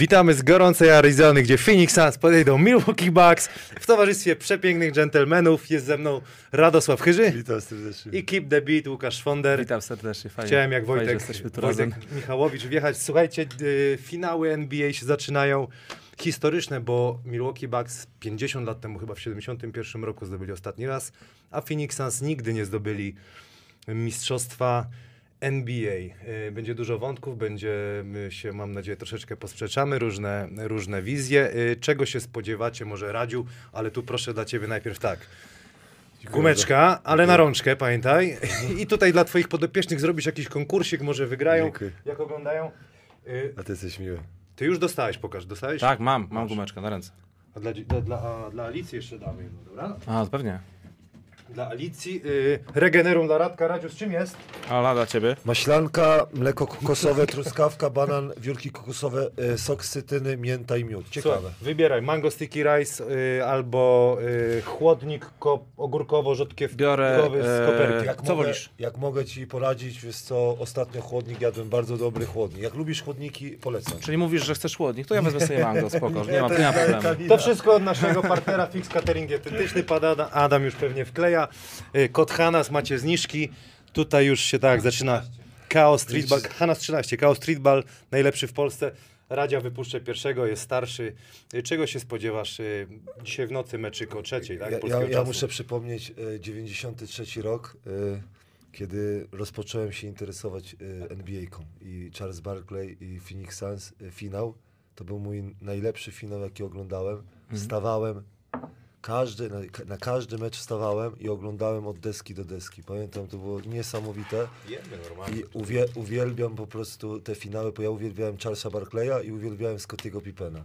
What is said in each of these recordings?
Witamy z gorącej Arizony, gdzie Phoenix Suns podejdą Milwaukee Bucks w towarzystwie przepięknych dżentelmenów. Jest ze mną Radosław Chyży Witam serdecznie. i Keep the Beat Łukasz Szwonder. Witam serdecznie, fajnie. Chciałem jak fajnie, Wojtek, tu Wojtek. Michałowicz wjechać. Słuchajcie, y, finały NBA się zaczynają historyczne, bo Milwaukee Bucks 50 lat temu, chyba w 71 roku zdobyli ostatni raz, a Phoenix Suns nigdy nie zdobyli mistrzostwa NBA. Y, Będzie dużo wątków, będzie my się, mam nadzieję, troszeczkę posprzeczamy, różne, różne wizje. Y, Czego się spodziewacie, może Radziu, ale tu proszę dla ciebie najpierw tak. Gumeczka, ale na rączkę, pamiętaj. I tutaj dla twoich podopiecznych zrobisz jakiś konkursik, może wygrają, Dziękuję. jak oglądają. Y, A ty jesteś miły. Ty już dostałeś, pokaż, dostałeś? Tak, mam, mam Masz. gumeczkę na ręce. A dla, dla, dla, a dla Alicji jeszcze damy dobra? A, pewnie. Dla Alicji, y, Regenerum dla Radka. Radziu, z czym jest? A dla ciebie? Maślanka, mleko kokosowe, truskawka, banan, wiórki kokosowe, e, sok z cytyny, mięta i miód. Ciekawe. Słuchaj, wybieraj, mango sticky rice y, albo y, chłodnik ko- ogórkowo-rzodkiewkowy Biorę, z e, koperki. Jak Co mogę, wolisz? Jak mogę ci poradzić, wiesz co, ostatnio chłodnik jadłem, bardzo dobry chłodnik. Jak lubisz chłodniki, polecam. Czyli mówisz, że chcesz chłodnik, to ja wezmę sobie mango, spoko, nie ma, nie ma problemu. To wszystko od naszego partnera Fix Catering Dietetyczny. Pan Adam, Adam już pewnie wkleja. Y, Kod Hanas, macie zniżki. Tutaj już się tak zaczyna Chaos Streetball. Hanas 13, Chaos Streetball, najlepszy w Polsce. Radzia wypuszczę pierwszego, jest starszy. Y, Czego się spodziewasz y, dzisiaj w nocy meczyk o trzeciej, tak? Ja, ja, ja muszę przypomnieć e, 93 rok, kiedy rozpocząłem się interesować NBA-ką i Charles Barkley i Phoenix Suns, finał. To był mój najlepszy finał, jaki oglądałem. Wstawałem, każdy, na, na każdy mecz wstawałem i oglądałem od deski do deski. Pamiętam, to było niesamowite. I uwie, uwielbiam po prostu te finały, bo ja uwielbiałem Charlesa Barkleya i uwielbiałem Scottiego Pippena.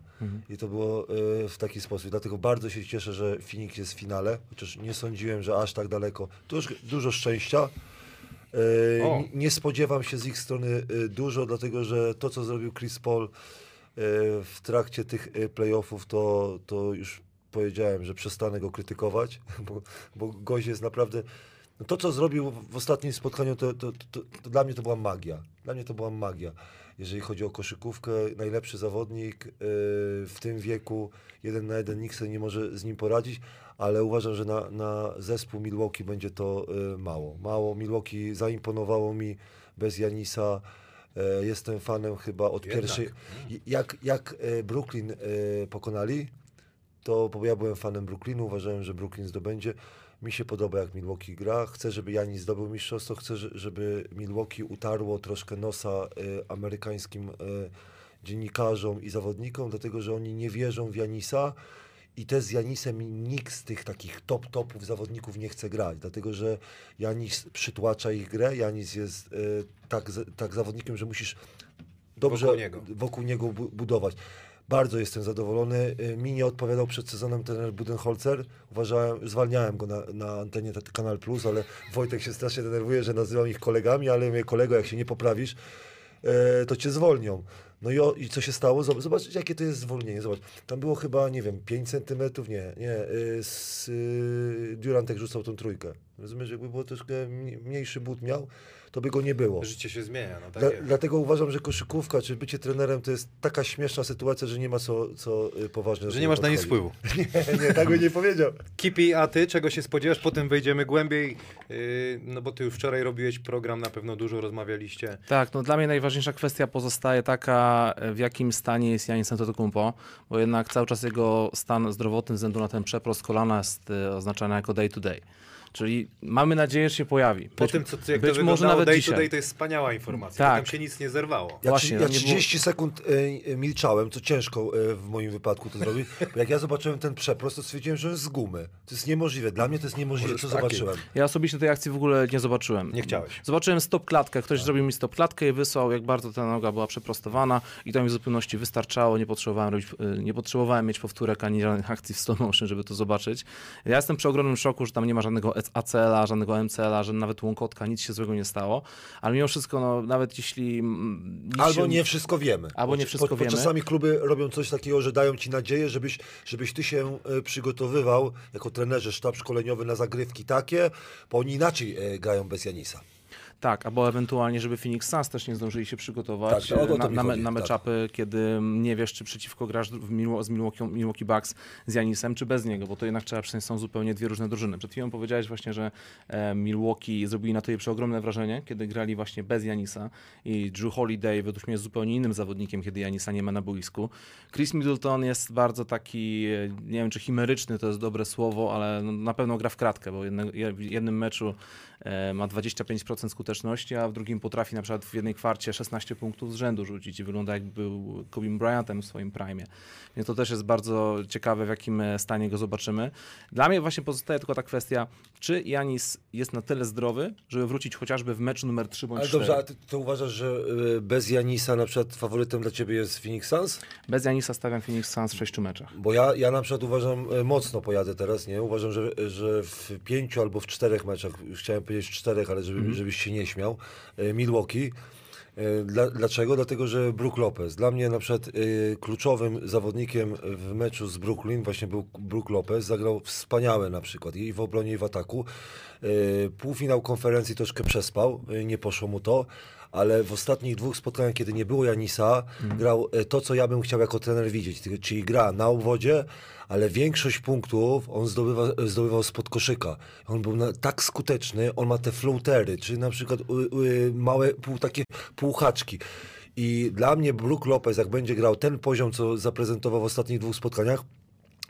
I to było e, w taki sposób. Dlatego bardzo się cieszę, że Phoenix jest w finale, chociaż nie sądziłem, że aż tak daleko. To już dużo szczęścia. E, O. nie spodziewam się z ich strony e, dużo, dlatego że to, co zrobił Chris Paul w trakcie tych playoffów, to, to już powiedziałem, że przestanę go krytykować, bo, bo jest naprawdę... No to, co zrobił w- ostatnim spotkaniu, to, to, to, to dla mnie to była magia. Dla mnie to była magia. Jeżeli chodzi o koszykówkę, najlepszy zawodnik yy, w tym wieku, jeden na jeden, nikt sobie nie może z nim poradzić, ale uważam, że na, na zespół Milwaukee będzie to yy, mało. Mało. Milwaukee zaimponowało mi bez Janisa. Yy, jestem fanem chyba od Jednak. pierwszej. Jak, jak yy, Brooklyn yy, pokonali, to bo ja byłem fanem Brooklynu, uważałem, że Brooklyn zdobędzie. Mi się podoba, jak Milwaukee gra. Chcę, żeby Janis zdobył mistrzostwo. Chcę, że- żeby Milwaukee utarło troszkę nosa y, amerykańskim y, dziennikarzom i zawodnikom, dlatego że oni nie wierzą w Janisa. I też z Janisem nikt z tych takich top topów zawodników nie chce grać, dlatego że Janis przytłacza ich grę. Janis jest y, tak, tak zawodnikiem, że musisz dobrze Wokół niego. wokół niego bu- budować. Bardzo jestem zadowolony. Y, Mi nie odpowiadał przed sezonem trener Budenholzer. Uważałem, zwalniałem go na, na antenie Kanal Plus, ale Wojtek się strasznie denerwuje, że nazywam ich kolegami, ale mówię, kolego, jak się nie poprawisz, e, to cię zwolnią. No i, o, i co się stało? Zobacz, jakie to jest zwolnienie. Zobacz, tam było chyba, nie wiem, 5 centymetrów, nie, nie. y, Z, y, Durant jak rzucał tą trójkę. Rozumiesz, jakby było troszkę mniej- mniejszy but miał, to by go nie było. Życie się zmienia, no tak Dla, jest. dlatego uważam, że koszykówka, czy bycie trenerem to jest taka śmieszna sytuacja, że nie ma co, co y, poważnie do Że nie masz na nic wpływu. Nie, nie, tak bym nie powiedział. Kipi, a ty czego się spodziewasz? Potem wejdziemy głębiej, yy, no bo ty już wczoraj robiłeś program, na pewno dużo rozmawialiście. Tak, no dla mnie najważniejsza kwestia pozostaje taka, w jakim stanie jest Janis Antetokounmpo, bo jednak cały czas jego stan zdrowotny ze względu na ten przeprost kolana jest e, oznaczany jako day to day. Czyli mamy nadzieję, że się pojawi. Po Być- tym, co, jak być to może nawet day dzisiaj. to day, to jest wspaniała informacja. Tak. Tam się nic nie zerwało. Ja, Właśnie, no ja nie było- 30 sekund y, y, milczałem, co ciężko y, w moim wypadku to zrobić. Bo jak ja zobaczyłem ten przeprost, to stwierdziłem, że jest z gumy. To jest niemożliwe. Dla mnie to jest niemożliwe, co Możesz takie. zobaczyłem. Ja osobiście tej akcji w ogóle nie zobaczyłem. Nie chciałeś. Zobaczyłem stop klatkę, ktoś zrobił mi stop klatkę i wysłał, jak bardzo ta noga była przeprostowana i to mi w zupełności wystarczało, nie potrzebowałem, robić, y, nie potrzebowałem mieć powtórek ani żadnych akcji w stop motion, żeby to zobaczyć. Ja jestem przy ogromnym szoku, że tam nie ma żadnego ACL-a, żadnego MCL-a, że nawet łąkotka, nic się złego nie stało, ale mimo wszystko, no, nawet jeśli... mm, Albo się- nie wszystko wiemy. Albo nie wszystko bo, wiemy. Bo czasami kluby robią coś takiego, że dają ci nadzieję, żebyś, żebyś ty się e, przygotowywał jako trenerze, sztab szkoleniowy na zagrywki takie, bo oni inaczej e, grają bez Janisa. Tak, albo ewentualnie, żeby Phoenix Suns też nie zdążyli się przygotować Tak, e, na, na, chodzi, na tak. meczapy, kiedy nie wiesz, czy przeciwko grasz z Milwaukee, Milwaukee Bucks z Janisem, czy bez niego, bo to jednak trzeba przyznać, są zupełnie dwie różne drużyny. Przed chwilą powiedziałeś właśnie, że e, Milwaukee zrobili na tobie przeogromne wrażenie, kiedy grali właśnie bez Janisa i Drew Holiday według mnie jest zupełnie innym zawodnikiem, kiedy Janisa nie ma na boisku. Chris Middleton jest bardzo taki, e, nie wiem czy chimeryczny to jest dobre słowo, ale no, na pewno gra w kratkę, bo jedne, je- w jednym meczu ma 25% skuteczności, a w drugim potrafi na przykład w jednej kwarcie 16 punktów z rzędu rzucić i wygląda jak był Kobe Bryantem w swoim prime. Więc to też jest bardzo ciekawe, w jakim e, stanie go zobaczymy. Dla mnie właśnie pozostaje tylko ta kwestia, czy Janis jest na tyle zdrowy, żeby wrócić chociażby w meczu numer 3 bądź Ale 4. dobrze, a ty, to uważasz, że y, bez Janisa na przykład faworytem dla ciebie jest Phoenix Suns? Bez Janisa stawiam Phoenix Suns w 6 meczach. Bo ja, ja na przykład uważam, e, mocno pojadę teraz, nie? Uważam, że, że w pięciu albo w czterech meczach, chciałem powiedzieć czterech, ale żeby, żebyś się nie śmiał, e, Milwaukee. E, Dla, dlaczego? Dlatego, że Brook Lopez. Dla mnie na przykład e, kluczowym zawodnikiem w meczu z Brooklyn właśnie był Brook Lopez. Zagrał wspaniałe na przykład i w obronie i w ataku. Półfinał konferencji troszkę przespał, nie poszło mu to. Ale w ostatnich dwóch spotkaniach, kiedy nie było Janisa, grał e, to, co ja bym chciał jako trener widzieć. Czyli- Czyli gra na obwodzie, ale większość punktów on zdobywa, zdobywał spod koszyka. On był na, tak skuteczny, on ma te floatery, czy na przykład y, y, małe pół, takie półhaczki. I dla mnie Brook Lopez, jak będzie grał ten poziom, co zaprezentował w ostatnich dwóch spotkaniach,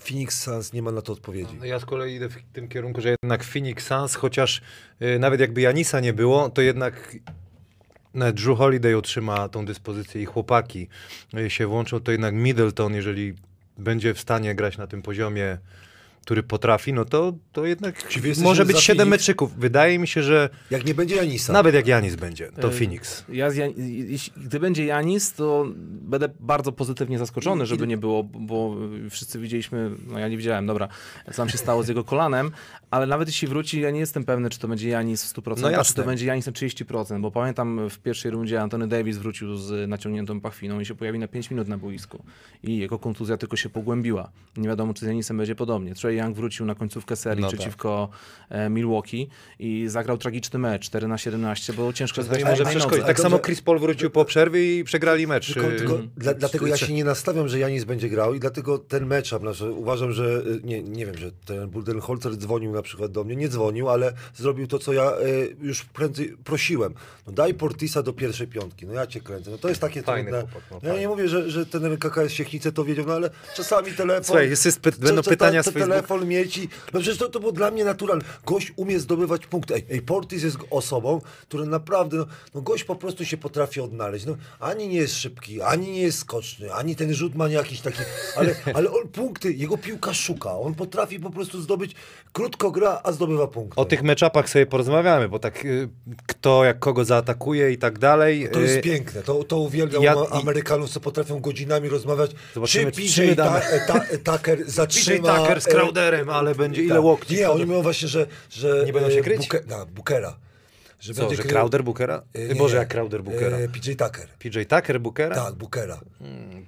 Phoenix Suns nie ma na to odpowiedzi. No Ja z kolei idę w tym kierunku, że jednak Phoenix Suns, chociaż y, nawet jakby Janisa nie było, to jednak Drew Holiday otrzyma tą dyspozycję i chłopaki y, się włączą, to jednak Middleton, jeżeli będzie w stanie grać na tym poziomie, który potrafi, no to, to jednak może być za 7 Phoenix? meczyków. Wydaje mi się, że Jak nie będzie Janisa, nawet jak Janis będzie, to Y, Phoenix. Ja z Jan... jeśli, gdy będzie Janis, to będę bardzo pozytywnie zaskoczony, żeby nie było, bo wszyscy widzieliśmy, no ja nie widziałem, dobra, co tam się stało z jego kolanem, ale nawet jeśli wróci, ja nie jestem pewny, czy to będzie Janis w 100%, No czy to będzie Janis na 30%, bo pamiętam w pierwszej rundzie Antony Davis wrócił z naciągniętą pachwiną i się pojawił na 5 minut na boisku i jego kontuzja tylko się pogłębiła. Nie wiadomo, czy z Janisem będzie podobnie. Trey Young wrócił na końcówkę serii No tak. przeciwko e, Milwaukee i zagrał tragiczny mecz 4 na 17, bo ciężko jest grać może przeszkodzić. Tak samo Chris Paul wrócił po przerwie i przegrali mecz. Tylko, tylko dla, dlatego ja się nie nastawiam, że Janis będzie grał i dlatego ten matchup, znaczy uważam, że y, nie, nie wiem, że ten Budenholzer dzwonił na przykład do mnie, nie dzwonił, ale zrobił to, co ja y, już prędzej prosiłem. No daj Portisa do pierwszej piątki, no ja cię kręcę. No to jest takie Fajny trudne. no ja fajny. nie mówię, że, że ten KKS się chce to wiedział, no ale czasami telefon... Słuchaj, jest, jest, będą pytania ta, z Facebooka. Telefon mieć i... No przecież to, to było dla mnie naturalne. Gość umie zdobywać punkty. Ej, ej Portis jest osobą, która naprawdę... No, no gość po prostu się potrafi odnaleźć. No, ani nie jest szybki, ani nie jest skoczny, ani ten rzut ma nie jakiś taki... Ale, ale on punkty, jego piłka szuka. On potrafi po prostu zdobyć... Krótko gra, a zdobywa punkty. O tych meczapach sobie porozmawiamy, bo tak y, kto jak kogo zaatakuje i tak dalej. To jest y, piękne. To, to uwielbiam Ja- Amerykanów, co potrafią godzinami rozmawiać. Zobaczymy, czy czy PJ my damy. ta, ta, Tucker PJ zatrzyma... Tucker z e, ale będzie ile tak. łokci. Nie, oni mówią właśnie, że... że Nie będą się e, kryć? Buke, na, Bookera. Że Co, będzie że krył- Crowder Bookera? E, nie, Boże, jak Crowder Bookera. E, PJ Tucker. PJ Tucker Bookera? Tak, Bookera.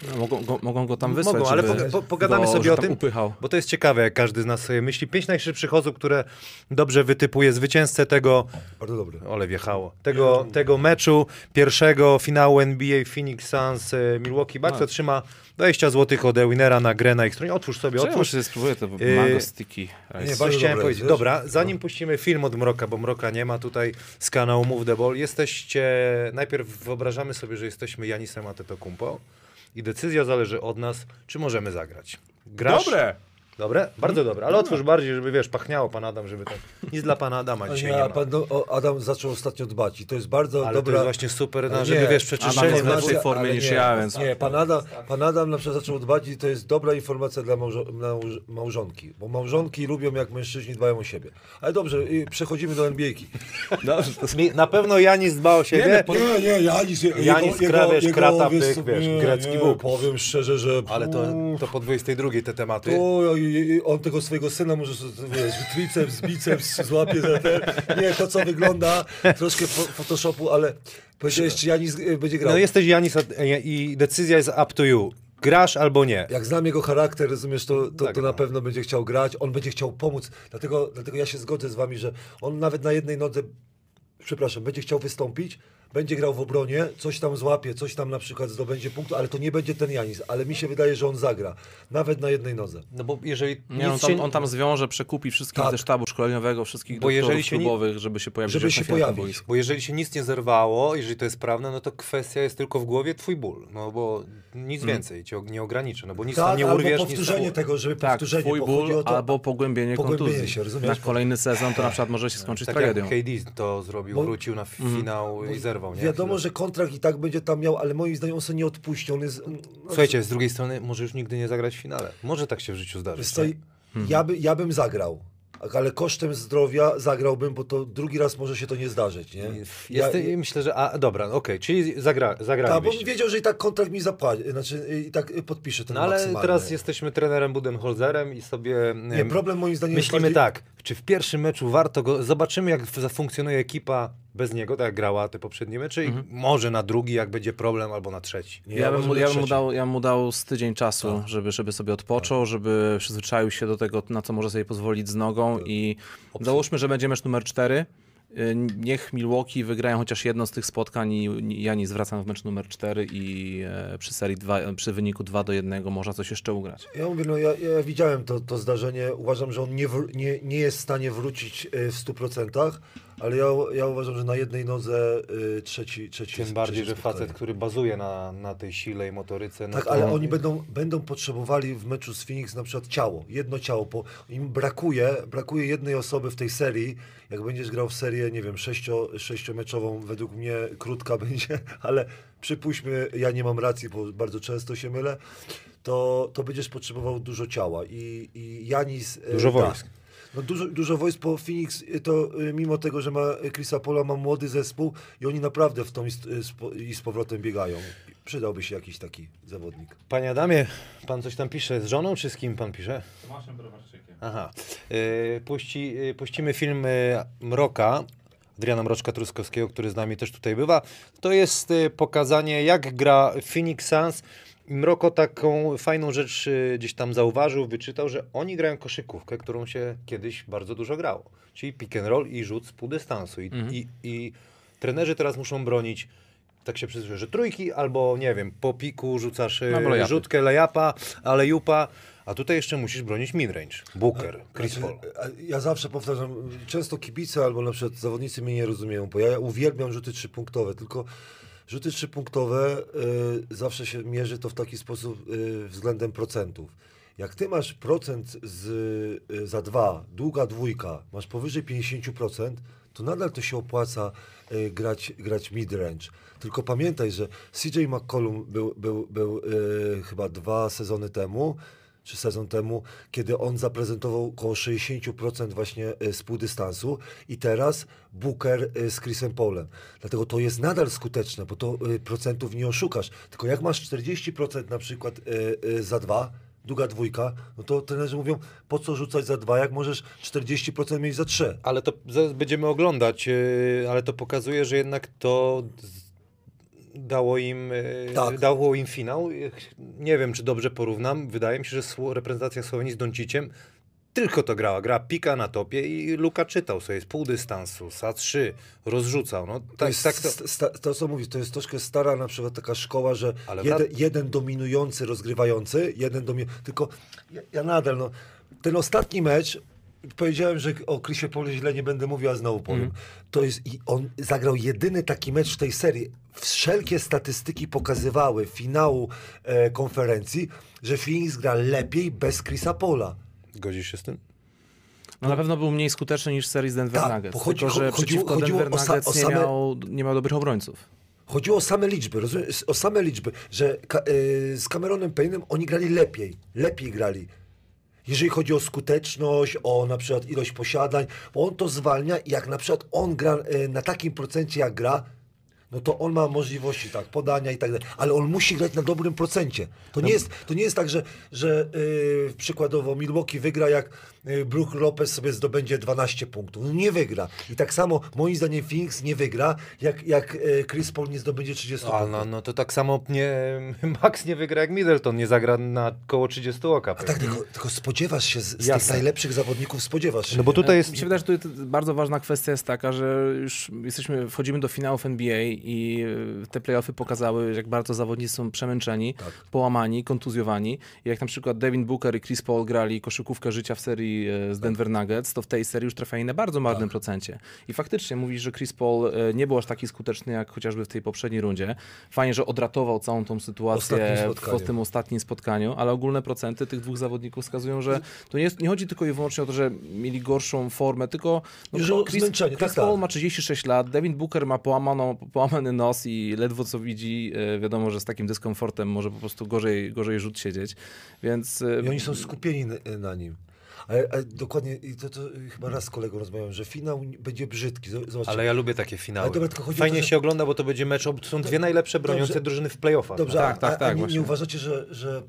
No, mogą, go, mogą go tam wysłać, Mogą, ale po, po, pogadamy go, sobie o tym, upychał. bo to jest ciekawe, jak każdy z nas sobie myśli. Pięć najszybszych osób, które dobrze wytypuje zwycięzcę tego, Bardzo dobry. ole wjechało, tego, tego meczu, pierwszego finału NBA Phoenix Suns e, Milwaukee Bucks No. Otrzyma 20 zł od Winera na grę na ich stronie. Otwórz sobie, Czemu otwórz. się spróbuję to Yy, mango sticky rice. nie, bardzo chciałem dobre, powiedzieć. wiesz? Dobra, zanim puścimy film od Mroka, bo Mroka nie ma tutaj z kanału Move the Ball, jesteście, najpierw wyobrażamy sobie, że jesteśmy Janisem Antetokounmpo i decyzja zależy od nas, czy możemy zagrać. Grasz? Dobre! Dobre? Bardzo dobre, ale otwórz bardziej, żeby wiesz, pachniało pan Adam, żeby tak, nic dla pana Adama dzisiaj nie Nie, ma. pan do, o, Adam zaczął ostatnio dbać i to jest bardzo Ale dobra... to jest właśnie super, no, żeby nie, wiesz, przeczyszczenie jest w lepszej formie niż nie, ja, więc... Nie, pan Adam, pan Adam na przykład zaczął dbać i to jest dobra informacja dla małżo małż małżonki, bo małżonki lubią jak mężczyźni dbają o siebie. Ale dobrze, i przechodzimy do NBA-ki. Dobrze, Mi- Na pewno Janis dba o siebie, Nie, nie, Janis, jego, Janis kra, wiesz, krata, pyk, wiesz, nie, grecki nie, Bóg. Powiem szczerze, że... ale to, to po 22 te tematy. To, i- on tego swojego syna może, wiesz, triceps, biceps złapie za ten. Nie, to co wygląda, troszkę fo- Photoshopu, ale powiedziałeś, czy Janis y, będzie grał. No jesteś Janis i decyzja jest up to you. Grasz albo nie. Jak znam jego charakter, rozumiesz, to, to, Tak, to no. na pewno będzie chciał grać, on będzie chciał pomóc. Dlatego, dlatego ja się zgodzę z wami, że on nawet na jednej nodze przepraszam, będzie chciał wystąpić, będzie grał w obronie, coś tam złapie, coś tam na przykład zdobędzie punktu, ale to nie będzie ten Janis. Ale mi się wydaje, że on zagra. Nawet na jednej nodze. No bo jeżeli Nie, on, nic tam, się- on tam zwiąże, przekupi wszystkich Tak. ze sztabu szkoleniowego, wszystkich Bo jeżeli doktorów się nie- klubowych, żeby się pojawić Żeby się pojawić. Bo jeżeli się nic nie zerwało, jeżeli to jest prawda, no to kwestia jest tylko w głowie twój ból. No bo nic więcej cię nie ograniczy, no bo nic tam Tak, nie albo urwiesz, nic powtórzenie tam... tego, żeby Tak, powtórzenie, twój ból to, albo pogłębienie, pogłębienie kontuzji. się, rozumiesz? Na kolejny sezon to na przykład może się skończyć Tak tragedią. jak KD to zrobił, Bo- wrócił na finał i zerwał. Nie? Wiadomo, że kontrakt i tak będzie tam miał, ale moim zdaniem on sobie nie odpuści. On jest, no, Słuchajcie, z drugiej strony może już nigdy nie zagrać w finale. Może tak się w życiu zdarzyć. Co, tak? ja, by, ja bym zagrał, ale kosztem zdrowia zagrałbym, bo to drugi raz może się to nie zdarzyć, nie? Jest, ja, myślę, że... A, dobra, okej, czyli zagra, tak, bo zagralibyście. wiedział, że i tak kontrakt mi zapłaci, znaczy i tak y, podpisze ten No ale teraz jesteśmy trenerem Budenholzerem i sobie... Nie, em, problem moim zdaniem jest Myślimy bardziej- tak, czy w pierwszym meczu warto go. Zobaczymy, jak zafunkcjonuje ekipa bez niego, tak jak grała te poprzednie mecze, i może na drugi, jak będzie problem, albo na trzeci. Nie, Ja, bym, mu- ja, bym mu dał, ja mu dał z tydzień czasu, Tak. żeby, żeby sobie odpoczął, żeby przyzwyczaił się do tego, na co może sobie pozwolić z nogą Tak. i załóżmy, że będzie mecz numer 4. Niech Milwaukee wygrają chociaż jedno z tych spotkań i ja nie zwracam w mecz numer 4 i e, przy serii 2, przy wyniku 2 do 1 można coś jeszcze ugrać. Ja mówię, no ja, ja widziałem to, to zdarzenie, uważam, że on nie, nie, nie jest w stanie wrócić y, w 100%, ale ja, ja uważam, że na jednej nodze y, trzeci, trzeci Tym bardziej, trzecie że spotkanie. facet, który bazuje na, na tej sile i motoryce. No Tak, to... ale oni będą, będą potrzebowali w meczu z Phoenix na przykład ciało, jedno ciało. Po, im brakuje, brakuje jednej osoby w tej serii. Jak będziesz grał w serię, nie wiem, sześcio, sześciomeczową, według mnie krótka będzie, ale przypuśćmy, ja nie mam racji, bo bardzo często się mylę, to, to będziesz potrzebował dużo ciała. I, i Janis... e, Dużo tak. wojsk. No dużo, dużo wojsk po Phoenix, y, to y, mimo tego, że ma Chrisa Pola, ma młody zespół i oni naprawdę w tą i z, y, i z powrotem biegają. Przydałby się jakiś taki zawodnik. Panie Adamie, pan coś tam pisze z żoną, czy z kim pan pisze? Tomaszem Browarczykiem. Aha. Yy, puści, yy, puścimy film yy, Mroka, Adriana Mroczka-Truskowskiego, który z nami też tutaj bywa. To jest pokazanie, jak gra Phoenix Suns. I Mroko taką fajną rzecz yy, gdzieś tam zauważył, wyczytał, że oni grają koszykówkę, którą się kiedyś bardzo dużo grało. Czyli pick and roll i rzut z pół dystansu. I, i, i trenerzy teraz muszą bronić tak się przyzwyczaiłem, że trójki albo nie wiem, po piku rzucasz yy, Albo layupy. rzutkę, lejapa, ale jupa, a tutaj jeszcze musisz bronić midrange. Booker, Chris Paul. Ja zawsze powtarzam, często kibice albo na przykład zawodnicy mnie nie rozumieją, bo ja uwielbiam rzuty trzypunktowe, tylko rzuty trzypunktowe y, zawsze się mierzy to w taki sposób y, względem procentów. Jak ty masz procent z, y, za dwa, długa dwójka, masz powyżej 50%, to nadal to się opłaca y, grać, grać mid-range. Tylko pamiętaj, że CJ McCollum był, był, był y, chyba dwa sezony temu, czy sezon temu, kiedy on zaprezentował około 60% właśnie y, z półdystansu i teraz Booker y, z Chrisem Paulem. Dlatego to jest nadal skuteczne, bo to y, procentów nie oszukasz. Tylko jak masz 40% na przykład za dwa, długa dwójka, no to trenerzy mówią, po co rzucać za dwa, jak możesz 40% mieć za trzy. Ale to będziemy oglądać, ale to pokazuje, że jednak to dało im, yy, Tak. dało im finał. Nie wiem, czy dobrze porównam. Wydaje mi się, że reprezentacja Słowenii z Donciciem tylko to grała. Gra pika na topie i Luka czytał sobie z pół dystansu, sa 3, rozrzucał. No, To tak, jest tak to... sta, to, co mówisz, to jest troszkę stara na przykład taka szkoła, że jeden, jeden dominujący, rozgrywający, jeden dominujący, tylko ja, ja nadal, no, ten ostatni mecz, powiedziałem, że o Chrisie Polu źle nie będę mówił, a znowu powiem. Mhm. To jest, i on zagrał jedyny taki mecz w tej serii. Wszelkie statystyki pokazywały finału e, konferencji, że Phoenix gra lepiej bez Chrisa Pola. Zgodzisz się z tym? No na pewno był mniej skuteczny niż serii z Denver Tak, Nuggets, bo chodzi- tylko że chodziło- przeciwko chodziło Denver o sa- Nuggets o nie, same- miał, nie miał dobrych obrońców. Chodziło o same liczby, rozumiesz? O same liczby, że ka- y, z Cameronem Payne'em oni grali lepiej, lepiej grali. Jeżeli chodzi o skuteczność, o na przykład ilość posiadań, bo on to zwalnia i jak na przykład on gra y, na takim procencie jak gra, no to on ma możliwości, tak, podania i tak dalej, ale on musi grać na dobrym procencie. To nie jest, to nie jest tak, że, że yy, przykładowo Milwaukee wygra, jak yy, Brook Lopez sobie zdobędzie 12 punktów. No nie wygra. I tak samo, moim zdaniem, Phoenix nie wygra, jak, jak yy, Chris Paul nie zdobędzie 30 A, punktów. no, no to tak samo nie, Max nie wygra jak Middleton, nie zagra na koło 30 oka. A tak, tylko, tylko spodziewasz się z, z tych Jasne. najlepszych zawodników, spodziewasz się. No bo nie? tutaj jest... Mi się wydaje, że tutaj bardzo ważna kwestia jest taka, że już jesteśmy, wchodzimy do finałów NBA i te playoffy pokazały, jak bardzo zawodnicy są przemęczeni, połamani, kontuzjowani. I jak na przykład Devin Booker i Chris Paul grali koszykówkę życia w serii e, z Denver Nuggets, to w tej serii już trafiali na bardzo marnym procencie. I faktycznie mówisz, że Chris Paul e, nie był aż taki skuteczny jak chociażby w tej poprzedniej rundzie. Fajnie, że odratował całą tą sytuację w, tym ostatnim spotkaniu, ale ogólne procenty tych dwóch zawodników wskazują, że to nie, jest, nie chodzi tylko i wyłącznie o to, że mieli gorszą formę, tylko no, Chris, Chris tak, tak. Paul ma 36 lat, Devin Booker ma połamaną, połamany nos i ledwo co widzi, e, wiadomo, że z takim dyskomfortem może po prostu gorzej, gorzej rzut siedzieć, więc e, I oni są skupieni na, na nim. Ale, ale dokładnie, i to, to chyba raz z kolegą rozmawiałem, że finał będzie brzydki. Zobaczcie. Ale ja lubię takie finały. Dobra, tylko chodzi o Fajnie to, że- się ogląda, bo to będzie mecz, ob- są dwie najlepsze broniące Dobrze. drużyny w playoffach. Dobrze, Tak, a, tak, a, tak, a nie, nie uważacie, że, że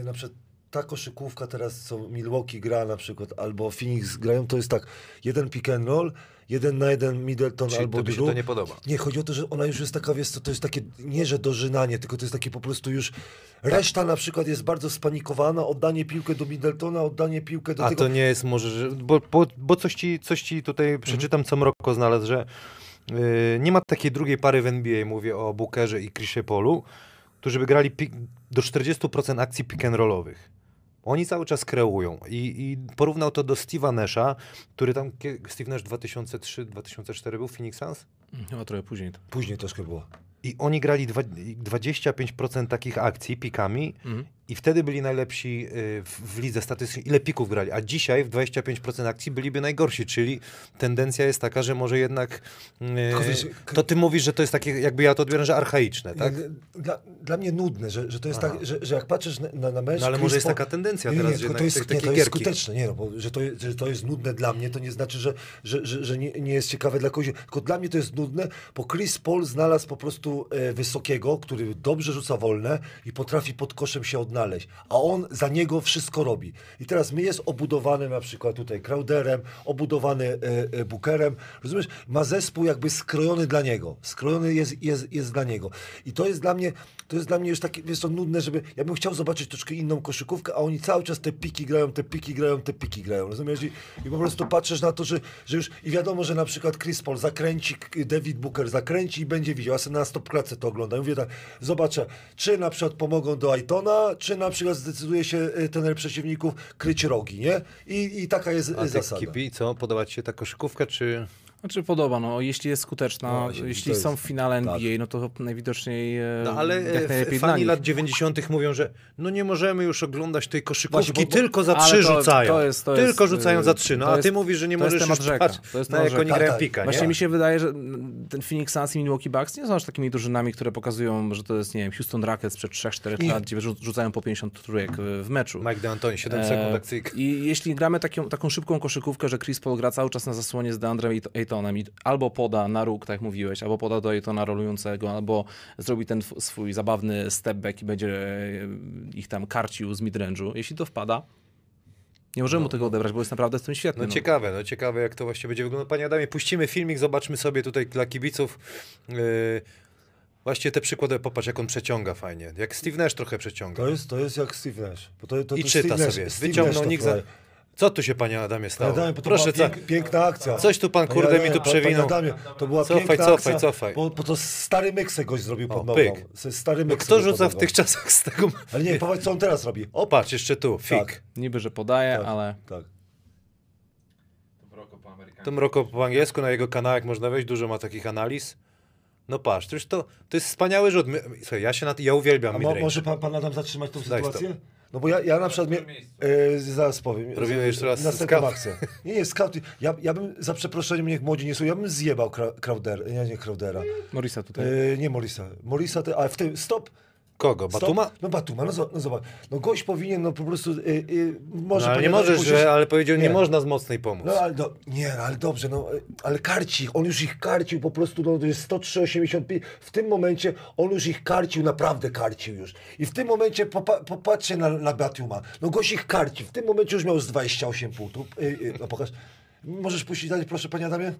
y, na przykład ta koszykówka teraz, co Milwaukee gra na przykład, albo Phoenix grają, to jest tak, jeden pick and roll, jeden na jeden Middleton Czyli albo Drew. to nie podoba. Nie, chodzi o to, że ona już jest taka, wiesz co, to jest takie, nie że dożynanie, tylko to jest takie po prostu już, reszta na przykład jest bardzo spanikowana, oddanie piłkę do Middletona, oddanie piłkę do A tego. to nie jest może, że, bo, bo, bo coś, ci, coś ci tutaj przeczytam, co Mroko znalazł, że yy, nie ma takiej drugiej pary w NBA, mówię o Bookerze i Chrisie Polu, którzy by grali do 40% akcji pick and rollowych. Oni cały czas kreują I, i porównał to do Steve'a Nasha, który tam, Steve Nash 2003-2004 był w Phoenix Suns? chyba trochę później. To. Później troszkę było. I oni grali dwa, 25% takich akcji pikami Mhm. I wtedy byli najlepsi y, w, lidze statystycznie. Ile pików grali? A dzisiaj w 25% akcji byliby najgorsi, czyli tendencja jest taka, że może jednak y, to ty mówisz, że to jest takie, jakby ja to odbieram, że archaiczne, tak? Dla, dla mnie nudne, że, że to jest Aha. tak, że, że jak patrzysz na, na, mecz... No ale Chris może jest taka tendencja nie, teraz, nie, to jest, te- nie, to jest skuteczne, nie no, bo że to, jest- że to jest nudne dla mnie, to nie znaczy, że, że, że, że nie, nie jest ciekawe dla kogoś, tylko dla mnie to jest nudne, bo Chris Paul znalazł po prostu e, wysokiego, który dobrze rzuca wolne i potrafi pod koszem się odnaleźć, a on za niego wszystko robi. I teraz my jest obudowany na przykład tutaj Crowderem, obudowany e, e, Bookerem, rozumiesz, ma zespół jakby skrojony dla niego, skrojony jest, jest, jest dla niego. I to jest dla mnie, to jest dla mnie już takie, wiesz co, nudne, żeby, ja bym chciał zobaczyć troszkę inną koszykówkę, a oni cały czas te piki grają, te piki grają, te piki grają, rozumiesz? I, i po prostu patrzysz na to, że, że już, i wiadomo, że na przykład Chris Paul zakręci, David Booker zakręci i będzie widział, ja sobie na stop klatce to oglądam, mówię tak, zobaczę, czy na przykład pomogą do Aitona, czy na przykład zdecyduje się y, tener przeciwników kryć rogi, nie? I, i taka jest A zasada. Kipi, co? Podoba ci się ta koszykówka, czy... Znaczy podoba, no jeśli jest skuteczna, No, jeśli jest- są w finale NBA, tak. no to najwidoczniej e, No ale jak e, najlepiej fani lat 90. mówią, że no nie możemy już oglądać tej koszykówki, Właśnie, bo- bo- tylko za trzy to- rzucają. to jest- to tylko jest, rzucają y, za trzy. No a ty jest- mówisz, że nie możesz temat już rzeka. To jest na jak oni grają pika, Właśnie nie? mi się wydaje, że ten Phoenix Suns i Milwaukee Bucks nie są aż takimi drużynami, które pokazują, że to jest, nie wiem, Houston Rockets sprzed 3-4 Nie. lat, gdzie rzu- rzucają po 50 trójek w, meczu. Mike D'Antoni, 7 E, sekund akcyjka. I jeśli gramy taką, taką szybką koszykówkę, że Chris Paul gra cały czas na zasłonie z Deandrem Aytonem i albo poda na róg, tak jak mówiłeś, albo poda do Aytona rolującego, albo zrobi ten swój zabawny step back i będzie e, ich tam karcił z midrange'u. Jeśli to wpada, nie możemy mu tego odebrać, bo jest naprawdę w tym świetny. No ciekawe, no ciekawe jak to właściwie będzie wyglądać. Panie Adamie, puścimy filmik, zobaczmy sobie tutaj dla kibiców. Yy, właśnie te przykłady, popatrz jak on przeciąga fajnie. Jak Steve Nash trochę przeciąga. To jest, to jest jak Steve Nash. Bo to, to, I to czyta Steve Nash- sobie. Steve Wyciągnął Nash nikt to za... Co tu się panie Adamie stało? Panie Adamie, to Proszę, była co? pięk, piękna akcja. Coś tu pan Panie kurde mi tu przewinął. Panie Adamie, to była Cofaj, piękna cofaj, akcja, cofaj. Bo, bo to stary myksek goś zrobił pod nogą. Stary No myksek kto rzuca w tych czasach z tego... Ale nie, powiedz co on teraz robi. O, patrz, jeszcze tu, fik. Tak. Niby, że podaje, Tak, ale... tak. To Mroko po angielsku, na jego kanałach można wejść, dużo ma takich analiz. No patrz, to to, to jest wspaniały rzut. Słuchaj, ja się na, ja uwielbiam A mo, może pan, pan Adam zatrzymać tą Daj sytuację? No bo ja, ja na przykład, mnie, e, zaraz powiem. Robimy jeszcze raz Następną scout. akcję. Nie, nie, scout. Ja, ja bym, za przeproszeniem, niech młodzi nie są, ja bym zjebał Crowdera, nie, nie Crowdera. Morisa tutaj. E, nie Morisa. Morisa, te, ale w tym, stop. Kogo? Stop. Batuma? No Batuma, no, no zobacz. No gość powinien no po prostu, y, y, może... No, ale nie możesz, musisz- że, ale powiedział, nie. Nie. można z mocnej pomóc. No ale do, nie, no, ale dobrze, no ale karci ich, on już ich karcił po prostu, no to jest 103,85. W tym momencie on już ich karcił, naprawdę karcił już. I w tym momencie popa, popatrzcie na, na Batuma. No gość ich karci, w tym momencie już miał z 28 punktów. Y, y, no pokaż. Możesz puścić dalej, proszę panie Adamie?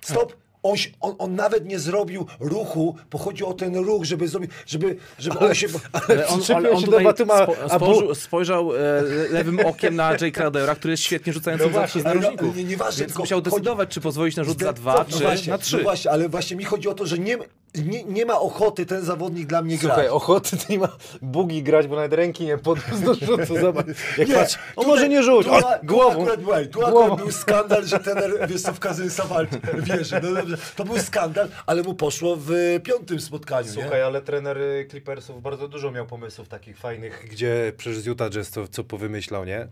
Stop! On, się- on, on nawet nie zrobił ruchu, bo chodzi o ten ruch, żeby zrobić, żeby, żeby on się... Ale on, przyczepił ale on się tutaj Batuma, spo, spojrzał, spojrzał e, lewym okiem na Jay Crowdera, który jest świetnie rzucającym No właśnie, przez ale no, narożników. nie- nieważne, Więc tylko musiał chodzi- decydować, czy pozwolić na rzut za dwa, no czy właśnie, na trzy. No właśnie, ale właśnie mi chodzi o to, że nie, nie, nie ma ochoty ten zawodnik dla mnie Słuchaj, grać. ochoty to nie ma bugi grać, bo nawet ręki nie podniósł do rzutu. Zobacz, jak Nie, patrz, o tutaj- może nie rzuć, tu, a- tu głową. Akurat, tu Głową. akurat był skandal, że tener, wiesz co, w Kazynsa walczy, wierzy. No dobrze, to był skandal, ale mu poszło w piątym spotkaniu, Słuchaj, nie? ale trener y, Clippersów bardzo dużo miał pomysłów takich fajnych, gdzie przecież z Utah Jazz to co powymyślał, nie?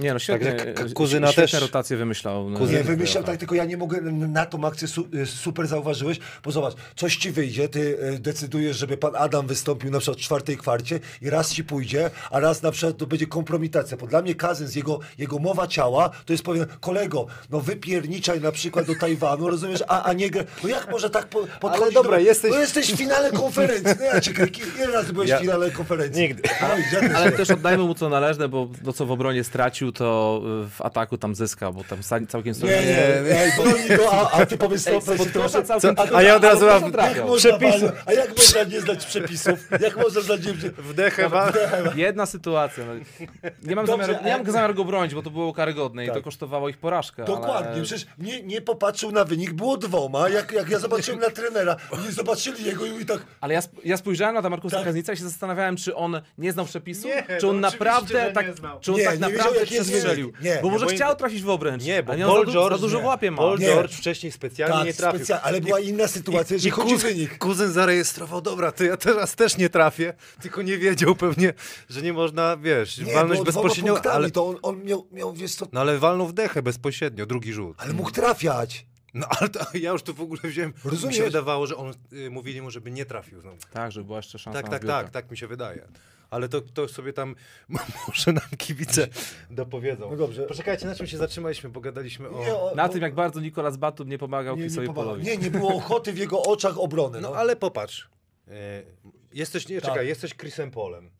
Nie no, świetnie, Także e, kuzyna świetne też- rotacje wymyślał. No. Kuzyn- Nie, wymyślał tak, tylko ja nie mogę na tą akcję su, y, super zauważyłeś, bo zobacz, coś ci wyjdzie, ty y, decydujesz, żeby pan Adam wystąpił na przykład w czwartej kwarcie i raz ci pójdzie, a raz na przykład to będzie kompromitacja, bo dla mnie Kazyns, jego, jego mowa ciała, to jest powiem, kolego, no wypierniczaj na przykład do Tajwanu, rozumiesz, a, a nie, gra- no jak może tak po, podchodzić dobra, do, jesteś- No jesteś w finale konferencji, no ja czekaj, ile razy byłeś Ja- w finale konferencji? Nigdy. No, ja też Ale też oddajmy mu co należne, bo to co w obronie stracił, to y, w ataku tam zyska, bo tam całkiem Nie, nie, nie, ej, broni go, a, a ty powiedz to, całkiem Co? tylko- A ja od razu mam- Przepisy. a jak można nie znać przepisów? Jak można znać... Nie, Wdechę, wa- Jedna sytuacja. No. Nie, mam Dobrze, zamiaru, nie mam ale- zamiaru go bronić, bo to było karygodne i Tak. to kosztowało ich porażkę. Dokładnie, ale... przecież nie, nie popatrzył na wynik, było dwoma, jak, jak ja zobaczyłem na trenera, oni zobaczyli jego i tak... Ale ja, sp- ja spojrzałem na Damarkusa Tak. Kaznica i się zastanawiałem, czy on nie znał przepisu, Nie, czy on no naprawdę tak, nie znał. czy on Nie, tak nie naprawdę wynik. Nie, bo może chciał trafić w obręcz, Nie, bo Paul George, za dużo w łapie ma. Paul. George wcześniej specjalnie Tak, nie trafił. ale była inna sytuacja, jeżeli chodzi wynik. kuzyn zarejestrował, dobra, to ja teraz też nie trafię, tylko nie wiedział pewnie, że nie można, wiesz, Nie, walnąć bezpośrednio, punktami, ale, to on, on miał, miał, wiesz co, no ale walnął w dechę bezpośrednio, drugi rzut. ale mógł trafiać. No ale to, ja już to w ogóle wziąłem, mi Rozumiesz? się wydawało, że on, y, mówili mu, żeby nie trafił znowu. Tak, żeby była jeszcze szansa Tak, na tak, tak, tak mi się wydaje. Ale to, to sobie tam może nam kibice dopowiedzą. No dobrze. Poczekajcie, na czym się zatrzymaliśmy, bo gadaliśmy o... Nie, o- Na o- tym, jak bardzo Nikolas Batum nie pomagał nie, nie, Chrisowi pomaga- Polowi. nie, nie było ochoty w jego oczach obrony. No No, ale popatrz. E, jesteś, nie, Tak. czekaj, jesteś Chrisem Polem.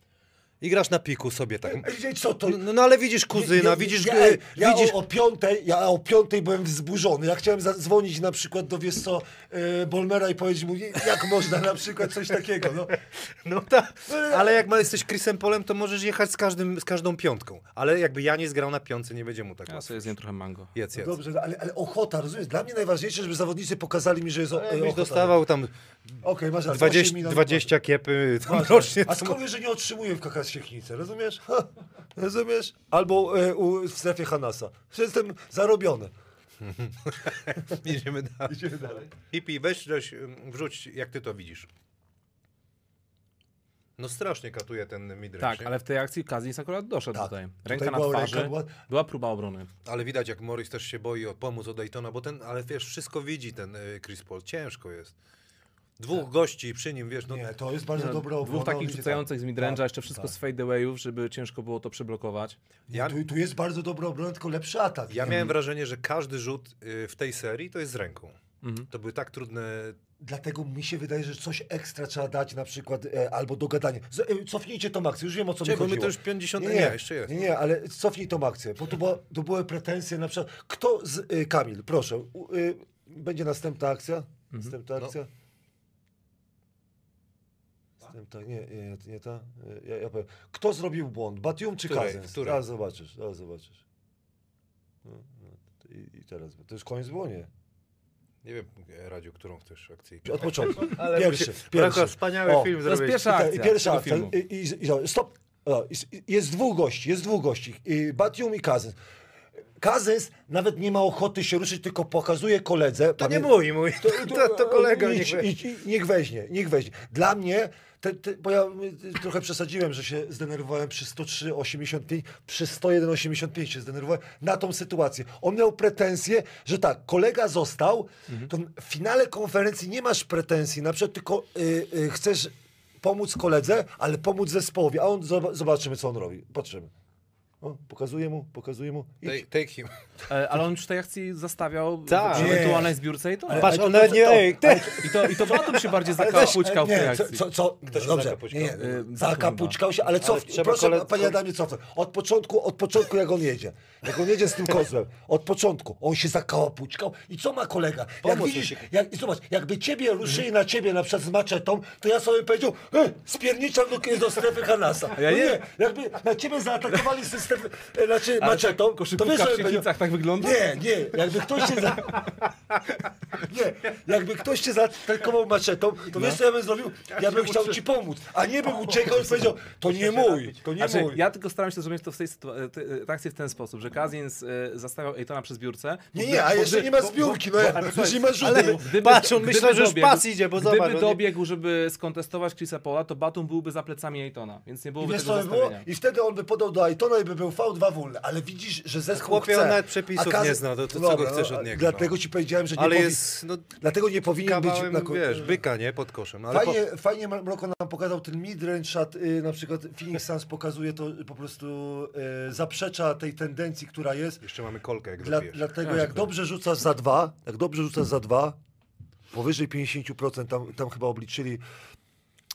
I grasz na piku sobie tak. Co to? No, no ale widzisz kuzyna, Ja- widzisz... Ja, ja widzisz... o, o piątej, ja o piątej byłem wzburzony. Ja chciałem zadzwonić na przykład do wiesz co, e, Bolmera i powiedzieć mu, jak można na przykład coś takiego. No. No tak, ale jak ma, jesteś Chrisem Polem, to możesz jechać z, każdym, z każdą piątką. Ale jakby ja nie zgrał na piątce, nie będzie mu tak Ja sobie zjem trochę mango. Jedz, jedz. Dobrze, ale, ale ochota, rozumiesz? Dla mnie najważniejsze, żeby zawodnicy pokazali mi, że jest Ale ochota. dostawał tam Okej, masz rację, 20, 8 minut. 20 kiepy tam Masz rocznie, rację. A skąd wiesz, że nie otrzymuję w KKS Siechnicy, rozumiesz? Ha, rozumiesz? Albo e, u, w strefie Hanasa. Że Jestem zarobiony. Idziemy dalej. Idziemy dalej. Hippie, weź coś, ym, wrzuć, jak ty to widzisz. No strasznie katuje ten midrange. Tak, ale w tej akcji Kazins akurat doszedł Tak. tutaj. Tutaj Ręka na była twarzy, ręka, była- była próba obrony. Ale widać, jak Morris też się boi o pomóc od Daytona, bo ten, ale wiesz, wszystko widzi ten y, Chris Paul. Ciężko jest. Dwóch gości przy nim, wiesz, no. Nie, to jest bardzo dobra obrona. Dwóch takich rzucających z midrange'a, tak, jeszcze wszystko tak. z fadeawayów, żeby ciężko było to przyblokować. Ja, Tu, tu jest bardzo dobra obrona, tylko lepszy atak. ja Nie? miałem wrażenie, że każdy rzut y, w tej serii to jest z ręką. Mhm. To były tak trudne. Dlatego mi się wydaje, że coś ekstra trzeba dać na przykład, e, albo dogadanie. Z, e, cofnijcie tą akcję, już wiem o co mi Czego my chodziło. to już 50. Nie, nie, jeszcze jest. Nie, nie, ale cofnij tą akcję, bo to, była, to były pretensje na przykład. Kto z... Y, Kamil, proszę, u, y, będzie następna akcja? Następna No. Akcja? Następna, nie, nie, nie ta. Y, Ja, ja powiem. Kto zrobił błąd? Batium czy? Kazens? Teraz zobaczysz, teraz zobaczysz. No, no, I, I teraz, to już koniec było, nie? Nie wiem, Radziu, którą chcesz akcję. Od początku. Ale pierwszy, musi- pierwszy. Wspaniały O, film To jest zrobiłeś. pierwsza I, akcja. i pierwsza akcja. I, i, i, stop. O, jest, jest dwóch gości, jest dwóch gości. I Batium i Kazens. Kazens nawet nie ma ochoty się ruszyć, tylko pokazuje koledze. To nie mój, mój. To, to, kolega. idź, niech we- idź, idź, niech weźmie, niech weźmie. Dla mnie, te, te, bo ja y, trochę przesadziłem, że się zdenerwowałem przy 103,85, przy 101,85 się zdenerwowałem na tą sytuację. On miał pretensje, że tak, kolega został, to w finale konferencji nie masz pretensji, na przykład tylko y, y, chcesz pomóc koledze, ale pomóc zespołowi, a on zob- zobaczymy, co on robi. Patrzymy. O, pokazuję mu, pokazuję mu. Idź. Take, take him. E, Ale on już w tej akcji zastawiał Tak. przy ewentualnej zbiórce i to. Ale- Patrz, on nawet nie... to- Ej, ty! I to, i to Batum się bardziej zakapućkał w nie, tej co, akcji. co, co, Kto się dobrze, zakapućkał? nie, nie, Y, zakapućkał się, ale co, Ale proszę, kole- panie Adamie, co, od początku, od początku jak on jedzie, jak on jedzie z tym kozłem, od początku, on się zakapućkał i co ma kolega? Jak widzisz, jak, i zobacz, jakby ciebie ruszyli na ciebie na przykład z maczetą, to ja sobie powiedział, e, spierniczam do, do strefy Hanasa. ja no nie- nie, jakby na ciebie zaatakowali e, znaczy Ale maczetą, to koszykówka wiesz, w Siedlcach tak wygląda? nie, nie, jakby ktoś cię za... Nie, jakby ktoś cię zaatakował maczetą, to wiesz co ja bym zrobił? Ja bym chciał ci pomóc, a nie bym uciekał i powiedział, to nie mój, to nie Znaczy, mój. ja tylko staram się zrobić to w tej sytua- te- te- akcji w ten sposób, że Kazins e, zastawiał Ejtona przy zbiórce. Nie, nie, a jeszcze nie ma zbiórki, no już nie ma Ale rzutu. Gdyby, patrz, on gdyby myślał, że już dobiegł- pas idzie, bo Gdyby zobacz. on nie- dobiegł, żeby skontestować Chrisa Pola, to Batum byłby za plecami Ejtona, więc nie I byłoby wiesz tego było? I wtedy on by podał do Aitona i by był V2 wolny, ale widzisz, że zespół Chłopie, chce. on nawet przepisów nie zna, to- to No co go dobra, chcesz no, od niego, Dlatego no. ci powiedziałem, że nie Ale jest, no, Dlatego nie powinien być na ko- wiesz, byka, nie? Pod koszem. Ale Fajnie, fajnie Mroko nam pokazał ten midrange shot, y, na przykład Phoenix Suns pokazuje to po prostu y, zaprzecza tej tendencji, która jest. po... Jeszcze mamy kolkę, jak Dla, dlatego jak dobrze rzucasz za dwa, jak dobrze rzucasz za dwa, powyżej 50%, tam, tam chyba obliczyli,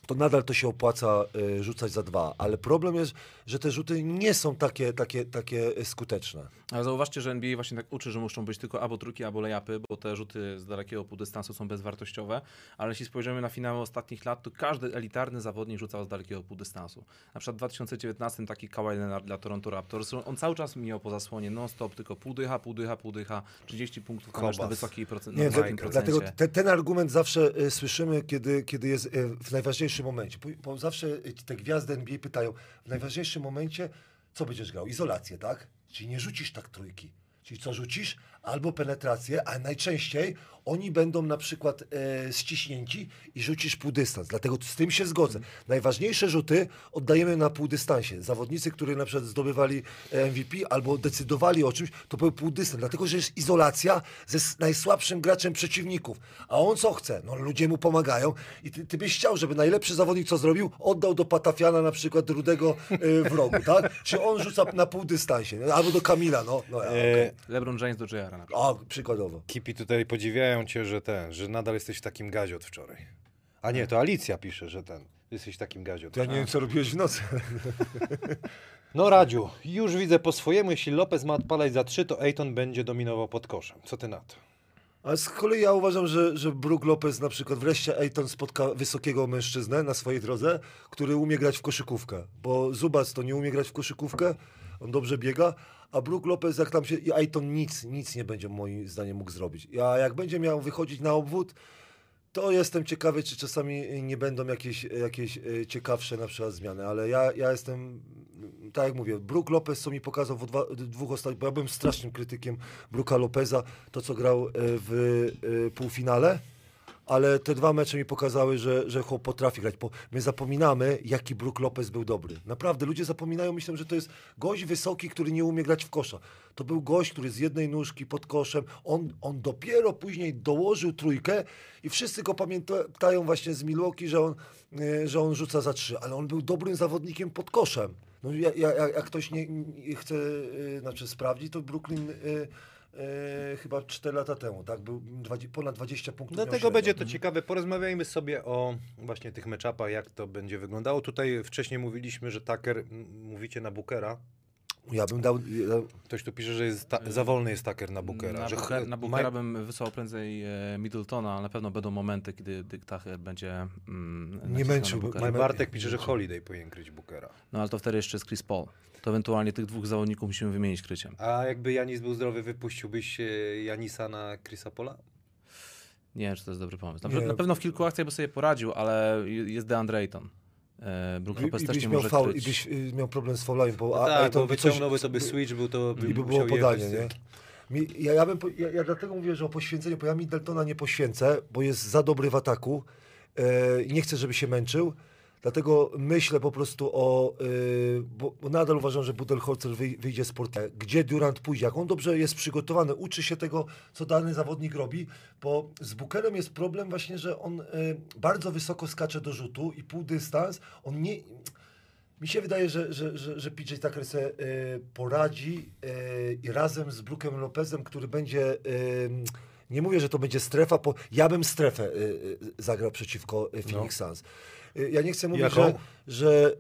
to nadal to się opłaca y, rzucać za dwa. Ale problem jest, że te rzuty nie są takie, takie, takie skuteczne. Ale zauważcie, że NBA właśnie tak uczy, że muszą być tylko albo trójki, albo layupy, bo te rzuty z dalekiego półdystansu są bezwartościowe, ale jeśli spojrzymy na finały ostatnich lat, to każdy elitarny zawodnik rzucał z dalekiego półdystansu. Na przykład w 2019 taki Kawhi Leonard dla Toronto Raptors, on cały czas mijał po zasłonie non-stop, tylko pół dycha, pół dycha, pół dycha, 30 punktów na wysokiej procent, Nie, na dlatego procencie. te, ten argument zawsze y, słyszymy, kiedy, kiedy jest y, w najważniejszym momencie. Bo, zawsze te gwiazdy NBA pytają, w najważniejszym momencie, co będziesz grał? Izolację, tak? Czyli nie rzucisz tak trójki. Czyli co rzucisz? Albo penetrację, a najczęściej oni będą na przykład e, ściśnięci i rzucisz półdystans. Dlatego z tym się zgodzę. Najważniejsze rzuty oddajemy na półdystansie. Zawodnicy, którzy na przykład zdobywali e, MVP albo decydowali o czymś, to był półdystans. Dlatego, że jest izolacja ze najsłabszym graczem przeciwników. A on co chce? No ludzie mu pomagają i ty, ty byś chciał, żeby najlepszy zawodnik co zrobił? Oddał do Patafiana na przykład rudego e, w rogu, tak? Czy on rzuca na półdystansie? No, Albo do Kamila, no. no ja. E, LeBron James do JR na przykład. O, przykładowo. Kipi tutaj podziwiają cię, że ten, że nadal jesteś w takim gazie od wczoraj. A nie, to Alicja pisze, że ten, jesteś w takim gazie od To ja wczoraj. nie wiem, co robiłeś w nocy. No Radziu, już widzę po swojemu, jeśli Lopez ma odpalać za trzy, to Ejton będzie dominował pod koszem. Co ty na to? A z kolei ja uważam, że, że Brook Lopez na przykład wreszcie Ejton spotka wysokiego mężczyznę na swojej drodze, który umie grać w koszykówkę. Bo Zubac to nie umie grać w koszykówkę, on dobrze biega, a Brook Lopez jak tam się... I Ejton nic, nic nie będzie moim zdaniem mógł zrobić. A jak będzie miał wychodzić na obwód, to jestem ciekawy, czy czasami nie będą jakieś, jakieś e, ciekawsze na przykład zmiany, ale ja, ja jestem, tak jak mówię, Brook Lopez, co mi pokazał w dwa, dwóch ostatnich, bo ja byłem strasznym krytykiem Brooka Lopeza, to co grał e, w e, półfinale, ale te dwa mecze mi pokazały, że, że chłop potrafi grać. Bo my zapominamy, jaki Brook Lopez był dobry. Naprawdę, ludzie zapominają, myślą, że to jest gość wysoki, który nie umie grać w kosza. To był gość, który z jednej nóżki pod koszem, on, on dopiero później dołożył trójkę i wszyscy go pamiętają właśnie z Milwaukee, że on, e, że on rzuca za trzy, ale on był dobrym zawodnikiem pod koszem. No, ja, ja, jak ktoś nie, nie chce e, znaczy sprawdzić, to Brooklyn... e, E, chyba 4 lata temu, tak? Był 20, ponad 20 punktów. Dlatego średnio. będzie to ciekawe. Porozmawiajmy sobie o właśnie tych meczapach, jak to będzie wyglądało. Tutaj wcześniej mówiliśmy, że Tucker, mówicie na Bookera. Ja bym dał. Ja, Ktoś tu pisze, że jest ta, za wolny jest Tucker na Bookera. Na, że na Bookera bym wysłał prędzej e, Middletona, ale na pewno będą momenty, kiedy Tucker będzie mm, nie- Bartek pisze, że Holiday powinien kryć Bookera. No ale to wtedy jeszcze jest Chris Paul. To ewentualnie tych dwóch zawodników musimy wymienić kryciem. A jakby Janis był zdrowy, wypuściłbyś e, Janisa na Chrisa Pola? Nie wiem, czy to jest dobry pomysł. Na, Nie. na pewno w kilku akcjach by sobie poradził, ale jest DeAndre Ayton. E, Brook i, Lopez i też byś nie miał może faul, i byś y, miał problem z faulami, bo No a, tak, Ayton bo by coś- wyciągnąłby sobie switch, był to by i by było podanie, jechać nie? Mi, ja, ja, bym, ja, ja dlatego mówię, że o poświęceniu, bo ja Middletona nie poświęcę, bo jest za dobry w ataku. E, nie chcę, żeby się męczył. Dlatego myślę po prostu o, yy, bo, nadal uważam, że Budenholzer wyj- wyjdzie z portu. Gdzie Durant pójdzie? Jak on dobrze jest przygotowany, uczy się tego, co dany zawodnik robi, bo z Bookerem jest problem właśnie, że on yy, bardzo wysoko skacze do rzutu i pół dystans, on nie... Mi się wydaje, że, że, że, że PJ Tucker se y, poradzi y, i razem z Brookem Lopezem, który będzie. Y, nie mówię, że to będzie strefa, bo ja bym strefę y, y, zagrał przeciwko y, Phoenix Suns. Ja nie chcę mówić, Jaką? że, że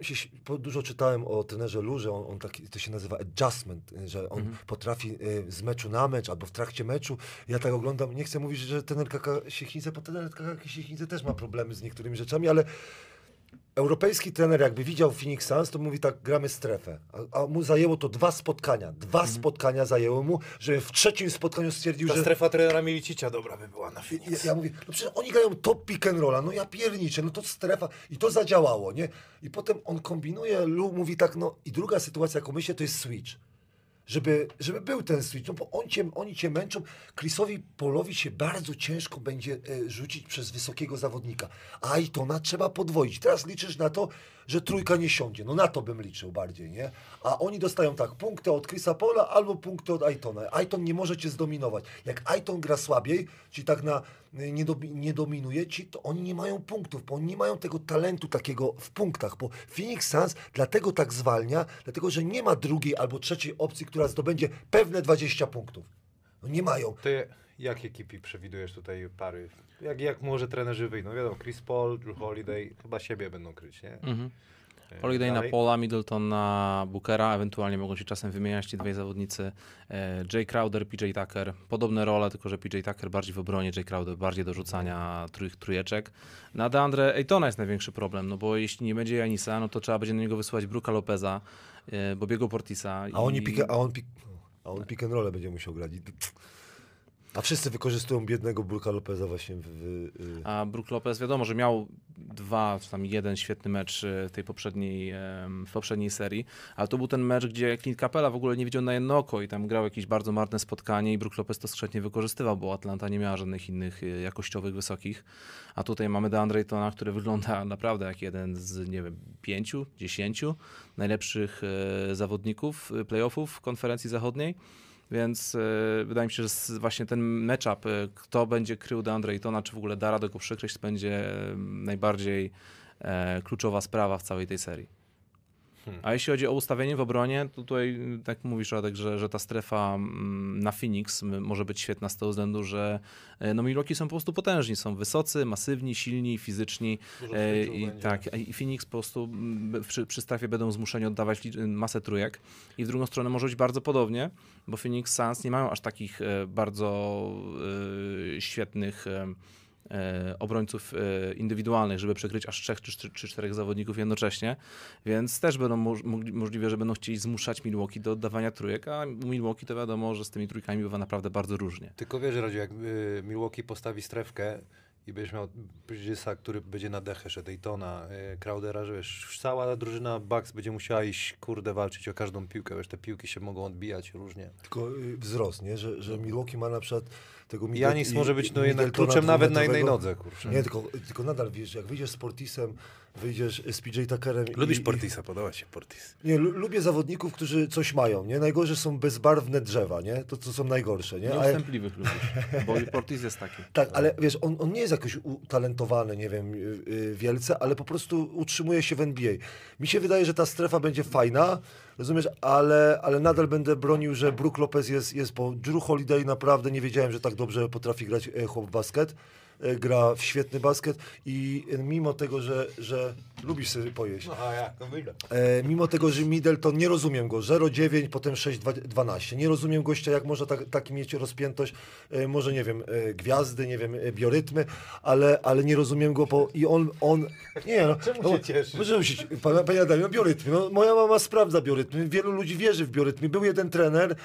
y, się, dużo czytałem o trenerze Lurze, on, on taki, to się nazywa adjustment, y, że on potrafi y, z meczu na mecz albo w trakcie meczu. Ja tak oglądam, nie chcę mówić, że trener Kaka Siechnice, bo trener Kaka Siechnice też ma problemy z niektórymi rzeczami, ale Europejski trener jakby widział Phoenix Suns, to mówi tak, gramy strefę. A, a mu zajęło to dwa spotkania. Dwa spotkania zajęło mu, że w trzecim spotkaniu stwierdził, Ta że... strefa trenera Milicicia dobra by była na Ja, Phoenix. ja mówię, no przecież oni grają top pick and rolla, no ja pierniczę, no to strefa i to zadziałało, nie? I potem on kombinuje, Lu mówi tak, no i druga sytuacja, jaką myślę, to jest switch. Żeby, żeby był ten switch, no bo on cię, oni cię męczą. Chrisowi Polowi się bardzo ciężko będzie e, rzucić przez wysokiego zawodnika. A Aitona trzeba podwoić. Teraz liczysz na to, że trójka nie siądzie. No na to bym liczył bardziej, nie? A oni dostają tak, punkty od Chrisa Pola albo punkty od Aitona. Aiton nie może cię zdominować. Jak Aiton gra słabiej, czyli tak na nie, domi, nie dominuje ci, to oni nie mają punktów, bo oni nie mają tego talentu takiego w punktach, bo Phoenix Suns dlatego tak zwalnia, dlatego że nie ma drugiej albo trzeciej opcji, która zdobędzie pewne 20 punktów. No nie mają. Ty jakie kipi przewidujesz tutaj pary? Jak, jak może trenerzy wyjdą? No wiadomo, Chris Paul, Drew Holiday, chyba siebie będą kryć, nie? Mhm. Holiday na dalej? Paula, Middleton na Bookera, ewentualnie mogą się czasem wymieniać ci dwaj zawodnicy. E, Jay Crowder, PJ Tucker, podobne role, tylko że PJ Tucker bardziej w obronie, Jay Crowder bardziej do rzucania trój, trójeczek. Na DeAndre Aytona jest największy problem, no bo jeśli nie będzie Janisa, no to trzeba będzie na niego wysyłać Bruka Lopeza, e, Bobiego Portisa. A, oni i- pick, a on pick, a on pick and roll będzie musiał grać. A wszyscy wykorzystują biednego Burka Lopeza właśnie w... w y, A Brook Lopez wiadomo, że miał dwa, czy tam jeden świetny mecz w tej poprzedniej, w poprzedniej serii, ale to był ten mecz, gdzie Clint Capella w ogóle nie widział na jedno oko i tam grał jakieś bardzo marne spotkanie i Brook Lopez to skrzętnie wykorzystywał, bo Atlanta nie miała żadnych innych e, jakościowych, wysokich. A tutaj mamy DeAndre Aytona, który wygląda naprawdę jak jeden z, nie wiem, pięciu, dziesięciu najlepszych zawodników playoffów konferencji zachodniej. Więc e, wydaje mi się, że właśnie ten matchup, e, kto będzie krył DeAndre Aytona, czy w ogóle da radę go przykryć, będzie e, najbardziej kluczowa sprawa w całej tej serii. A jeśli chodzi o ustawienie w obronie, to tutaj, y, tak mówisz, Radek, że, że ta strefa mm, na Phoenix może być świetna z tego względu, że e, no Milwaukee są po prostu potężni, są wysocy, masywni, silni, fizyczni e, i będzie. tak, i Phoenix po prostu przy, przy strefie będą zmuszeni oddawać lic- masę trójek i w drugą stronę może być bardzo podobnie, bo Phoenix Suns nie mają aż takich e, bardzo e, świetnych e, obrońców e, indywidualnych, żeby przekryć aż trzech czy, czy czterech zawodników jednocześnie, więc też będą możliwe, że będą chcieli zmuszać Milwaukee do oddawania trójek, a Milwaukee to wiadomo, że z tymi trójkami bywa naprawdę bardzo różnie. Tylko wiesz, Radziu, jak y, Milwaukee postawi strefkę i będziesz miał Bridgesa, który będzie na dechę, Daytona, y, Crowdera, że wiesz, cała drużyna Bucks będzie musiała iść, kurde, walczyć o każdą piłkę, wiesz, te piłki się mogą odbijać różnie. tylko y, wzrost, nie? Że, że Milwaukee ma na przykład tego Middle- Janis może być no, jednak kluczem nawet na jednej nodze, kurczę. Nie, tylko, tylko nadal wiesz, jak wyjdziesz z Portisem, wyjdziesz z PJ Tuckerem Lubisz i, Portisa, podoba się Portis. Nie, lu- lubię zawodników, którzy coś mają, nie? Najgorzej są bezbarwne drzewa, nie? To, to są najgorsze, nie? Ale, Nieustępliwych lubisz, bo Portis jest taki. tak, ale wiesz, on, on nie jest jakoś utalentowany, nie wiem, y, y, wielce, ale po prostu utrzymuje się w NBA. Mi się wydaje, że ta strefa będzie fajna, rozumiesz, ale, ale nadal będę bronił, że Brook Lopez jest, jest bo Drew Holiday naprawdę nie wiedziałem, że tak dobrze potrafi grać e, chłop basket. E, Gra w świetny basket i e, mimo tego, że, że lubisz sobie pojeść, No a jak, wyjdę. E, mimo tego, że Middleton, nie rozumiem go, 0,9, potem 6,12. Nie rozumiem gościa, jak można tak, taki mieć rozpiętość, e, może nie wiem, e, gwiazdy, nie wiem, e, biorytmy, ale, ale nie rozumiem go, bo i on, on, nie no. Czemu no, się cieszysz? Czemu się, panie, panie Adamie, no biorytmy, no, moja mama sprawdza biorytmy, wielu ludzi wierzy w biorytmy. Był jeden trener,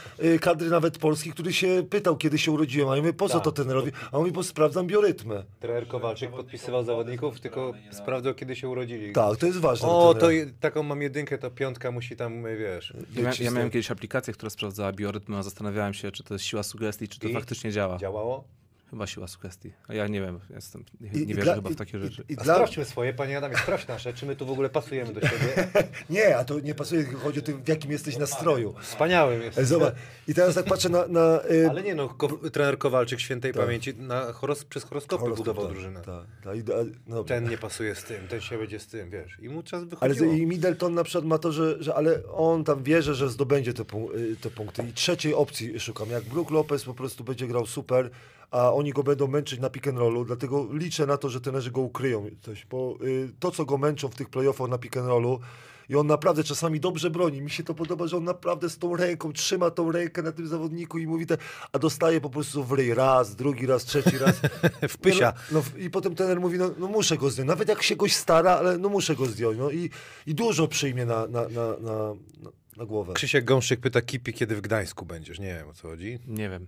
kadry nawet polski, który się pytał, kiedy się urodziłem, a ja mówię, po co Tak. to trenerowi? A on mówi, bo sprawdzam biorytmy. Trener Kowalczyk podpisywał zawodników, tylko sprawdzał, kiedy się urodzili. Tak, to jest ważne. O, to je- taką mam jedynkę, to piątka musi tam, y, wiesz... Ja, ja miałem kiedyś aplikację, która sprawdzała biorytmy, a zastanawiałem się, czy to jest siła sugestii, czy to I? faktycznie działa. Działało? Chyba siła sugestii. A ja nie wiem, jestem, nie, nie i wierzę dla- chyba w takie i- rzeczy. I, A dla... sprawdźmy swoje, panie Adamie, sprawdź nasze, czy my tu w ogóle pasujemy do siebie. Nie, a to nie pasuje, chodzi o tym, w jakim jesteś nastroju. Wspaniałym jest. Zobacz, i teraz tak patrzę na... na y, Ale nie no, ko- trener Kowalczyk świętej Tak. pamięci na horos- przez horoskopy horoskop, budował tak, drużynę. Tak, tak, i da- no. Ten nie pasuje z tym, ten się będzie z tym, wiesz. I mu czas Ale wychodziło. z- i Middleton na przykład ma to, że, że ale on tam wierzy, że zdobędzie te, y, te punkty. I trzeciej opcji szukam. Jak Brook Lopez po prostu będzie grał super, a oni go będą męczyć na pick and rollu, dlatego liczę na to, że trenerzy go ukryją coś, bo y, to, co go męczą w tych playoffach na pick and rollu, i on naprawdę czasami dobrze broni. Mi się to podoba, że on naprawdę z tą ręką trzyma tą rękę na tym zawodniku i mówi te, a dostaje po prostu w ryj raz, drugi raz, trzeci raz. w pysia. No, no, I potem trener mówi, no, no muszę go zdjąć. Nawet jak się goś stara, ale no muszę go zdjąć. No i, i dużo przyjmie na, na, na, na, na, na głowę. Krzysiek Gąszyk pyta Kipi, kiedy w Gdańsku będziesz. Nie wiem o co chodzi. Nie wiem.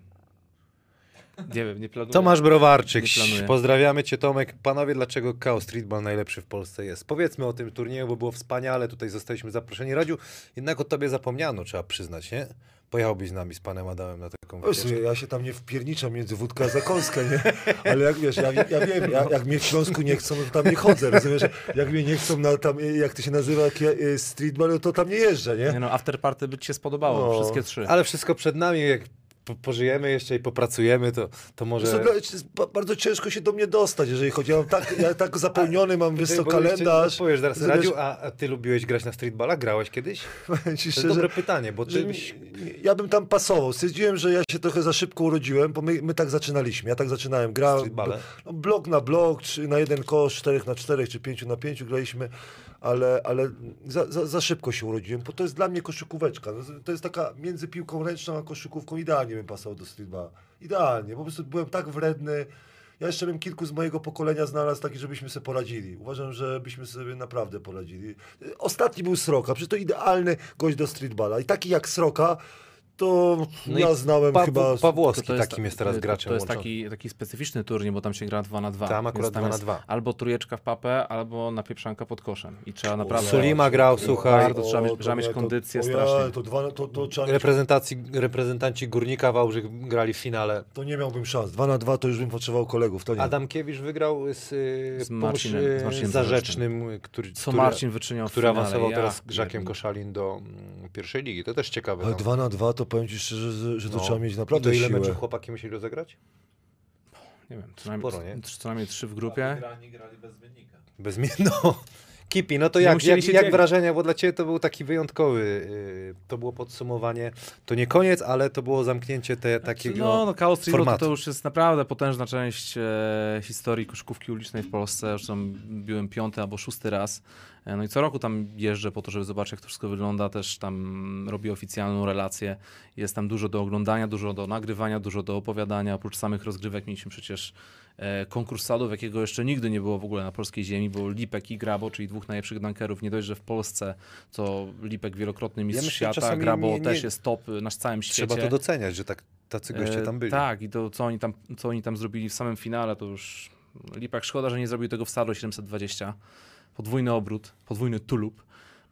Nie wiem, nie planuję. Tomasz Browarczyk, Nie planuję. pozdrawiamy cię Tomek. Panowie, dlaczego Chaos Streetball najlepszy w Polsce jest? Powiedzmy o tym turnieju, bo było wspaniale, tutaj zostaliśmy zaproszeni. Radziu, jednak o tobie zapomniano, trzeba przyznać, nie? Pojechałbyś z nami, z panem Adamem na taką wycieczkę. ja się tam nie wpierniczam między wódkę a zakąskę, nie? Ale jak wiesz, ja, ja wiem, ja, jak mnie w Śląsku nie chcą, no to tam nie chodzę, rozumiesz? Jak mnie nie chcą na tam, jak to się nazywa, y, streetball, no to tam nie jeżdżę, nie? Nie no, afterparty by ci się spodobało, No. wszystkie trzy. Ale wszystko przed nami, jak po, pożyjemy jeszcze i popracujemy, to, to może... Ba- bardzo ciężko się do mnie dostać, jeżeli chodzi. Ja mam tak, ja tak zapełniony mam, wiesz co, kalendarz. Powiesz zaraz? Radziu, a, a ty lubiłeś grać na streetballa? Grałeś kiedyś? To jest szczerze, dobre pytanie, bo ty byś... ja bym tam pasował. Stwierdziłem, że ja się trochę za szybko urodziłem, bo my, my tak zaczynaliśmy. Ja tak zaczynałem. Grałem no, blok na blok, czy na jeden kosz, czterech na czterech, czy pięciu na pięciu graliśmy, ale, ale za, za, za szybko się urodziłem, bo to jest dla mnie koszykóweczka. To jest taka między piłką ręczną a koszykówką. Idealnie bym pasował do streetballa. Idealnie. Po prostu byłem tak wredny. Ja jeszcze bym kilku z mojego pokolenia znalazł taki, żebyśmy sobie poradzili. Uważam, że byśmy sobie naprawdę poradzili. Ostatni był Sroka, przecież to idealny gość do streetballa. I taki jak Sroka, to No ja znałem Pa- chyba... Pawłowski To- to takim jest teraz to- graczem To jest taki, taki specyficzny turniej, bo tam się gra 2 na 2. Tam akurat dwa na dwa. Albo trójeczka w papę, albo napieprzanka pod koszem. I trzeba naprawdę... Sulima grał, słuchaj. Bardzo trzeba mieć- to trzeba mieć to- kondycję ojej, strasznie. To, dwa, to, to, trzeba mieć, Reprezentacji, reprezentanci Górnika Wałbrzych grali w finale. to nie miałbym szans. Dwa na dwa to już bym potrzebował kolegów. To nie. Adamkiewicz wygrał z, y, Z Marcinem- Pomóż, y, z Marcinem Zarzecznym, który, Co który, Marcin wyczyniał który finale. awansował Ja teraz Grzakiem pierdolę. Koszalin do mm, pierwszej ligi. To też ciekawe. Ale no. dwa na dwa to powiem ci szczerze, że, że to No. trzeba mieć I naprawdę to ile siłę. meczów chłopaki musieli rozegrać? Nie wiem, co najmniej, Sporo, nie? co najmniej trzy w grupie. Grani grali bez wynika. Bez mnie, no. Kipi, no to jak, jak, jak wrażenia? Bo dla ciebie to był taki wyjątkowy, y, to było podsumowanie. To nie koniec, ale to było zamknięcie te, takiego No, no Chaos Streetball to, to już jest naprawdę potężna część e, historii koszykówki ulicznej w Polsce. Zresztą byłem piąty albo szósty raz. E, no i co roku tam jeżdżę po to, żeby zobaczyć, jak to wszystko wygląda. Też tam robię oficjalną relację. Jest tam dużo do oglądania, dużo do nagrywania, dużo do opowiadania. Oprócz samych rozgrywek mieliśmy przecież konkurs sadów, jakiego jeszcze nigdy nie było w ogóle na polskiej ziemi, bo Lipek i Grabo, czyli dwóch najlepszych dunkerów, nie dość, że w Polsce, to Lipek wielokrotny mistrz myślę, świata, Grabo nie- nie- też jest top na całym świecie. Trzeba to doceniać, że tak, tacy goście E, tam byli. Tak, i to co oni tam, co oni tam zrobili w samym finale, to już Lipak szkoda, że nie zrobił tego w Sado 720. Podwójny obrót, podwójny tulub,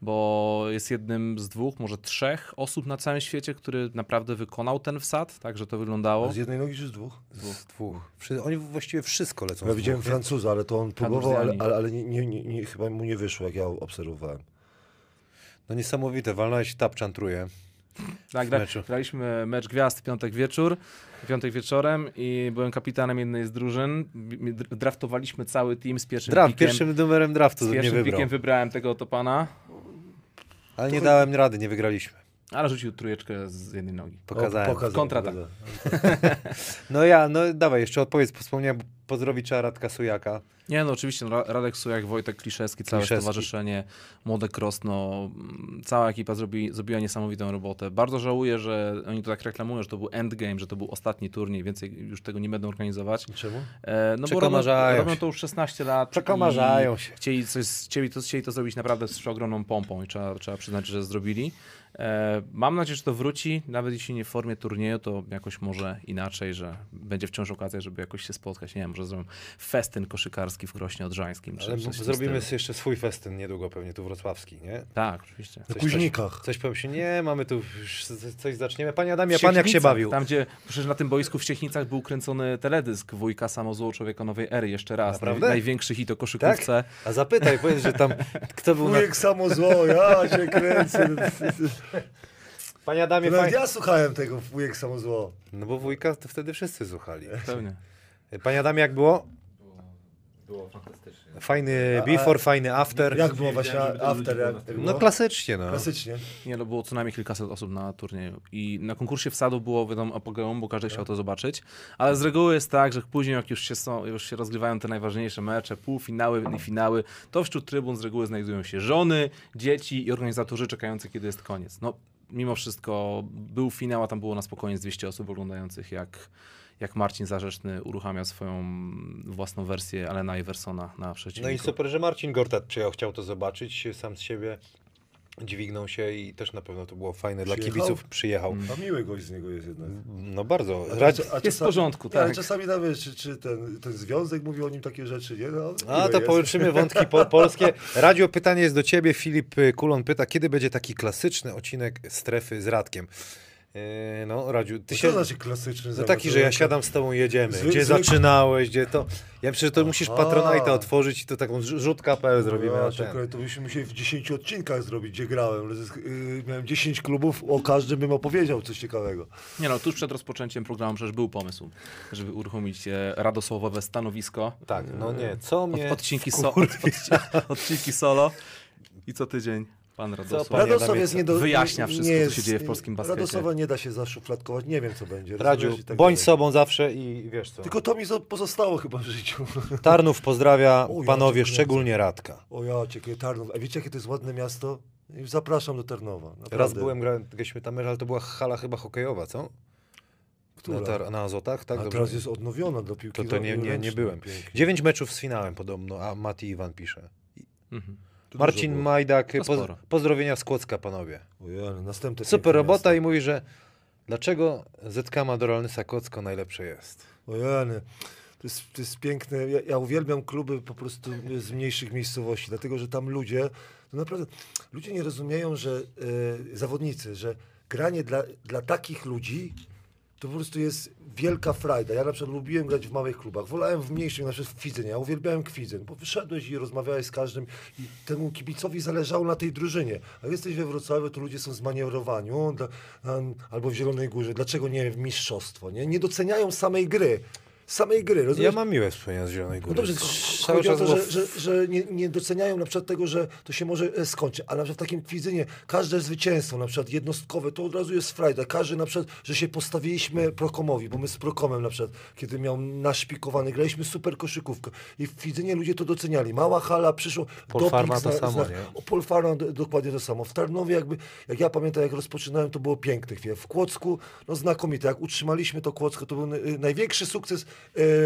bo jest jednym z dwóch, może trzech osób na całym świecie, który naprawdę wykonał ten wsad, tak, że to wyglądało. Z jednej nogi czy z dwóch? Z dwóch. Wszy- Oni właściwie wszystko lecą Ja z widziałem dwóch? Francuza, ale to on próbował, ale, ale, ale nie, nie, nie, nie, chyba mu nie wyszło, jak ja obserwowałem. No niesamowite, walnąłeś tapczan truje. Tak, gra, graliśmy mecz gwiazd w piątek wieczór, w piątek wieczorem i byłem kapitanem jednej z drużyn. Draftowaliśmy cały team z pierwszym Draft, pikiem. pierwszym numerem draftu z pierwszym wybrał. pikiem wybrałem tego oto pana, Ale nie dałem rady, nie wygraliśmy. ale rzucił trójeczkę z jednej nogi. Pokazałem. O, pokazał, Kontratak. No ja, no dawaj, jeszcze odpowiedz, wspomniałem, pozdrowić trzeba Radka Sujaka. Nie, no oczywiście, no, Ra- Radek Sujak, Wojtek Kliszewski, całe Kliszewski. stowarzyszenie, Młode Cross, no, mm, cała ekipa zrobi, zrobiła niesamowitą robotę. Bardzo żałuję, że oni to tak reklamują, że to był endgame, że to był ostatni turniej, więcej już tego nie będą organizować. Czemu? E, no bo robią, robią to już 16 lat. Przekomarzają się. Chcieli, coś, chcieli, to, chcieli to zrobić naprawdę z ogromną pompą i trzeba, trzeba przyznać, że zrobili. E, mam nadzieję, że to wróci, nawet jeśli nie w formie turnieju, to jakoś może inaczej, że będzie wciąż okazja, żeby jakoś się spotkać. Nie wiem, może zrobią festyn koszykarski w Krośnie Odrzańskim. czy Ale coś w zrobimy jeszcze swój festyn niedługo pewnie tu wrocławski, nie? Tak, oczywiście. Na Kuźnikach. Coś powiem się, nie, mamy tu coś zaczniemy. Panie Adamie, W pan jak się bawił? Tam, gdzie przecież na tym boisku w Siechnicach był kręcony teledysk wujka Samozło Człowieka Nowej Ery jeszcze raz. Naprawdę? Największy hit o koszykówce. A zapytaj, powiedz, że tam kto był na... Wujek samo zło, ja się kręcę. Panie Adamie, fajnie. ja słuchałem tego wujek samo zło. No bo wujka to wtedy wszyscy słuchali. Pewnie. Panie Adamie, jak było? Było fantastycznie. Fajny A- before, fajny after. Jak było właśnie after? Jak, było No klasycznie, no. Klasycznie. Nie, no było co najmniej kilkaset osób na turnieju. I na konkursie wsadu było wiadomo apogeum, bo każdy chciał to zobaczyć. Ale z reguły jest tak, że później jak już się, są, już się rozgrywają te najważniejsze mecze, półfinały i finały, to wśród trybun z reguły znajdują się żony, dzieci i organizatorzy czekający, kiedy jest koniec. No, mimo wszystko był finał, a tam było na spokojnie z 200 osób oglądających, jak, jak Marcin Zarzeczny uruchamia swoją własną wersję Alena Iversona na No przeciwniku. i super, że Marcin Gortat przyjechał, chciał to zobaczyć, sam z siebie dźwignął się i też na pewno to było fajne dla Przyjechał? kibiców. Przyjechał. A miły gość z niego jest jednak. No bardzo. A, Radzi... a Jest w porządku, tak. Ale czasami nawet, czy, czy ten, ten związek mówił o nim takie rzeczy, nie? No, A to jest. poruszymy wątki po polskie. Radio, pytanie jest do ciebie. Filip Kulon pyta, kiedy będzie taki klasyczny odcinek strefy z Radkiem? Yy, no, Radziu, ty To się... Co znaczy klasyczny No taki, że ja siadam z tobą, jedziemy. Zwy- Gdzie zwykły- zaczynałeś, gdzie to... Ja myślę, że to musisz Aha. Patronite'a otworzyć i to taką rz- rzut.pl zrobimy Ja, na ten. to byśmy musieli w 10 odcinkach zrobić, gdzie grałem. Yy, miałem 10 klubów, o każdym bym opowiedział coś ciekawego. Nie no, tuż przed rozpoczęciem programu przecież był pomysł, żeby uruchomić e, radosłowowe stanowisko. Tak, no nie, co Od, mnie... odcinki, so, od, odci- odcinki solo i co tydzień pan Radosław. Panie Radosław jest nie do, wyjaśnia nie- wszystko, nie co się dzieje w polskim baskecie. Radosława nie da się zaszufladkować, nie wiem co będzie. Radziu, tak bądź dalej. sobą zawsze i wiesz co. Tylko to mi zo- pozostało chyba w życiu. Tarnów pozdrawia O, ja panowie, szczególnie Radka. O ja cię, Tarnów. A wiecie jakie to jest ładne miasto? I Zapraszam do Tarnowa. Naprawdę. Raz byłem, grałem, graliśmy tam ale to była hala chyba hokejowa, co? Która? Na, tar- na Azotach, tak? A Dobrze teraz jest odnowiona do piłki To, to nie, nie, nie byłem. Pięknie. Dziewięć meczów z finałem podobno, a Mati Iwan pisze. Mhm. To Marcin było. Majdak, To poz, sporo. pozdrowienia z Kłodzka, panowie. Ojej, ale następne Super robota miasto. i mówi, że dlaczego ZK ma do Rolnysa Kłodzko najlepsze jest. Ojej, to jest, to jest piękne. Ja, ja uwielbiam kluby po prostu z mniejszych miejscowości, dlatego że tam ludzie, to naprawdę, ludzie nie rozumieją, że e, zawodnicy, że granie dla, dla takich ludzi to po prostu jest wielka frajda. Ja na przykład lubiłem grać w małych klubach. Wolałem w mniejszych, na przykład w Kwidzynie. Ja uwielbiałem Kwidzyn, bo wyszedłeś i rozmawiałeś z każdym i temu kibicowi zależało na tej drużynie. A jesteś we Wrocławiu, to ludzie są zmanewrowani. O, albo w Zielonej Górze. Dlaczego nie w mistrzostwo? Nie, nie doceniają samej gry. Samej gry, rozumiesz? Ja mam miłe wspomnienia z Zielonej No Góry. dobrze, Cały chodzi o czas to, że, że, że nie, nie doceniają na przykład tego, że to się może e, skończyć, ale na przykład w takim kwidzynie każde zwycięstwo, na przykład jednostkowe, to od razu jest frajda. Każdy na przykład, że się postawiliśmy Prokomowi, bo my z Prokomem na przykład, kiedy miał naszpikowany, graliśmy super koszykówkę i w kwidzynie ludzie to doceniali. Mała hala, przyszło Polfarma to zna- samo, zna- nie? o, Polfarma dokładnie to samo. W Tarnowie jakby, jak ja pamiętam, jak rozpoczynałem, to było piękne chwile. W Kłodzku, no znakomite. Jak utrzymaliśmy to Kłodzko, to był y, największy sukces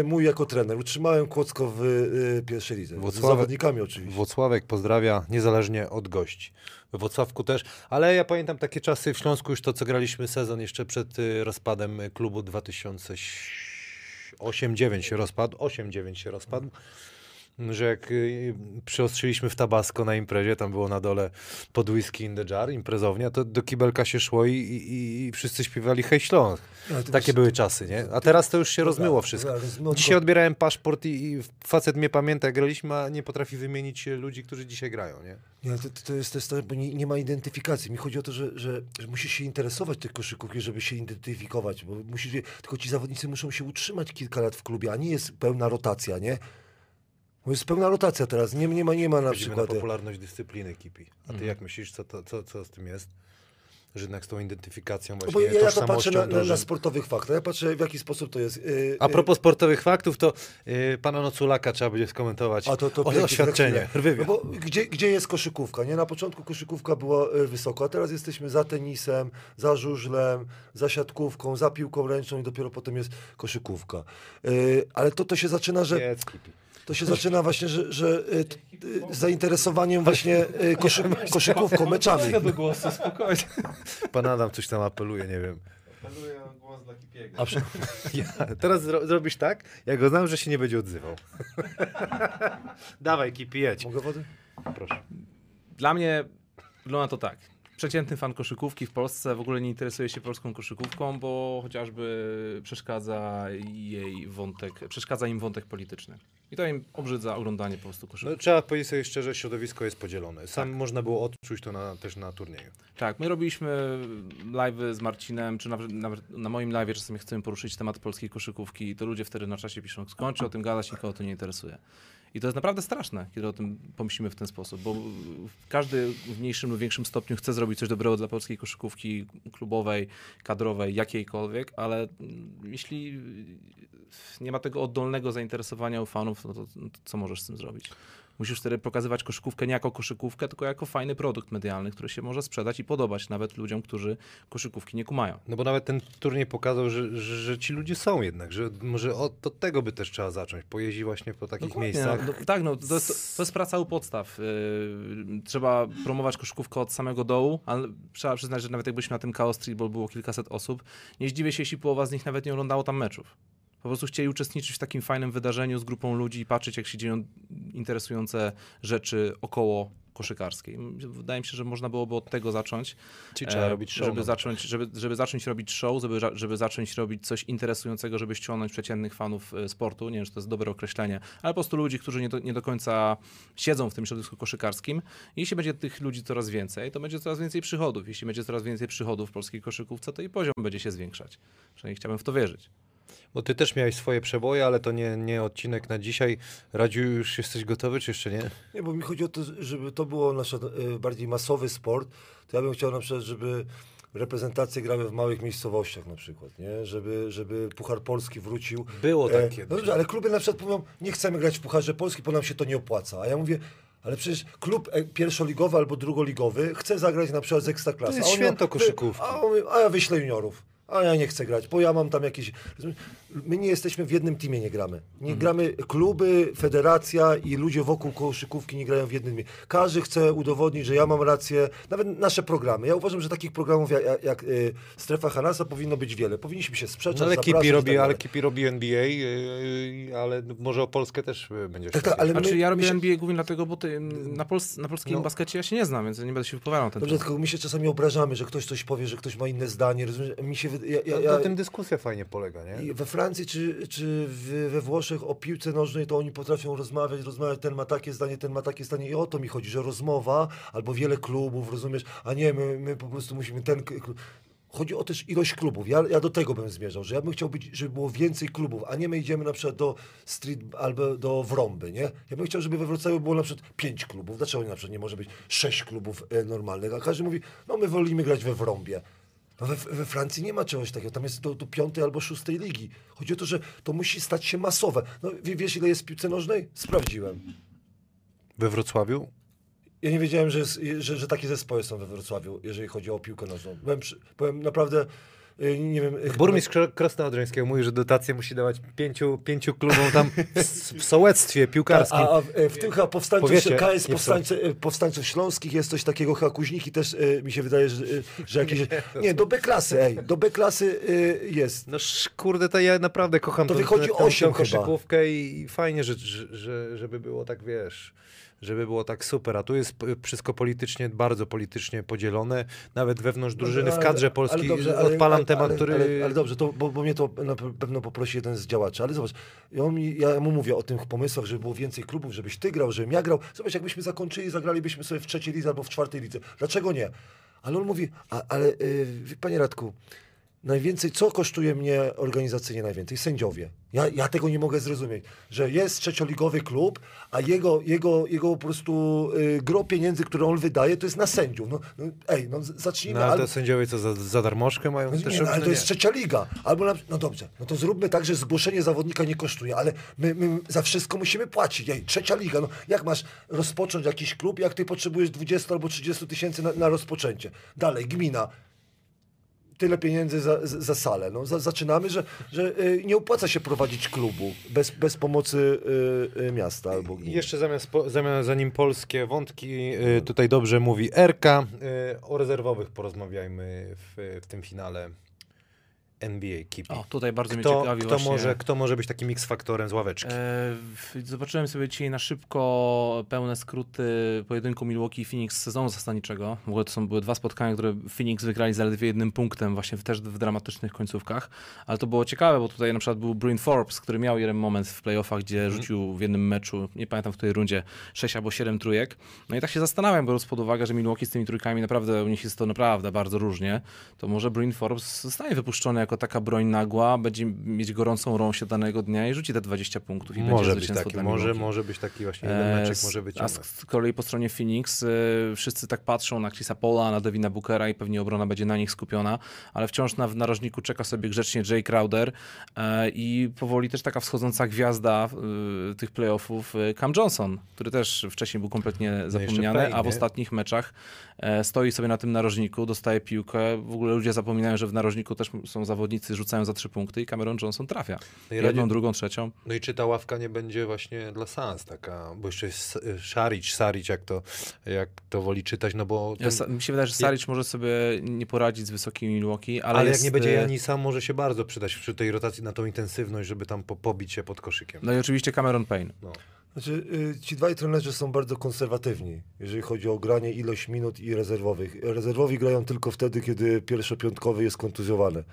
mój jako trener. Utrzymałem Kłodzko w y, pierwszej lidze. Z zawodnikami oczywiście. Włocławek pozdrawia niezależnie od gości. We Włocławku też, ale ja pamiętam takie czasy w Śląsku już to, co graliśmy sezon jeszcze przed y, rozpadem klubu 2008-9 się rozpadł, 8-9 się rozpadł, że jak y, przyostrzyliśmy w Tabasco na imprezie, tam było na dole pod whisky in the jar, imprezownia, to do kibelka się szło i, i, i wszyscy śpiewali Hej Śląsk. To Takie były czasy, nie? A teraz to już się rozmyło wszystko. Dzisiaj odbierałem paszport i, i facet mnie pamięta, jak graliśmy, a nie potrafi wymienić ludzi, którzy dzisiaj grają, nie? Nie, to, to jest też to, bo nie, nie ma identyfikacji. Mi chodzi o to, że, że, że musisz się interesować tych koszykówki, żeby się identyfikować, bo musisz, tylko ci zawodnicy muszą się utrzymać kilka lat w klubie, a nie jest pełna rotacja, nie? Bo jest pełna rotacja teraz, nie, nie ma, nie ma na Chodzimy na przykład... e, popularność dyscypliny kipi. A ty jak myślisz, co, to, co, co z tym jest? Że jednak z tą identyfikacją No bo właśnie, ja, ja to patrzę na, na, na sportowych faktach. Ja patrzę, w jaki sposób to jest. Yy, A propos sportowych faktów, to y, pana Noculaka trzeba będzie skomentować. A to, to o, oświadczenie. No bo gdzie, gdzie jest koszykówka? Nie? Na początku koszykówka była e, wysoko, a teraz jesteśmy za tenisem, za żużlem, za siatkówką, za piłką ręczną i dopiero potem jest koszykówka. E, ale to, to się zaczyna, że kipi. To się zaczyna właśnie, że, że t- e, zainteresowaniem właśnie e, koszy, koszykówką, meczami. do głosu, spokojnie. Pan Adam coś tam apeluje, nie wiem. Apeluję o głos dla A przy... Ja, teraz zro zrobisz tak, jak go znam, że się nie będzie odzywał. Dawaj, Kipi, jedź. Mogę wody? Proszę. Dla mnie wygląda to tak. Przeciętny fan koszykówki w Polsce w ogóle nie interesuje się polską koszykówką, bo chociażby przeszkadza jej wątek, przeszkadza im wątek polityczny. I to im obrzydza oglądanie po prostu No, koszykówki. trzeba powiedzieć sobie szczerze, środowisko jest podzielone. Sam można było odczuć to na, też na turnieju. Tak, my robiliśmy live z Marcinem, czy nawet, nawet na moim live czasami chcemy poruszyć temat polskiej koszykówki i to ludzie wtedy na czasie piszą, skończy o tym gadać, nikogo to nie interesuje. I to jest naprawdę straszne, kiedy o tym pomyślimy w ten sposób, bo każdy w mniejszym lub większym stopniu chce zrobić coś dobrego dla polskiej koszykówki klubowej, kadrowej, jakiejkolwiek, ale jeśli nie ma tego oddolnego zainteresowania u fanów, no to, to co możesz z tym zrobić? Musisz wtedy pokazywać koszykówkę nie jako koszykówkę, tylko jako fajny produkt medialny, który się może sprzedać i podobać nawet ludziom, którzy koszykówki nie kumają. No bo nawet ten turniej pokazał, że, że, że ci ludzie są jednak, że może od, od tego by też trzeba zacząć, pojeździć właśnie po takich Dokładnie, miejscach. No, no, tak, no, to, jest, to jest praca u podstaw. Yy, trzeba promować koszykówkę od samego dołu, ale trzeba przyznać, że nawet jakbyśmy na tym Chaos Streetball było kilkaset osób, nie zdziwię się, jeśli połowa z nich nawet nie oglądało tam meczów. Po prostu chcieli uczestniczyć w takim fajnym wydarzeniu z grupą ludzi i patrzeć, jak się dzieją interesujące rzeczy około koszykarskiej. Wydaje mi się, że można byłoby od tego zacząć. Czyli trzeba e, robić show. Żeby no. zacząć, żeby, żeby zacząć robić show, żeby, żeby zacząć robić coś interesującego, żeby ściągnąć przeciętnych fanów e, sportu. Nie wiem, czy to jest dobre określenie, ale po prostu ludzi, którzy nie do, nie do końca siedzą w tym środowisku koszykarskim. I jeśli będzie tych ludzi coraz więcej, to będzie coraz więcej przychodów. Jeśli będzie coraz więcej przychodów w polskiej koszykówce, to i poziom będzie się zwiększać. Przynajmniej chciałbym w to wierzyć. Bo ty też miałeś swoje przeboje, ale to nie, nie odcinek na dzisiaj. Radziu, już jesteś gotowy, czy jeszcze nie? Nie, bo mi chodzi o to, żeby to było nasz e, bardziej masowy sport, to ja bym chciał na przykład, żeby reprezentacje grały w małych miejscowościach na przykład, nie? Żeby, żeby Puchar Polski wrócił. Było tak E, kiedyś. No dobrze, ale kluby na przykład mówią, nie chcemy grać w Pucharze Polski, bo nam się to nie opłaca. A ja mówię, ale przecież klub e, pierwszoligowy albo drugoligowy chce zagrać na przykład z Ekstraklasy. To jest święto koszykówki. A, on a ja wyślę juniorów. A ja nie chcę grać, bo ja mam tam jakieś... My nie jesteśmy w jednym teamie, nie gramy. Nie Mhm. gramy, kluby, federacja i ludzie wokół koszykówki nie grają w jednym teamie. Każdy chce udowodnić, że ja mam rację. Nawet nasze programy. Ja uważam, że takich programów jak, jak, jak y, Strefa Hanasa powinno być wiele. Powinniśmy się sprzeczać, No, ale Kipi i robi, tak ale. Kipi robi NBA, yy, ale może o Polskę też yy, będziesz Tak, tak, ale Znaczy, my, ja my robię się, NBA głównie dlatego, bo ty, na, pols na polskim No. baskecie ja się nie znam, więc nie będę się wypowiadał na ten Dobrze, temat. tylko my się czasami obrażamy, że ktoś coś powie, że ktoś ma inne zdanie. Rozumiesz? Mi się, ja, ja, No, ja, Na tym dyskusja fajnie polega, nie? We Francji czy, czy w, we Włoszech o piłce nożnej to oni potrafią rozmawiać, rozmawiać, ten ma takie zdanie, ten ma takie zdanie i o to mi chodzi, że rozmowa albo wiele klubów, rozumiesz, a nie, my, my po prostu musimy ten klub. Chodzi o też ilość klubów. Ja, ja do tego bym zmierzał, że ja bym chciał być, żeby było więcej klubów, a nie my idziemy na przykład do street albo do Wrąby, nie? Ja bym chciał, żeby we Wrocławiu było na przykład pięć klubów. Dlaczego na przykład nie może być sześć klubów e, normalnych? A każdy mówi, no my wolimy grać we Wrąbie. No we, we Francji nie ma czegoś takiego, tam jest do, do piątej albo szóstej ligi. Chodzi o to, że to musi stać się masowe. No wie- wiesz ile jest w piłce nożnej? Sprawdziłem. We Wrocławiu? Ja nie wiedziałem, że, jest, że, że takie zespoły są we Wrocławiu, jeżeli chodzi o piłkę nożną. Byłem, przy, byłem naprawdę, nie wiem... y, Burmistrz Kro- Krosna Odrzańskiego mówi, że dotację musi dawać pięciu, pięciu klubom tam w, w sołectwie piłkarskim. A, a w, e, w tym chyba powstańców, Powiecie, KS nie powstańcy, powstańców śląskich jest coś takiego, chyba Kuźniki też mi się wydaje, że, że jakieś... Nie, do B klasy, ej, do B klasy jest. No kurde, to ja naprawdę kocham To tą- wychodzi tą, osiem tą chyba. koszykówkę i, fajnie, że, że, żeby było tak, wiesz, żeby było tak super. A tu jest wszystko politycznie, bardzo politycznie podzielone. Nawet wewnątrz drużyny, w kadrze polskiej dobrze, odpalam ale- temat, ale, który... Ale, ale dobrze, to, bo, bo mnie to na pewno poprosi jeden z działaczy, ale zobacz, ja, mi, ja mu mówię o tych pomysłach, żeby było więcej klubów, żebyś ty grał, żebym ja grał. Zobacz, jakbyśmy zakończyli, zagralibyśmy sobie w trzeciej lidze albo w czwartej lidze. Dlaczego nie? Ale on mówi, a, ale yy, panie Radku, najwięcej, co kosztuje mnie organizacyjnie najwięcej? Sędziowie. Ja, ja tego nie mogę zrozumieć, że jest trzecioligowy klub, a jego, jego, jego po prostu y, gro pieniędzy, które on wydaje, to jest na sędziów. No, no, ej, no zacznijmy. No ale albo- to sędziowie co, za, za darmożkę mają no, też nie, no, ale no to jest trzecia liga. Albo na, no dobrze, no to zróbmy tak, że zgłoszenie zawodnika nie kosztuje, ale my, my za wszystko musimy płacić. Ej, trzecia liga, no jak masz rozpocząć jakiś klub, jak ty potrzebujesz 20 albo 30 tysięcy na, na rozpoczęcie? Dalej, gmina. Tyle pieniędzy za, za salę. No, za, zaczynamy, że, że y, nie opłaca się prowadzić klubu bez, bez pomocy y, y, miasta albo gminy. Jeszcze zamiast, zamiast zanim polskie wątki, tutaj dobrze mówi Erka, o rezerwowych porozmawiajmy w, w tym finale. NBA Kipi? O, tutaj bardzo mnie Kto, ciekawi kto, właśnie... może, kto może być takim X-faktorem z ławeczki? E, zobaczyłem sobie dzisiaj na szybko pełne skróty pojedynku Milwaukee i Phoenix z sezonu zasadniczego. W ogóle to są były dwa spotkania, które Phoenix wygrali zaledwie jednym punktem, właśnie w, też w dramatycznych końcówkach. Ale to było ciekawe, bo tutaj na przykład był Bryn Forbes, który miał jeden moment w playoffach, gdzie rzucił w jednym meczu, nie pamiętam w której rundzie, 6 albo 7 trójek. No i tak się zastanawiam, biorąc pod uwagę, że Milwaukee z tymi trójkami naprawdę, u nich jest to naprawdę bardzo różnie, to może Bryn Forbes zostanie wypuszczony jako taka broń nagła, będzie mieć gorącą rąsię danego dnia i rzuci te 20 punktów i będzie może być zwycięstwo taki, może, Milwaukee. może być taki właśnie jeden meczek, E, może być. A z kolei po stronie Phoenix e, wszyscy tak patrzą na Chrisa Paula, na Devina Bookera i pewnie obrona będzie na nich skupiona, ale wciąż na w narożniku czeka sobie grzecznie Jay Crowder e, i powoli też taka wschodząca gwiazda tych playoffów Cam Johnson, który też wcześniej był kompletnie zapomniany, Payne, a w ostatnich meczach stoi sobie na tym narożniku, dostaje piłkę. W ogóle ludzie zapominają, że w narożniku też są zawodnicy, rzucają za trzy punkty i Cameron Johnson trafia. No i Jedną, radzie- drugą, trzecią. No i czy ta ławka nie będzie właśnie dla Sans taka, bo jeszcze jest y, Szaric, Saric, jak to, jak to woli czytać, no bo... Ja, Ten, sa- mi się wydaje, że Saric może sobie nie poradzić z wysokimi Milwaukee, ale, ale, jest, jak nie będzie e, Janisa, może się bardzo przydać przy tej rotacji na tą intensywność, żeby tam po, pobić się pod koszykiem. No i oczywiście Cameron Payne. No. Znaczy, y, ci dwaj trenerzy są bardzo konserwatywni, jeżeli chodzi o granie, ilość minut i rezerwowych. Rezerwowi grają tylko wtedy, kiedy pierwszopiątkowy jest kontuzjowany.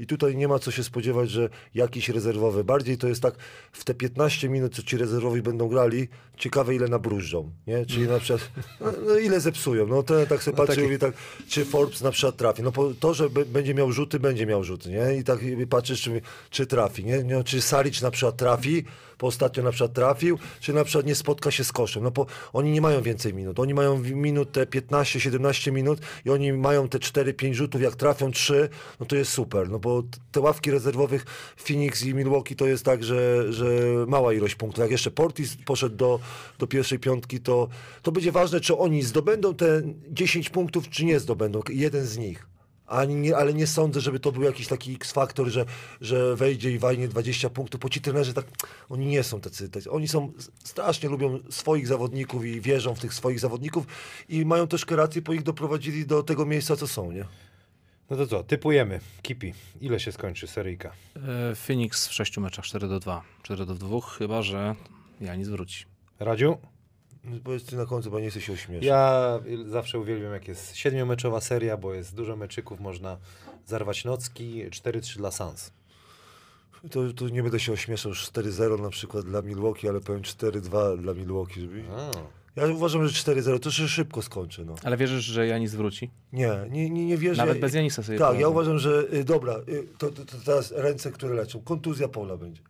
I tutaj nie ma co się spodziewać, że jakiś rezerwowy. Bardziej to jest tak, w te 15 minut, co ci rezerwowi będą grali, ciekawe ile nabrużdżą, nie? Czyli na przykład, no, no ile zepsują. No to tak sobie No patrzy i taki- mówi tak, czy Forbes na przykład trafi. No to, że będzie miał rzuty, będzie miał rzuty, nie? I tak i patrzysz, czy, czy trafi, nie? nie? Czy Saric na przykład trafi, bo ostatnio na przykład trafił, czy na przykład nie spotka się z koszem. No bo oni nie mają więcej minut. Oni mają minut te 15-17 minut i oni mają te 4-5 rzutów. Jak trafią 3, no to jest super. No bo te ławki rezerwowych Phoenix i Milwaukee to jest tak, że, że mała ilość punktów. Jak jeszcze Portis poszedł do, do pierwszej piątki, to, to będzie ważne, czy oni zdobędą te 10 punktów, czy nie zdobędą. Jeden z nich. Ani nie, ale nie sądzę, żeby to był jakiś taki X-faktor, że, że wejdzie i wajnie 20 punktów, bo ci trenerzy tak, oni nie są tacy, tacy. Oni są, strasznie lubią swoich zawodników i wierzą w tych swoich zawodników i mają troszkę rację, bo ich doprowadzili do tego miejsca, co są, nie? no to co, typujemy. Kipi, ile się skończy seryjka? E, Phoenix w sześciu meczach 4 do 2. 4 do 2, chyba że Janis wróci. Radziu? No, Powiedz ty na końcu, bo nie chcę się ośmieszyć. Ja zawsze uwielbiam, jak jest siedmiomeczowa seria, bo jest dużo meczyków, można zarwać nocki, 4-3 dla Sans. To, to nie będę się ośmieszał, już 4-0 na przykład dla Milwaukee, ale powiem 4-2 dla Milwaukee. Żeby... A. Ja uważam, że 4-0 to się szybko skończy, no. Ale wierzysz, że Janis wróci? Nie, nie, nie, nie wierzę. Nawet bez Janisa sobie Tak, ja uważam, że y, dobra, y, to, to, to teraz ręce, które leczą. Kontuzja Pola będzie.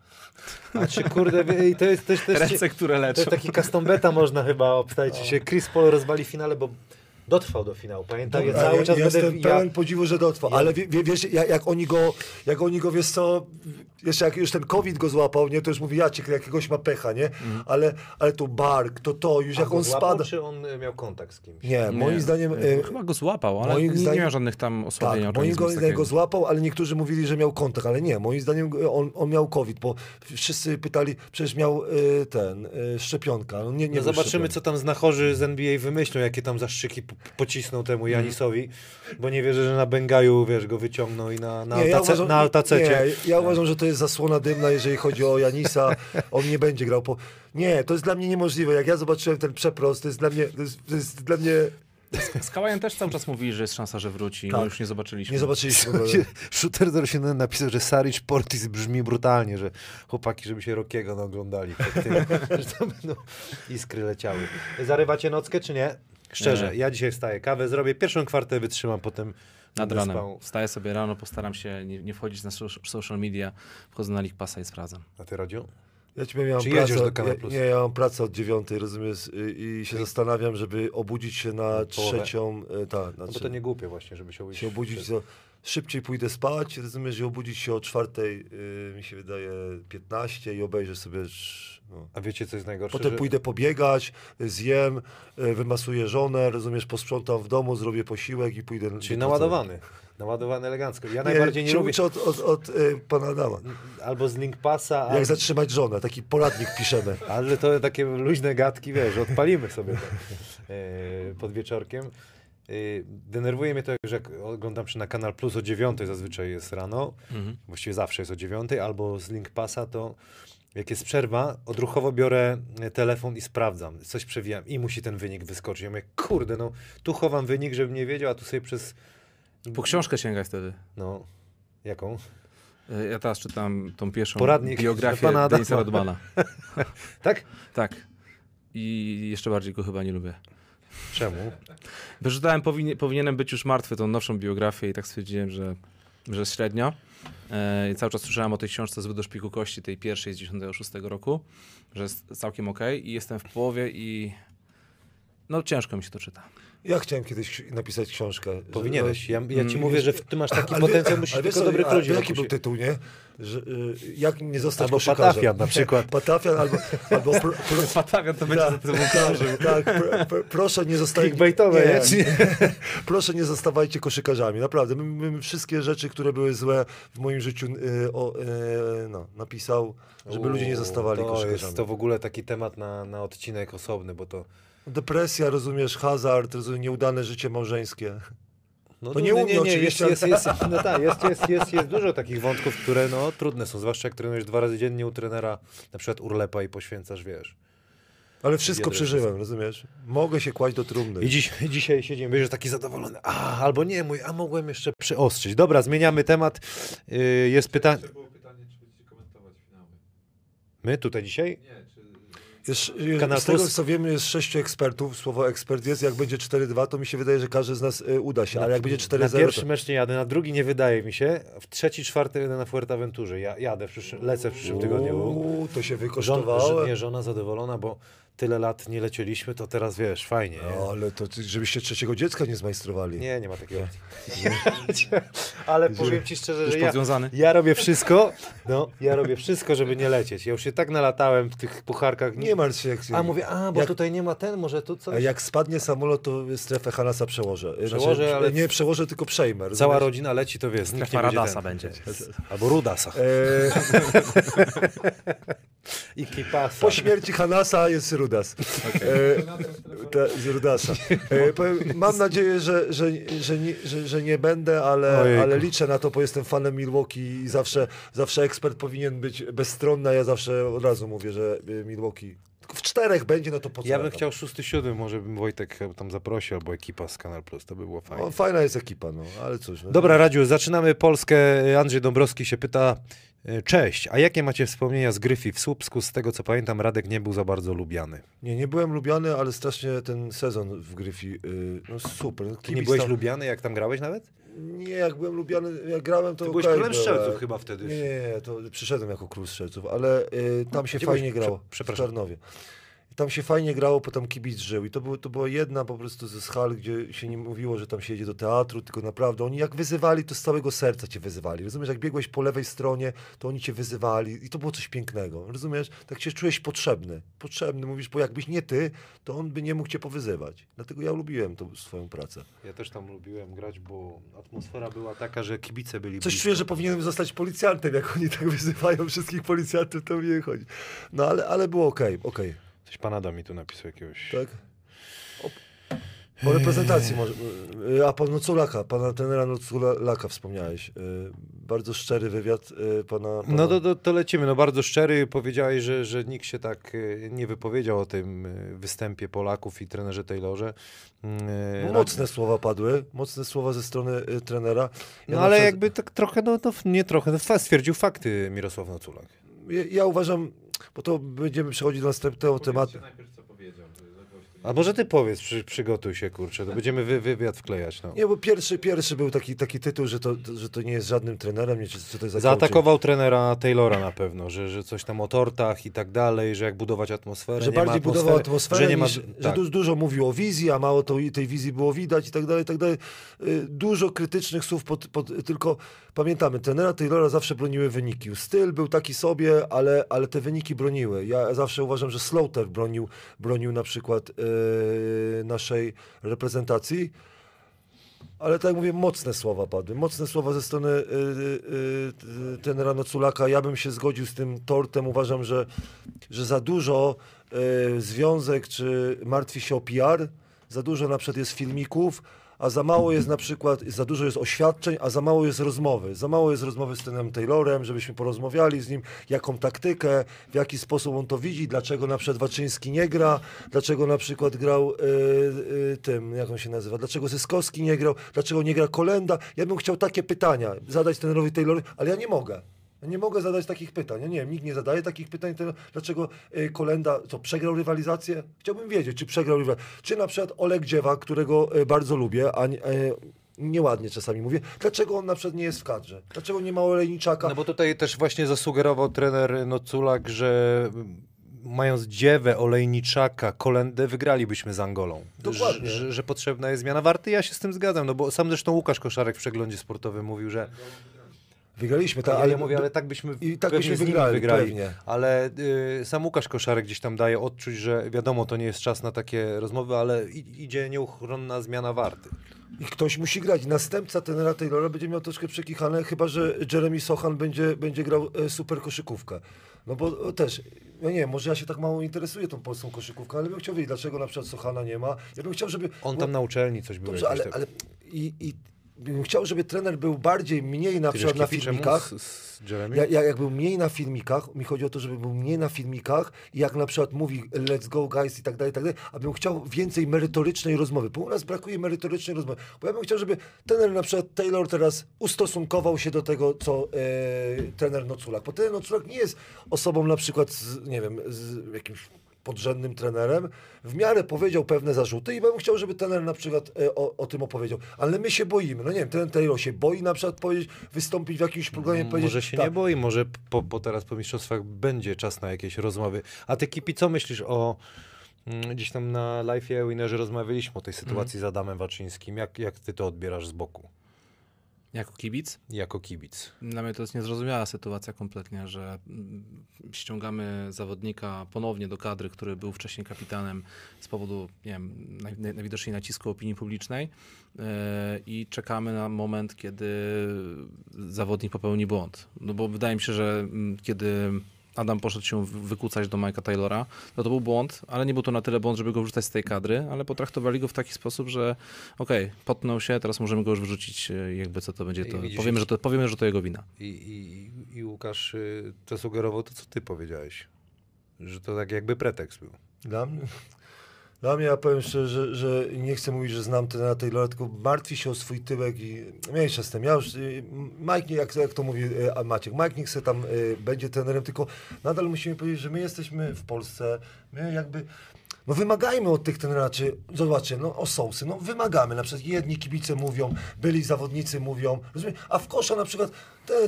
A czy kurde, i to jest też, też Ręce, które to leczą. jest taki custom beta można chyba obstawić się. Chris Paul rozwali finale, bo dotrwał do finału. Pamiętam, ja Dobra, cały ja, czas jestem będę... Ja, pełen podziwu, że dotrwał, ja- ale wie, wie, wiesz, jak, jak oni go, jak oni go, wiesz co, jeszcze jak już ten COVID go złapał, nie, to już mówi, ja cię, jakiegoś ma pecha, nie, ale, ale to bark, to to, już a jak go on złapał, spada. czy on y, miał kontakt z kimś? Nie, moim zdaniem... E, y, Chyba go złapał, ale moim nie, nie zdaniem- miał żadnych tam osłabień Tak, moim zdaniem go złapał, ale niektórzy mówili, że miał kontakt, ale nie, moim zdaniem on, on miał COVID, bo wszyscy pytali, przecież miał y, ten, y, szczepionka. No, nie, nie No zobaczymy, co tam znachorzy z NBA wymyślą, jakie tam zastrzyki po- pocisną temu Mhm. Janisowi, bo nie wierzę, że na Bengaju, wiesz, go wyciągną i na, na, Nie, ja altace, uważam- na altacecie. Nie, ja uważam, że to jest zasłona dymna, jeżeli chodzi o Janisa. On nie będzie grał po... Nie, to jest dla mnie niemożliwe. Jak ja zobaczyłem ten przeprost, to jest dla mnie... To jest, to jest dla mnie... Z Kałajem też cały czas mówili, że jest szansa, że wróci. Tak. No już nie zobaczyliśmy. Nie zobaczyliśmy. Shooter 07 napisał, że Saric Portis brzmi brutalnie, że chłopaki, żeby się Rokiego oglądali. tym, że to będą iskry leciały. Zarywacie nockę, czy nie? Szczerze, ja dzisiaj wstaję, kawę zrobię, pierwszą kwartę wytrzymam, potem Nad ranem. spał. Wstaję sobie rano, postaram się nie, nie wchodzić na so- social media, wchodzę na League Passa i sprawdzam. A ty, Radziu? Ja ci powiem, ja mam Czy pracę, do Kanal Plus? Nie, ja mam pracę od dziewiątej, rozumiesz, i, i się zastanawiam, żeby obudzić się na połowę. trzecią... y, Tak, na No bo to nie głupie właśnie, żeby się obudzić. się obudzić, to szybciej pójdę spać, rozumiesz, i obudzić się o czwartej, y, mi się wydaje, 15 i obejrzę sobie... No. A wiecie, co jest najgorsze? Potem że... pójdę pobiegać, zjem, y, wymasuję żonę, rozumiesz, posprzątam w domu, zrobię posiłek i pójdę... Czyli do naładowany. Naładowany elegancko. Ja pracy. najbardziej nie lubię... od, od, od y, pana Adama. Albo z Link Passa, Jak zatrzymać żonę, taki poradnik piszemy. ale to takie luźne gadki, wiesz, odpalimy sobie to e, pod wieczorkiem. y, denerwuje mnie to, że jak oglądam się na Kanal Plus o 9 zazwyczaj jest rano, Mhm. właściwie zawsze jest o 9, albo z Link Passa, to jak jest przerwa, odruchowo biorę e, telefon i sprawdzam, coś przewijam i musi ten wynik wyskoczyć. Ja mówię, kurde, no tu chowam wynik, żebym nie wiedział, a tu sobie przez, Po książkę sięgaj wtedy. no, jaką? E, Ja teraz czytam tą pierwszą Poradnik biografię pana. Denisa Rodmana. Tak? Tak. I jeszcze bardziej go chyba nie lubię. Czemu? Przeczytałem, powinie, powinienem być już martwy, tą nowszą biografię i tak stwierdziłem, że, że średnio. E, I cały czas słyszałem o tej książce z do szpiku kości, tej pierwszej z 96 roku, że jest całkiem okej i jestem w połowie i no ciężko mi się to czyta. Ja chciałem kiedyś napisać książkę. że- Powinieneś. Ja, ja ci Mm, mówię, że ty masz taki Ale potencjał, musisz ale tylko dobrych ludzi Jaki był tytuł, nie? Że, y, jak nie zostać Albo koszykarzem. Patafian na przykład. Patafian albo... albo pro, pro, Patawian to będzie za tak, tym tak, tak, pro, proszę nie zostać... Clickbaitowe, nie? proszę nie zostawajcie koszykarzami, naprawdę. My, my, my wszystkie rzeczy, które były złe w moim życiu y, o, y, no, napisał, żeby ludzie nie zostawali to koszykarzami. jest to w ogóle taki temat na, na odcinek osobny, bo to... Depresja, rozumiesz, hazard, rozumiesz, nieudane życie małżeńskie. No, To nie u mnie oczywiście, jest, jest, jest, no tak, jest, jest, jest, jest dużo takich wątków, które no, trudne są, zwłaszcza jak trenujesz dwa razy dziennie u trenera, na przykład urlepa i poświęcasz, wiesz. Ale wszystko przeżyłem, rozumiesz? Mogę się kłaść do trumny. I dziś, dzisiaj siedzimy, będziesz taki zadowolony, a, albo nie, mój, a mogłem jeszcze przyostrzyć. Dobra, zmieniamy temat. Yy, jest pytanie... Pytanie, czy będziecie komentować finały. My tutaj dzisiaj? Nie. Jest, Kanał z tego co wiemy jest sześciu ekspertów, słowo ekspert jest, jak będzie 4-2 to mi się wydaje, że każdy z nas y, uda się, ale jak będzie 4-0 Na pierwszy to... mecz nie jadę, na drugi nie wydaje mi się. W trzeci, czwarty jadę na Fuerteventurze. Ja jadę, w przyszłym, lecę w przyszłym tygodniu. Uuu, to się Żon, wykosztowało. ż- nie, żona zadowolona, bo tyle lat nie lecieliśmy, to teraz wiesz, fajnie. Nie, No, ale to ty- żebyście trzeciego dziecka nie zmajstrowali. nie, nie ma takiego. Ale powiem ci szczerze, że ja, ja robię wszystko, no, ja robię wszystko, żeby nie lecieć. Ja już się tak nalatałem w tych pucharkach. Nie martw się. Jak, A mówię, a, bo jak- tutaj nie ma ten, może tu coś. a jak spadnie samolot, to strefę Hanasa przełożę. Przełożę, ale- Nie przełożę, tylko przejmę. Cała rozumiesz? rodzina leci, to wiesz, nikt nie Strefa będzie Radasa ten. będzie. Albo Rudasa. E, I Kipasa. po śmierci Hanasa jest Rudas. E, te, z Rudasa. E, powiem, mam nadzieję, że, że, że, nie, że, że nie będę, ale, Ojejku. ale liczę na to, bo jestem fanem Milwaukee i zawsze, zawsze ekspert powinien być bezstronny, a ja zawsze od razu mówię, że y, Milwaukee w czterech będzie, no to po co Ja bym tam? chciał szósty, siódmy, może bym Wojtek tam zaprosił, albo ekipa z Kanal Plus, to by było fajnie. No, fajna jest ekipa, no, ale cóż. No, Dobra, Radziu, zaczynamy Polskę. Andrzej Dąbrowski się pyta, e, cześć, a jakie macie wspomnienia z Gryfi w Słupsku? Z tego co pamiętam, Radek nie był za bardzo lubiany. Nie, nie byłem lubiany, ale strasznie ten sezon w Gryfi, y, no super. Ty nie byłeś tam- lubiany, jak tam grałeś nawet? Nie, jak byłem lubiany, jak grałem, to Ty byłeś okej królem strzelców chyba wtedy. Nie, nie, to przyszedłem jako król strzelców, ale y, tam się Gdzie fajnie byłeś? grało. Prze- w przepraszam. I tam się fajnie grało, bo tam kibic żył. I to, było, to była jedna po prostu ze schal, gdzie się nie mówiło, że tam się jedzie do teatru, tylko naprawdę oni jak wyzywali, to z całego serca cię wyzywali. Rozumiesz, jak biegłeś po lewej stronie, to oni cię wyzywali i to było coś pięknego. Rozumiesz? Tak się czułeś potrzebny. Potrzebny, mówisz, bo jakbyś nie ty, to on by nie mógł cię powyzywać. Dlatego ja lubiłem tą swoją pracę. Ja też tam lubiłem grać, bo atmosfera była taka, że kibice byli Coś blisko. czuję, że powinienem zostać policjantem, jak oni tak wyzywają wszystkich policjantów, to mi nie chodzi. No ale, ale było okej, okej, Coś pan Adam mi tu napisał jakiegoś. tak? O reprezentacji może. y, A pan Noculaka, pana tenera Noculaka wspomniałeś. Y, Bardzo szczery wywiad y, pana. pana... No to, to, to lecimy. No bardzo szczery. Powiedziałeś, że, że nikt się tak e, nie wypowiedział o tym e, występie Polaków i trenerze Taylorze. E, No, mocne słowa padły, mocne słowa ze strony trenera. Ja No ale przykład- jakby tak trochę, no to nie trochę, no, stwierdził fakty Mirosław Noculak. Ja, ja uważam, bo to będziemy przechodzić do następnego tematu. Najpierw, co powiedział, to za głośno. A może ty powiedz, przy, przygotuj się, kurczę, to będziemy wy, wywiad wklejać, no. Nie, bo pierwszy, pierwszy był taki, taki tytuł, że to, że to nie jest żadnym trenerem, nie, czy, czy to jest za Zaatakował trenera Taylora na pewno, że, że coś tam o tortach i tak dalej, że jak budować atmosferę, że bardziej budował atmosferę, że nie ma, niż, że tak. du, dużo mówił o wizji, a mało to, tej wizji było widać i tak dalej, i tak dalej. Y, Dużo krytycznych słów, pod, pod, tylko pamiętamy, trenera Taylora zawsze broniły wyniki. Styl był taki sobie, ale, ale te wyniki broniły. Ja zawsze uważam, że Slaughter bronił, bronił na przykład y, naszej reprezentacji. Ale tak jak mówię, mocne słowa padły. Mocne słowa ze strony y, y, y, tenera. Ja bym się zgodził z tym tortem. Uważam, że, że za dużo y, związek czy martwi się o PR, za dużo na przykład jest filmików, a za mało jest na przykład, za dużo jest oświadczeń, a za mało jest rozmowy. Za mało jest rozmowy z trenerem Taylorem, żebyśmy porozmawiali z nim, jaką taktykę, w jaki sposób on to widzi, dlaczego na przykład Waczyński nie gra, dlaczego na przykład grał y, y, tym, jak on się nazywa, dlaczego Zyskowski nie grał, dlaczego nie gra Kolenda. Ja bym chciał takie pytania zadać trenerowi Taylorowi, ale ja nie mogę. Ja nie mogę zadać takich pytań. Ja nie wiem, nikt nie zadaje takich pytań. To dlaczego y, Kolenda co, przegrał rywalizację? Chciałbym wiedzieć, czy przegrał rywalizację. Czy na przykład Oleg Dziewa, którego y, bardzo lubię, a nie- y, nieładnie czasami mówię, dlaczego on na przykład nie jest w kadrze? Dlaczego nie ma Olejniczaka? No bo tutaj też właśnie zasugerował trener Noculak, że mając Dziewę, Olejniczaka, Kolendę, wygralibyśmy z Angolą. Dokładnie. Że, że, że potrzebna jest zmiana warty. Ja się z tym zgadzam, no bo sam zresztą Łukasz Koszarek w przeglądzie sportowym mówił, że Wygraliśmy, tak, ale, ale ja mówię, ale tak byśmy, i tak byśmy wygrali, wygrali. pewnie. Ale y, sam Łukasz Koszarek gdzieś tam daje odczuć, że wiadomo, to nie jest czas na takie rozmowy, ale idzie nieuchronna zmiana warty. I ktoś musi grać. Następca tenera Taylora będzie miał troszkę przekichane, chyba że Jeremy Sochan będzie, będzie grał e, super koszykówkę. No bo e, też, ja nie może ja się tak mało interesuję tą polską koszykówką, ale bym chciał wiedzieć, dlaczego na przykład Sochana nie ma. Ja bym chciał, żeby... On bo- tam na uczelni coś był. Dobrze, ale, tak- ale i, i bym chciał, żeby trener był bardziej, mniej na Ty przykład na filmikach. z, z Jeremy? Ja, ja, jak był mniej na filmikach, mi chodzi o to, żeby był mniej na filmikach i jak na przykład mówi let's go guys i tak dalej, i tak dalej, abym chciał więcej merytorycznej rozmowy, bo u nas brakuje merytorycznej rozmowy, bo ja bym chciał, żeby trener na przykład Taylor teraz ustosunkował się do tego, co e, trener Noculak, bo trener Noculak nie jest osobą na przykład, z, nie wiem, z jakimś podrzędnym trenerem, w miarę powiedział pewne zarzuty i bym chciał, żeby trener na przykład e, o, o tym opowiedział. Ale my się boimy. No nie wiem, trener Taylor się boi na przykład powiedzieć, wystąpić w jakimś programie, powiedzieć... Może się tak, nie boi, może po, po teraz po mistrzostwach będzie czas na jakieś rozmowy. A ty Kipi, co myślisz o mm, gdzieś tam na live Winerze rozmawialiśmy o tej sytuacji z Adamem Waczyńskim. Jak, jak ty to odbierasz z boku Jako kibic? jako kibic? Dla mnie to jest niezrozumiała sytuacja kompletnie, że mm, ściągamy zawodnika ponownie do kadry, który był wcześniej kapitanem z powodu, nie wiem, naj, naj- najwidoczniej nacisku opinii publicznej yy, i czekamy na moment, kiedy zawodnik popełni błąd. No bo wydaje mi się, że mm, kiedy Adam poszedł się wy- wykłócać do Mike'a Taylora, to to był błąd, ale nie był to na tyle błąd, żeby go wrzucać z tej kadry, ale potraktowali go w taki sposób, że okej, potnął się, teraz możemy go już wyrzucić, yy, jakby co to będzie, to widzisz, powiemy, że to, powiemy, że to jego wina. I, i, i Łukasz y, to sugerował to, co ty powiedziałeś. Że to tak jakby pretekst był. Dla mnie, dla mnie ja powiem szczerze, że, że nie chcę mówić, że znam trenera Taylora, tylko martwi się o swój tyłek i mniejsza z tym. Ja już, y, Mike, jak, jak to mówi y, Maciek, Mike niech se tam y, będzie trenerem, tylko nadal musimy powiedzieć, że my jesteśmy w Polsce, my jakby... No wymagajmy od tych treneraczy, zobaczcie, no o no wymagamy, na przykład jedni kibice mówią, byli zawodnicy mówią, rozumiem, a w kosza na przykład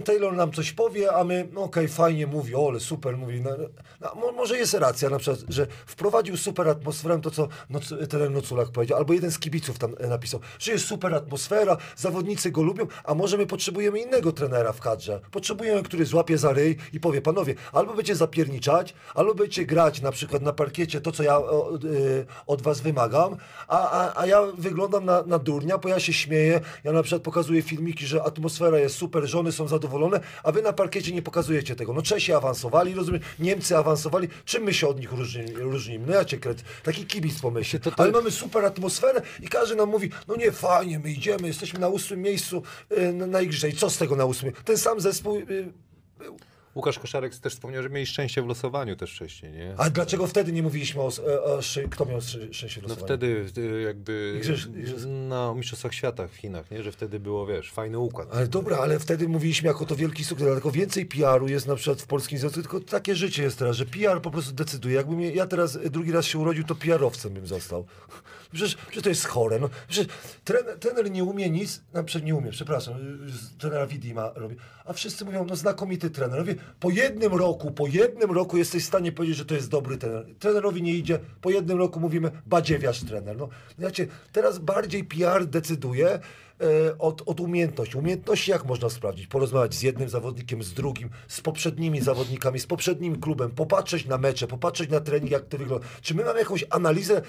Taylor nam coś powie, a my, no okej, fajnie mówi, o, ale super mówi, no, no, mo- może jest racja na przykład, że wprowadził super atmosferę, to co noc, trener Noculak powiedział, albo jeden z kibiców tam e, napisał, że jest super atmosfera, zawodnicy go lubią, a może my potrzebujemy innego trenera w kadrze, potrzebujemy, który złapie za ryj i powie, panowie, albo będziecie zapierniczać, albo będziecie grać na przykład na parkiecie to, co ja o, y, od was wymagam, a, a, a ja wyglądam na, na durnia, bo ja się śmieję, ja na przykład pokazuję filmiki, że atmosfera jest super, żony są zadowolone, a wy na parkiecie nie pokazujecie tego. No Czesi awansowali, rozumiem, Niemcy awansowali, czym my się od nich różni- różnimy? No ja cię kręcę, taki kibic pomyśl, To- to- ale mamy super atmosferę i każdy nam mówi, no nie, fajnie, my idziemy, jesteśmy na ósmym miejscu y, na, na igrze i co z tego na ósmym? Ten sam zespół... Y, Łukasz Koszarek też wspomniał, że mieli szczęście w losowaniu też wcześniej, nie? a dlaczego wtedy nie mówiliśmy o, o, o szy- kto miał szczęście w No losowaniu? wtedy y, jakby Igrzysk- igrzysk- na Mistrzostwach Świata w Chinach, nie? Że wtedy było, wiesz, fajny układ. Ale dobra, ale wtedy mówiliśmy jako to wielki sukces, dlatego więcej PR-u jest na przykład w Polskim Związku, tylko takie życie jest teraz, że PR po prostu decyduje. Jakbym ja teraz e, drugi raz się urodził, to PR-owcem bym został. Przecież, przecież to jest chore. No. Przecież trener, trener nie umie nic, na nie umie, przepraszam, trenera Widima robi, a wszyscy mówią, no znakomity trener. Mówię, po jednym roku, po jednym roku jesteś w stanie powiedzieć, że to jest dobry trener. Trenerowi nie idzie, po jednym roku mówimy, badziewiarz trener. No, znacie, teraz bardziej PR decyduje, e, od, od umiejętności. Umiejętności jak można sprawdzić? Porozmawiać z jednym zawodnikiem, z drugim, z poprzednimi zawodnikami, z poprzednim klubem, popatrzeć na mecze, popatrzeć na trening, jak to wygląda. Czy my mamy jakąś analizę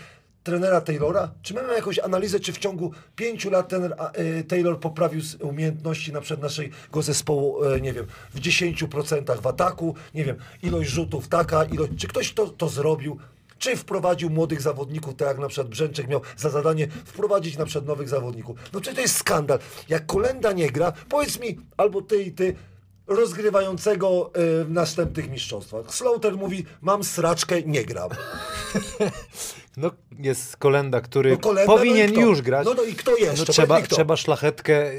trenera Taylora? Czy my mamy jakąś analizę, czy w ciągu pięciu lat a, e, Taylor poprawił umiejętności na przykład naszego zespołu, e, nie wiem, w 10% w ataku, nie wiem, ilość rzutów taka, ilość... Czy ktoś to, to zrobił? Czy wprowadził młodych zawodników, tak jak na przykład Brzęczek miał za zadanie wprowadzić na przykład nowych zawodników. No przecież to jest skandal. Jak Kolenda nie gra, powiedz mi, albo ty i ty, rozgrywającego y, w następnych mistrzostwach. Slaughter mówi, mam sraczkę, nie gram. No jest Kolenda, który No Kolenda, powinien no już grać. No, no i kto jeszcze? No, trzeba, trzeba szlachetkę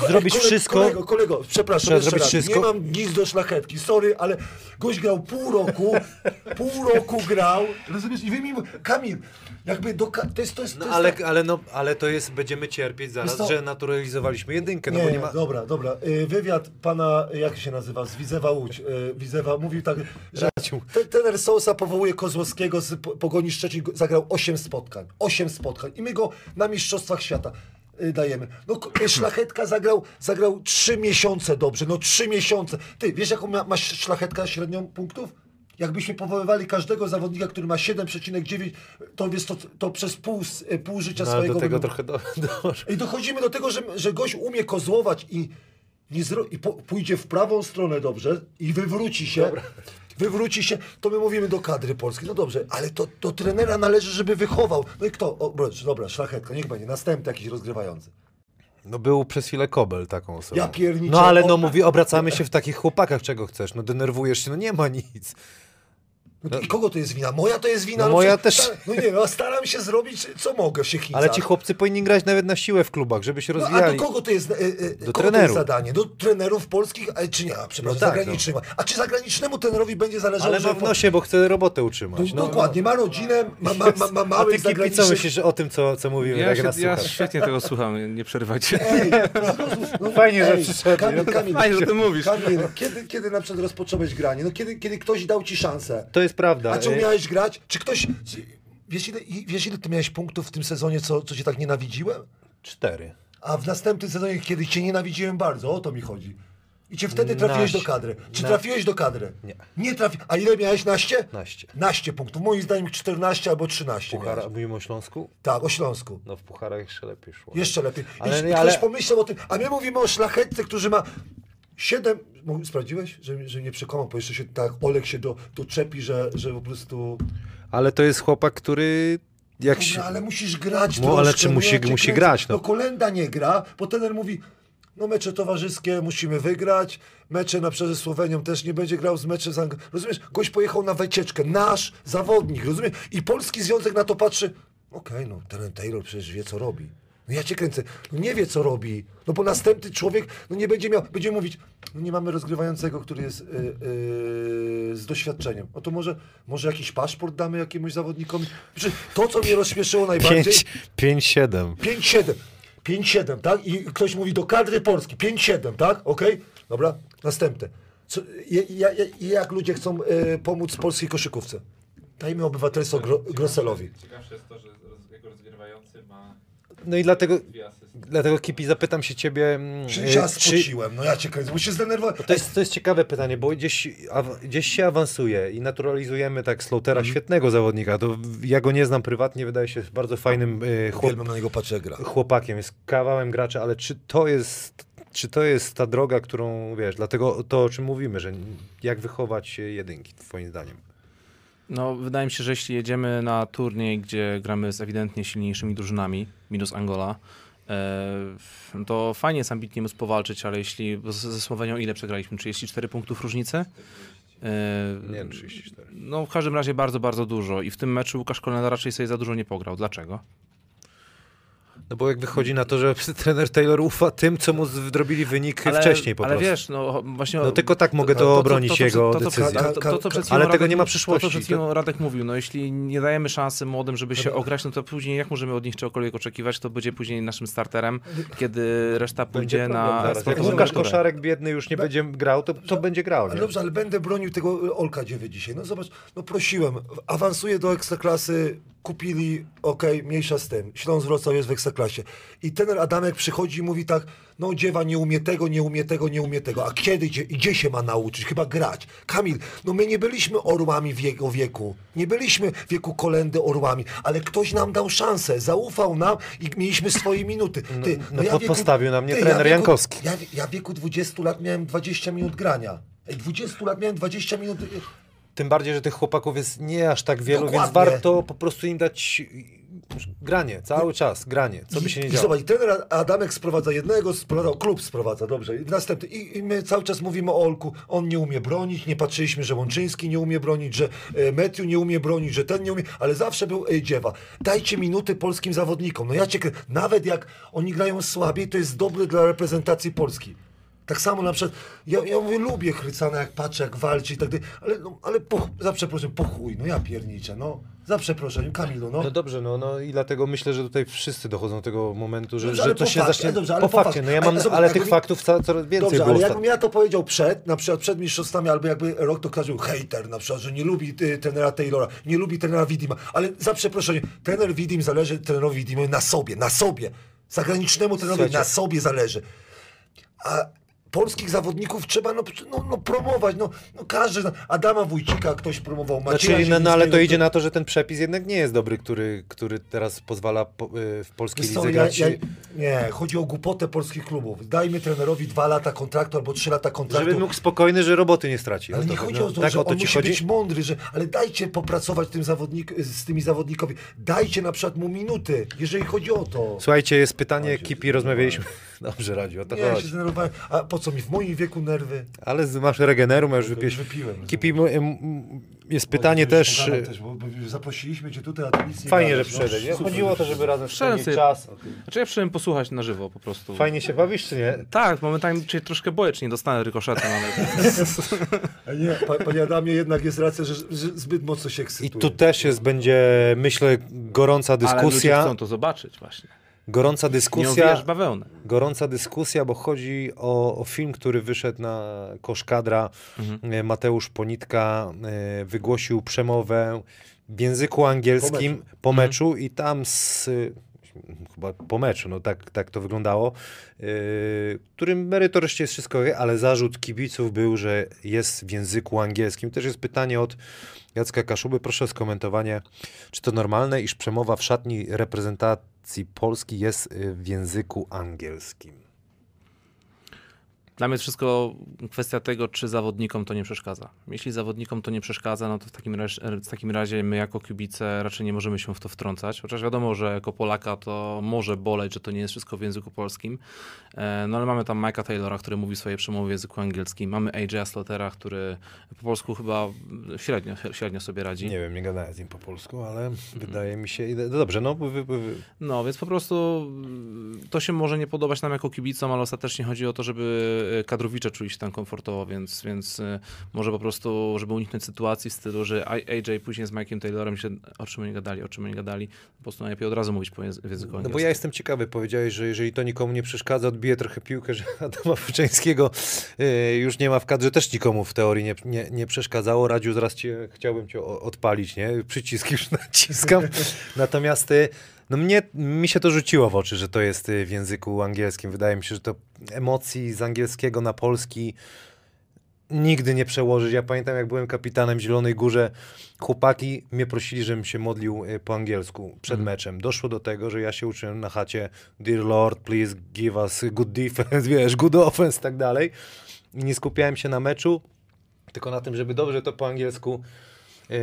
Ko- zrobić kolego, wszystko. Kolego, kolego, przepraszam, Trzeba zrobić raz. wszystko. Nie mam nic do szlachetki, sorry, ale gość grał pół roku, pół roku grał, rozumiesz? I wy mi Kamil, jakby do... To jest, to jest, to No, jest ale, tak- ale, no, ale to jest, będziemy cierpieć zaraz, co? że naturalizowaliśmy jedynkę, no Nie, bo nie ma... dobra, dobra. Y, Wywiad pana, jak się nazywa, z Widzewa Łódź. y, Widzewa mówił tak, że Raciu. te- trener Sousa powołuje Kozłowskiego z Po- Pogoni Szczecin, go- zagrał 8 spotkań. 8 spotkań. I my go na Mistrzostwach Świata y, dajemy. No y, Szlachetka zagrał, zagrał 3 miesiące dobrze, no 3 miesiące. Ty, wiesz jaką ma, ma Szlachetka średnią punktów? Jakbyśmy powoływali każdego zawodnika, który ma 7,9, to, wiesz, to, to przez pół, y, pół życia No, swojego... do tego trochę do, do... i dochodzimy do tego, że, że gość umie kozłować i, nie zro, i po, pójdzie w prawą stronę dobrze i wywróci się. Wywróci się, to my mówimy do kadry polskiej. No dobrze, ale to do trenera należy, żeby wychował. No i kto? O, dobra, dobra, szlachetka, niech będzie. Następny jakiś rozgrywający. No był przez chwilę Kobel taką osobą. Ja pierniczę, No ale no mówi, obracamy się w takich chłopakach, czego chcesz, no denerwujesz się, no nie ma nic. No, I kogo to jest wina? Moja to jest wina. No moja przecież- też. No nie, no staram się zrobić, co mogę w Siechnicach. Ale ci chłopcy powinni grać nawet na siłę w klubach, żeby się No, a rozwijali. do kogo to jest, e, e, kogo to trenerów. jest zadanie? Do trenerów polskich, a, czy nie? A, przepraszam, No tak, zagranicznych. A czy zagranicznemu trenerowi będzie zależało, Ale ma w nosie, bo chce robotę utrzymać. No, dokładnie, ma rodzinę, ma, ma, ma, ma A małych ty kipi, co zagranicznych... myślisz o tym, co, co mówimy? Ja, jak się, ja świetnie tego słucham, nie przerywajcie. Ej, no, Fajnie, że przyszedłeś. Kamil, Kamil, Fajnie, że ty mówisz. Kamil, kiedy, kiedy na przykład rozpocząłeś granie? No kiedy, kiedy ktoś dał ci szansę? To jest prawda. A czy Y, umiałeś grać? Czy ktoś... Wiesz ile, wiesz, ile ty miałeś punktów w tym sezonie, co, co cię tak nienawidziłem? Cztery. A w następnym sezonie, kiedy cię nienawidziłem bardzo, o to mi chodzi. I cię wtedy trafiłeś do Naście. kadry. Czy Na- trafiłeś do kadry? Nie. Nie trafi... A ile miałeś? Naście? Naście. Naście punktów. Moim zdaniem 14 albo 13 Puchara, miałeś. mówimy o Śląsku? Tak, o Śląsku. No w pucharach jeszcze lepiej szło. Jeszcze lepiej. Ale- i ale- ktoś pomyślał o tym, a my mówimy o szlachetce, którzy ma 7. Sprawdziłeś, że, że nie przekonał, bo jeszcze się tak Olek się do, doczepi, że, że po prostu. Ale to jest chłopak, który jak się... Ale musisz grać. No, ale troszkę, czy musi- cię musi grać, no. No kolenda nie gra, bo trener mówi. No mecze towarzyskie musimy wygrać, mecze na przykład ze Słowenią też nie będzie grał z mecze z Anglią. Rozumiesz? Gość pojechał na wycieczkę, nasz zawodnik, rozumiesz? I polski związek na to patrzy, okej, no ten Taylor przecież wie co robi. No ja cię kręcę, no nie wie co robi, no bo następny człowiek no nie będzie miał, będzie mówić, no nie mamy rozgrywającego, który jest y, y, z doświadczeniem. No to może, może jakiś paszport damy jakiemuś zawodnikowi? To, co mnie rozśmieszyło najbardziej... Pięć, pięć, siedem. 5-7. 5-7, tak? I ktoś mówi do kadry Polski. 5-7, tak? Okej? Dobra, następne. Co, ja, ja, ja, jak ludzie chcą e, pomóc polskiej koszykówce? Dajmy obywatelstwo gro, Groselowi. Ciekawsze jest to, że roz, jego rozgrywający ma No i dlatego, dlatego Kipi, zapytam się ciebie, mm, Czy ja czy, spociłem? No ja cię bo się zdenerwowałem. To jest, to jest ciekawe pytanie, bo gdzieś, aw, gdzieś się awansuje i naturalizujemy tak Slaughtera, świetnego zawodnika. To ja go nie znam prywatnie, wydaje się bardzo fajnym y, chłop, na niego patrzę, gra. chłopakiem, jest kawałem gracza, ale czy to jest, czy to jest ta droga, którą wiesz, dlatego to o czym mówimy, że jak wychować jedynki, twoim zdaniem? No, wydaje mi się, że jeśli jedziemy na turniej, gdzie gramy z ewidentnie silniejszymi drużynami, minus Angola, e, to fajnie jest ambitnie móc powalczyć, ale jeśli ze Słowenią ile przegraliśmy? 34 punktów różnicy? E, Nie wiem, 34. No, w każdym razie bardzo, bardzo dużo. I w tym meczu Łukasz Kolenda raczej sobie za dużo nie pograł. Dlaczego? No bo jak wychodzi na to, że trener Taylor ufa tym, co mu zrobili wynik wcześniej po ale prostu. wiesz, no właśnie... no tylko tak mogę to- obronić to, to, jego decyzję. Ale tego nie ma przyszłości, To, to przed chwilą Radek mówił, no jeśli nie dajemy szansy młodym, żeby się ograć, no to później jak możemy od nich czegokolwiek oczekiwać, to będzie później naszym starterem, kiedy reszta pójdzie na. Jak Łukasz. Koszarek biedny już nie będzie grał, to, to będzie grał. Ale Nie? dobrze, ale będę bronił tego y, Olka Dziewy dzisiaj. No zobacz, no prosiłem, awansuję do Ekstraklasy, kupili, okej, mniejsza z tym. Śląsk Wrocław jest w Ekstraklasie. I trener Adamek przychodzi i mówi tak, no Dziewa nie umie tego, nie umie tego, nie umie tego. A kiedy, gdzie, gdzie się ma nauczyć? Chyba grać. Kamil, no my nie byliśmy orłami w jego wieku. Nie byliśmy w wieku kolendy orłami, ale ktoś nam dał szansę, zaufał nam i mieliśmy swoje minuty. Ty, no pod- postawił na mnie ty, trener wieku- Jankowski. Ja, ja w wieku 20 lat miałem 20 minut grania. Ej, 20 lat miałem 20 minut. Tym bardziej, że tych chłopaków jest nie aż tak wielu, Dokładnie. więc warto po prostu im dać granie, cały czas granie, co by się nie I, i działo. zobacz, i trener Adamek sprowadza jednego, sprowadzał, klub sprowadza, dobrze. I następny. I, I my cały czas mówimy o Olku, on nie umie bronić, nie patrzyliśmy, że Łączyński nie umie bronić, że e, Matthew nie umie bronić, że ten nie umie, ale zawsze był e, dziewa. Dajcie minuty polskim zawodnikom. No ja cię, nawet jak oni grają słabiej, to jest dobre dla reprezentacji Polski. Tak samo na przykład, ja, ja mówię, lubię Chrycana, jak patrzę, jak walczy i tak dalej, ale, no, ale po, za przeproszeniem, po chuj, no ja pierniczę, no. Za przeproszeniem, Kamilu, no. No dobrze, no, no i dlatego myślę, że tutaj wszyscy dochodzą do tego momentu, że, Dobrze, że ale to się fakcie, zacznie dobrze, ale po po fakcie. No ja Ale mam, zobacz, ale jakby tych mi- faktów coraz więcej Dobrze, było ale jakbym ja to powiedział przed, na przykład przed mistrzostwami, albo jakby rok to każdy hejter na przykład, że nie lubi y, trenera Taylora, nie lubi trenera Widima, ale za przeproszeniem, trener Widim zależy trenerowi Widimowi na sobie, na sobie. Zagranicznemu trenerowi Słuchajcie. na sobie zależy. A polskich zawodników trzeba no, no, no promować, no, no każdy, Adama Wójcika ktoś promował, Macieja Znaczy, no, no ale to idzie na to, że ten przepis jednak nie jest dobry, który, który teraz pozwala po, y, w polskiej Wiesz lidze ja, grać. ja, nie, chodzi o głupotę polskich klubów. Dajmy trenerowi dwa lata kontraktu albo trzy lata kontraktu. Żeby mógł spokojny, że roboty nie straci. Ale No nie chodzi no, o to, tak że o to on musi chodzi? być mądry, że, ale dajcie popracować tym zawodnik, z tymi zawodnikowi. Dajcie na przykład mu minuty, jeżeli chodzi o to. Słuchajcie, jest pytanie, Ja Kipi, rozmawialiśmy. Dobrze, Radziu, o to Nie, ja się chodzi. zdenerwowałem. A po co mi w moim wieku nerwy? Ale masz regenerum, ja już To wypisz. już wypiłem. Kipi, m- m- jest pytanie też... y, też bo, bo zaprosiliśmy cię tutaj, a ty nic nie Fajnie, że no. przyszedłeś. nie? Super, Chodziło o to, że żeby razem spędzić sobie- czas. Znaczy ja przyszedłem posłuchać na żywo po prostu. Fajnie się bawisz, czy nie? Tak, momentami się troszkę boję, czy nie dostanę rykoszetem, ale... Nie, pa- panie Adamie, jednak jest racja, że, że zbyt mocno się I ekscytuje. tu też jest, będzie, myślę, gorąca ale ludzie dyskusja. chcą to zobaczyć właśnie. Gorąca Nie dyskusja. owijasz bawełnę. gorąca dyskusja, bo chodzi o, o film, który wyszedł na kosz kadra. E, Mateusz Ponitka e, wygłosił przemowę w języku angielskim po meczu, i tam z chyba po meczu, no tak, tak to wyglądało, yy, którym merytorycznie jest wszystko, ok, ale zarzut kibiców był, że jest w języku angielskim. Też jest pytanie od Jacka Kaszuby, proszę o skomentowanie, czy to normalne, iż przemowa w szatni reprezentacji Polski jest y, w języku angielskim? Dla mnie jest wszystko kwestia tego, czy zawodnikom to nie przeszkadza. Jeśli zawodnikom to nie przeszkadza, no to w takim, razie, w takim razie my jako kibice raczej nie możemy się w to wtrącać. Chociaż wiadomo, że jako Polaka to może boleć, że to nie jest wszystko w języku polskim. E, No ale mamy tam Mike'a Taylora, który mówi swoje przemowy w języku angielskim. Mamy AJ'a Slaughtera, który po polsku chyba średnio, średnio sobie radzi. Nie wiem, nie gadałem z nim po polsku, ale wydaje mi się... No dobrze, no... Wy, wy, wy. No, więc po prostu mm, to się może nie podobać nam jako kibicom, ale ostatecznie chodzi o to, żeby kadrowicze czuli się tam komfortowo, więc, więc e, może po prostu, żeby uniknąć sytuacji w stylu, że AJ później z Mike'iem Taylorem się o czym oni gadali, o czym oni gadali, po prostu najlepiej od razu mówić po języku No angielskim. bo ja jestem ciekawy, powiedziałeś, że jeżeli to nikomu nie przeszkadza, odbiję trochę piłkę, że Adama Fuczeńskiego y, już nie ma w kadrze, też nikomu w teorii nie, nie, nie przeszkadzało. Radziu, zaraz cię, chciałbym cię odpalić, nie? Przycisk już naciskam. Natomiast y, no mnie, mi się to rzuciło w oczy, że to jest y, w języku angielskim. Wydaje mi się, że to emocji z angielskiego na polski nigdy nie przełożyć. Ja pamiętam, jak byłem kapitanem w Zielonej Górze, chłopaki mnie prosili, żebym się modlił y, po angielsku przed meczem. Doszło do tego, że ja się uczyłem na chacie Dear Lord, please give us good defense, wiesz, good offense, tak dalej. I nie skupiałem się na meczu, tylko na tym, żeby dobrze to po angielsku yy,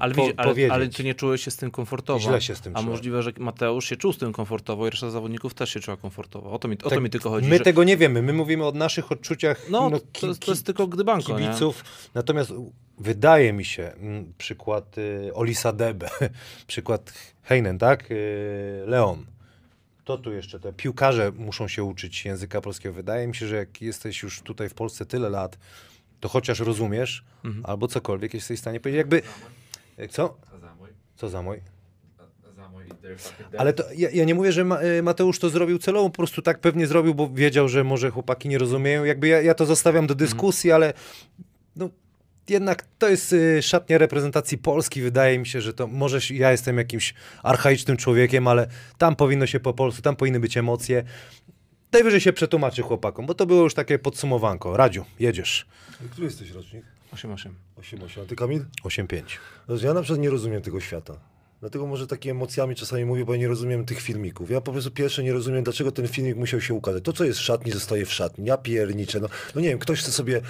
ale, po, ale, ale ty nie czułeś się z tym komfortowo. Źle się z tym A czułem. możliwe, że Mateusz się czuł z tym komfortowo i reszta zawodników też się czuła komfortowo. O to mi, o Tak, to mi tylko chodzi. My że... tego nie wiemy, my mówimy o naszych odczuciach No, no, to, jest- to jest tylko gdybanko, nie? kibiców. Natomiast wydaje mi się, mm, przykład y, Olisa Debe, przykład Heinen, tak? Y, Leon. To tu jeszcze te piłkarze muszą się uczyć języka polskiego. Wydaje mi się, że jak jesteś już tutaj w Polsce tyle lat, to chociaż rozumiesz, Mhm. albo cokolwiek jesteś w stanie powiedzieć. Jakby, co? Za mój? Co za mój? Ale to, ja, ja nie mówię, że y, Mateusz to zrobił celowo, po prostu tak pewnie zrobił, bo wiedział, że może chłopaki nie rozumieją. Jakby ja, ja to zostawiam do dyskusji, ale no, jednak to jest y, szatnia reprezentacji Polski. Wydaje mi się, że to może ja jestem jakimś archaicznym człowiekiem, ale tam powinno się po polsku, tam powinny być emocje. Najwyżej się przetłumaczy chłopakom, bo to było już takie podsumowanko. Radziu, jedziesz. Który jesteś rocznik? 8-8. 8-8. A ty Kamil? 8-5. No, ja na przykład nie rozumiem tego świata. Dlatego może takimi emocjami czasami mówię, bo ja nie rozumiem tych filmików. Ja po prostu pierwsze nie rozumiem, dlaczego ten filmik musiał się ukazać. To, co jest w szatni, zostaje w szatni. Ja pierniczę. No, no nie wiem, ktoś chce sobie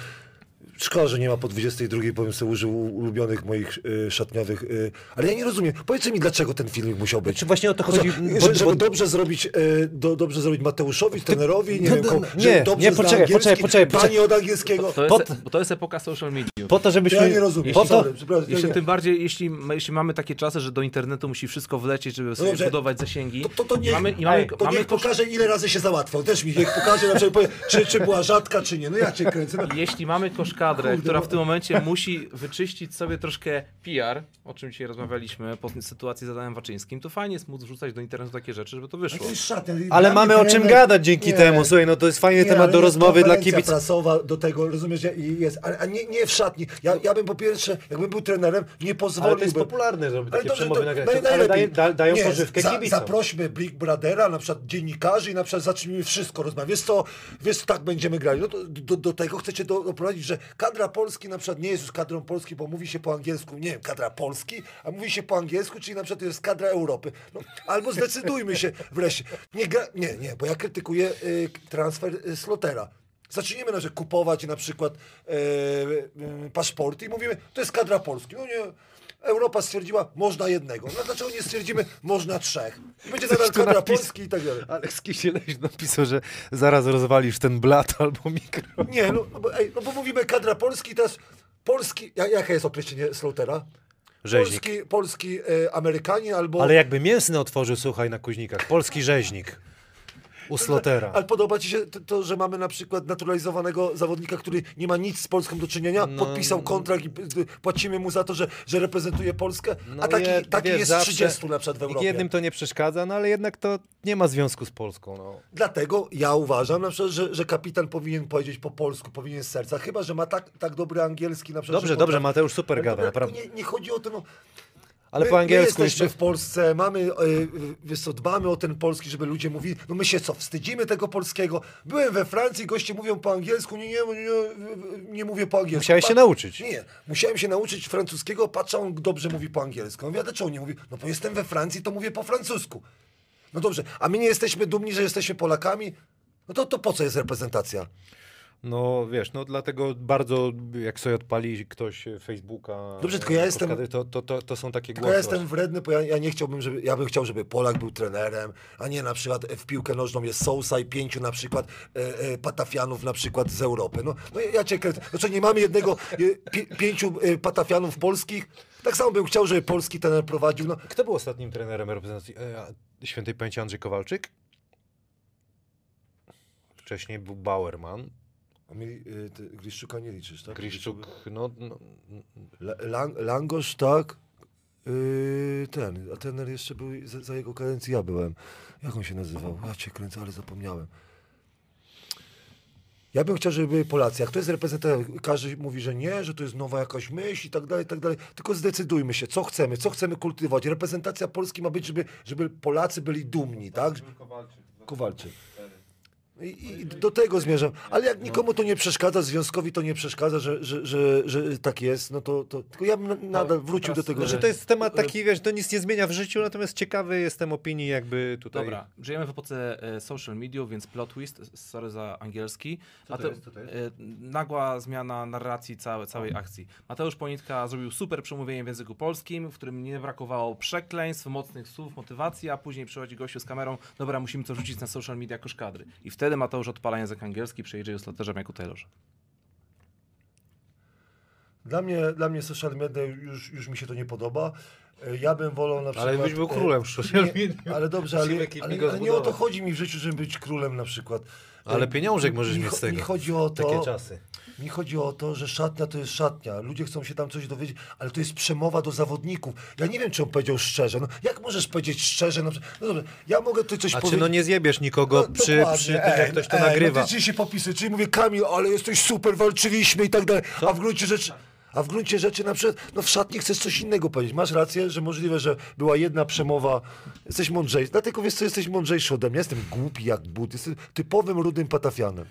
szkoda, że nie ma po 22, powiem sobie, użył ulubionych moich y, szatniowych, y, ale ja nie rozumiem. Powiedzcie mi, dlaczego ten filmik musiał być. Czy właśnie o to Po co? chodzi? Że, bo- żeby bo- dobrze zrobić, y, do, dobrze zrobić Mateuszowi, trenerowi, nie no, wiem, komu, nie, dobrze nie, poczekaj, poczekaj, poczekaj, Pani poczekaj. od angielskiego. To Po jest, to- bo to jest epoka social media. Po to, żebyśmy... Ja nie rozumiem. Po to, Sorry. Jeszcze Nie. tym bardziej, jeśli, jeśli mamy takie czasy, że do internetu musi wszystko wlecieć, żeby sobie No dobrze. budować zasięgi. To, to, to niech, mamy, i mamy, to mamy niech kosz- pokaże, ile razy się załatwiał. Też mi niech pokaże, na przykład powie, czy, czy była rzadka, czy nie. No ja cię kręcę. No. Jeśli mamy koszkadrę, Kurde, która w tym momencie musi wyczyścić sobie troszkę PR, o czym dzisiaj rozmawialiśmy po sytuacji z Adamem Waczyńskim, to fajnie jest móc wrzucać do internetu takie rzeczy, żeby to wyszło. Ale mamy o czym gadać dzięki Nie. temu. Słuchaj, no to jest fajny Nie, temat do rozmowy dla kibiców. prasowa do tego, rozumiesz, że i jest, ale a nie, nie w szatni. Ja, ja bym po pierwsze, jakbym był trenerem, nie pozwoliłbym. Ale to jest popularne, żeby takie przemowy nagrać. Ale najlepiej. daje, da, dają Nie, pożywkę za, kibicom. Zaprośmy Big Brothera, na przykład dziennikarzy i na przykład zacznijmy wszystko rozmawiać. Wiesz co, wiesz, tak będziemy grali. No to do, do tego chcecie do, doprowadzić, że kadra Polski na przykład nie jest już kadrą Polski, bo mówi się po angielsku, nie wiem, kadra Polski, a mówi się po angielsku, czyli na przykład to jest kadra Europy. No, albo zdecydujmy się wreszcie. Nie, gra, nie, nie, bo ja krytykuję y, transfer y, Slotera. Zacznijmy na przykład kupować na przykład e, e, paszporty i mówimy, to jest kadra Polski. No nie, Europa stwierdziła, można jednego. No dlaczego nie stwierdzimy, można trzech? I Będzie nadal kadra napis- Polski i tak dalej. Aleks Kisielewicz napisał, że zaraz rozwalisz ten blat albo mikro. Nie, no, no, bo, ej, no bo mówimy kadra Polski i teraz Polski, ja, jakie jest określenie Slotera? Rzeźnik. Polski, polski e, Amerykanin albo... Ale jakby mięsny otworzył, słuchaj, na kuźnikach. Polski rzeźnik. U Slotera. Ale podoba ci się to, to, że mamy na przykład naturalizowanego zawodnika, który nie ma nic z Polską do czynienia, No, podpisał kontrakt i płacimy mu za to, że, że reprezentuje Polskę, No a taki, jed- taki wiesz, jest zawsze- 30 na przykład w Europie. Jednym to nie przeszkadza, no ale jednak to nie ma związku z Polską. No. Dlatego ja uważam na przykład, że, że kapitan powinien powiedzieć po polsku, powinien z serca, chyba, że ma tak, tak dobry angielski na przykład. Dobrze, dobrze, Mateusz super gada, naprawdę. Nie, nie chodzi o to, no, Ale my, po angielsku my jesteśmy jeszcze... w Polsce, mamy, y, wiesz co, dbamy o ten polski, żeby ludzie mówili, no my się co, wstydzimy tego polskiego. Byłem we Francji, goście mówią po angielsku, nie, nie, nie, nie mówię po angielsku. Musiałeś się nauczyć. Nie, musiałem się nauczyć francuskiego, patrzę, on dobrze mówi po angielsku. No dlaczego nie mówi? No bo jestem we Francji, to mówię po francusku. No dobrze, a my nie jesteśmy dumni, że jesteśmy Polakami? No to, to po co jest reprezentacja? No wiesz, no dlatego bardzo, jak sobie odpali ktoś e, Facebooka... Dobrze, tylko ja e, jestem- To, to, to, to są takie Tylko głosy. ja jestem właśnie. wredny, bo ja, ja nie chciałbym, żeby, ja bym chciał, żeby Polak był trenerem, a nie na przykład w piłkę nożną jest Sousa i pięciu na przykład e, e, Patafianów na przykład z Europy. No, no ja cię kręcę. Znaczy nie mamy jednego, e, pi, pięciu e, Patafianów polskich. Tak samo bym chciał, żeby polski trener prowadził. No, Kto był ostatnim trenerem reprezentacji e, świętej pamięci Andrzej Kowalczyk? Wcześniej był Bauerman, a mi, e, ty, Griszczuka nie liczysz, tak? Griszczuk, no, no La- Lang, Langosz, tak. Yy, ten, a trener jeszcze był, za, za jego kadencji ja byłem. Jak on się nazywał? Ja cię kręcę, ale zapomniałem. Ja bym chciał, żeby byli Polacy. Jak to jest reprezentacja, każdy mówi, że nie, że to jest nowa jakaś myśl i tak dalej, i tak dalej. Tylko zdecydujmy się, co chcemy, co chcemy kultywować. Reprezentacja Polski ma być, żeby, żeby Polacy byli dumni, tak? Kowalczyk. I, I do tego zmierzam. Ale jak nikomu to nie przeszkadza, związkowi to nie przeszkadza, że, że, że, że tak jest, no to, to tylko ja bym na- nadal wrócił do tego, Znaczy, że to jest temat taki, wiesz, to nic nie zmienia w życiu, natomiast ciekawy jestem opinii jakby tutaj... Dobra, żyjemy w epoce e, social media, więc plot twist, sorry za angielski. Co to Mate- jest? Co to jest? e, Nagła zmiana narracji całe, całej akcji. Mateusz Ponitka zrobił super przemówienie w języku polskim, w którym nie brakowało przekleństw, mocnych słów, motywacji, a później przychodzi gościu z kamerą, dobra, musimy to rzucić na social media jako szkadry. I wtedy Mateusz odpala język angielski AJ Slaterze jako Taylorze. Dla mnie, dla mnie social media już, już mi się to nie podoba. E, Ja bym wolał na przykład... Ale byś był e, królem social nie, media. Ale dobrze, ale, ale, ale nie o to chodzi mi w życiu, żeby być królem na przykład. E, Ale pieniążek mi- możesz mi mieć z tego. Mi chodzi o to... Takie czasy. Mi chodzi o to, że szatnia to jest szatnia. Ludzie chcą się tam coś dowiedzieć, ale to jest przemowa do zawodników. Ja nie wiem, czy on powiedział szczerze. No, jak możesz powiedzieć szczerze? No dobra, ja mogę tu coś A czy powiedzieć. no nie zjebiesz nikogo No, przy, dokładnie. przy tym, Ej, jak ktoś to ej, nagrywa? No się popisy, czyli mówię Kamil, ale jesteś super, walczyliśmy i tak dalej. A w gruncie rzeczy. A w gruncie rzeczy na przykład, no w szatni chcesz coś innego powiedzieć. Masz rację, że możliwe, że była jedna przemowa. Jesteś mądrzejszy. Dlatego wiesz co, jesteś mądrzejszy ode mnie. Jestem głupi jak but. Jestem typowym rudym patafianem.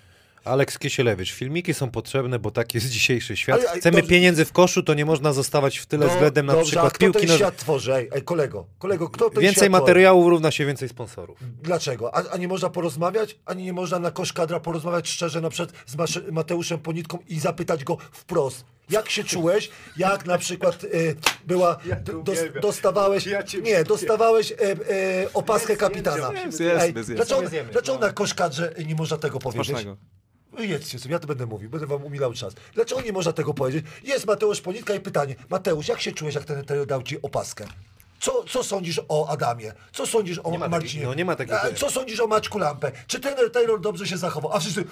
Aleks Kisielewicz, filmiki są potrzebne, bo tak jest dzisiejszy świat. Ale- ale Chcemy dobrze- pieniędzy w koszu, to nie można zostawać w tyle No, względem na dobrze, a przykład kto piłki ten nożnej. świat tworzy? Ej, ej, kolego, kolego, kto ten Więcej świat tworzy? materiału równa się więcej sponsorów. Dlaczego? A, a nie można porozmawiać? Ani nie można na kosz kadra porozmawiać szczerze na przykład z Masze- Mateuszem Ponitką i zapytać go wprost. Jak się czułeś, jak na przykład y, była, d- dos, dostawałeś, Ja nie, dostawałeś e, e, opaskę kapitana. Jest, Ej. Dlaczego, na kosz kadrze nie można tego powiedzieć? Smacznego. Jedźcie sobie, ja to będę mówił, będę wam umilał czas. Dlaczego nie można tego powiedzieć? Jest Mateusz Ponitka i pytanie. Mateusz, jak się czujesz, jak ten trener dał ci opaskę? Co, co sądzisz o Adamie? Co sądzisz o Nie ma Marcinie? takich- no nie ma A, Co sądzisz o Maćku Lampę? Czy trener Taylor dobrze się zachował? A wszyscy...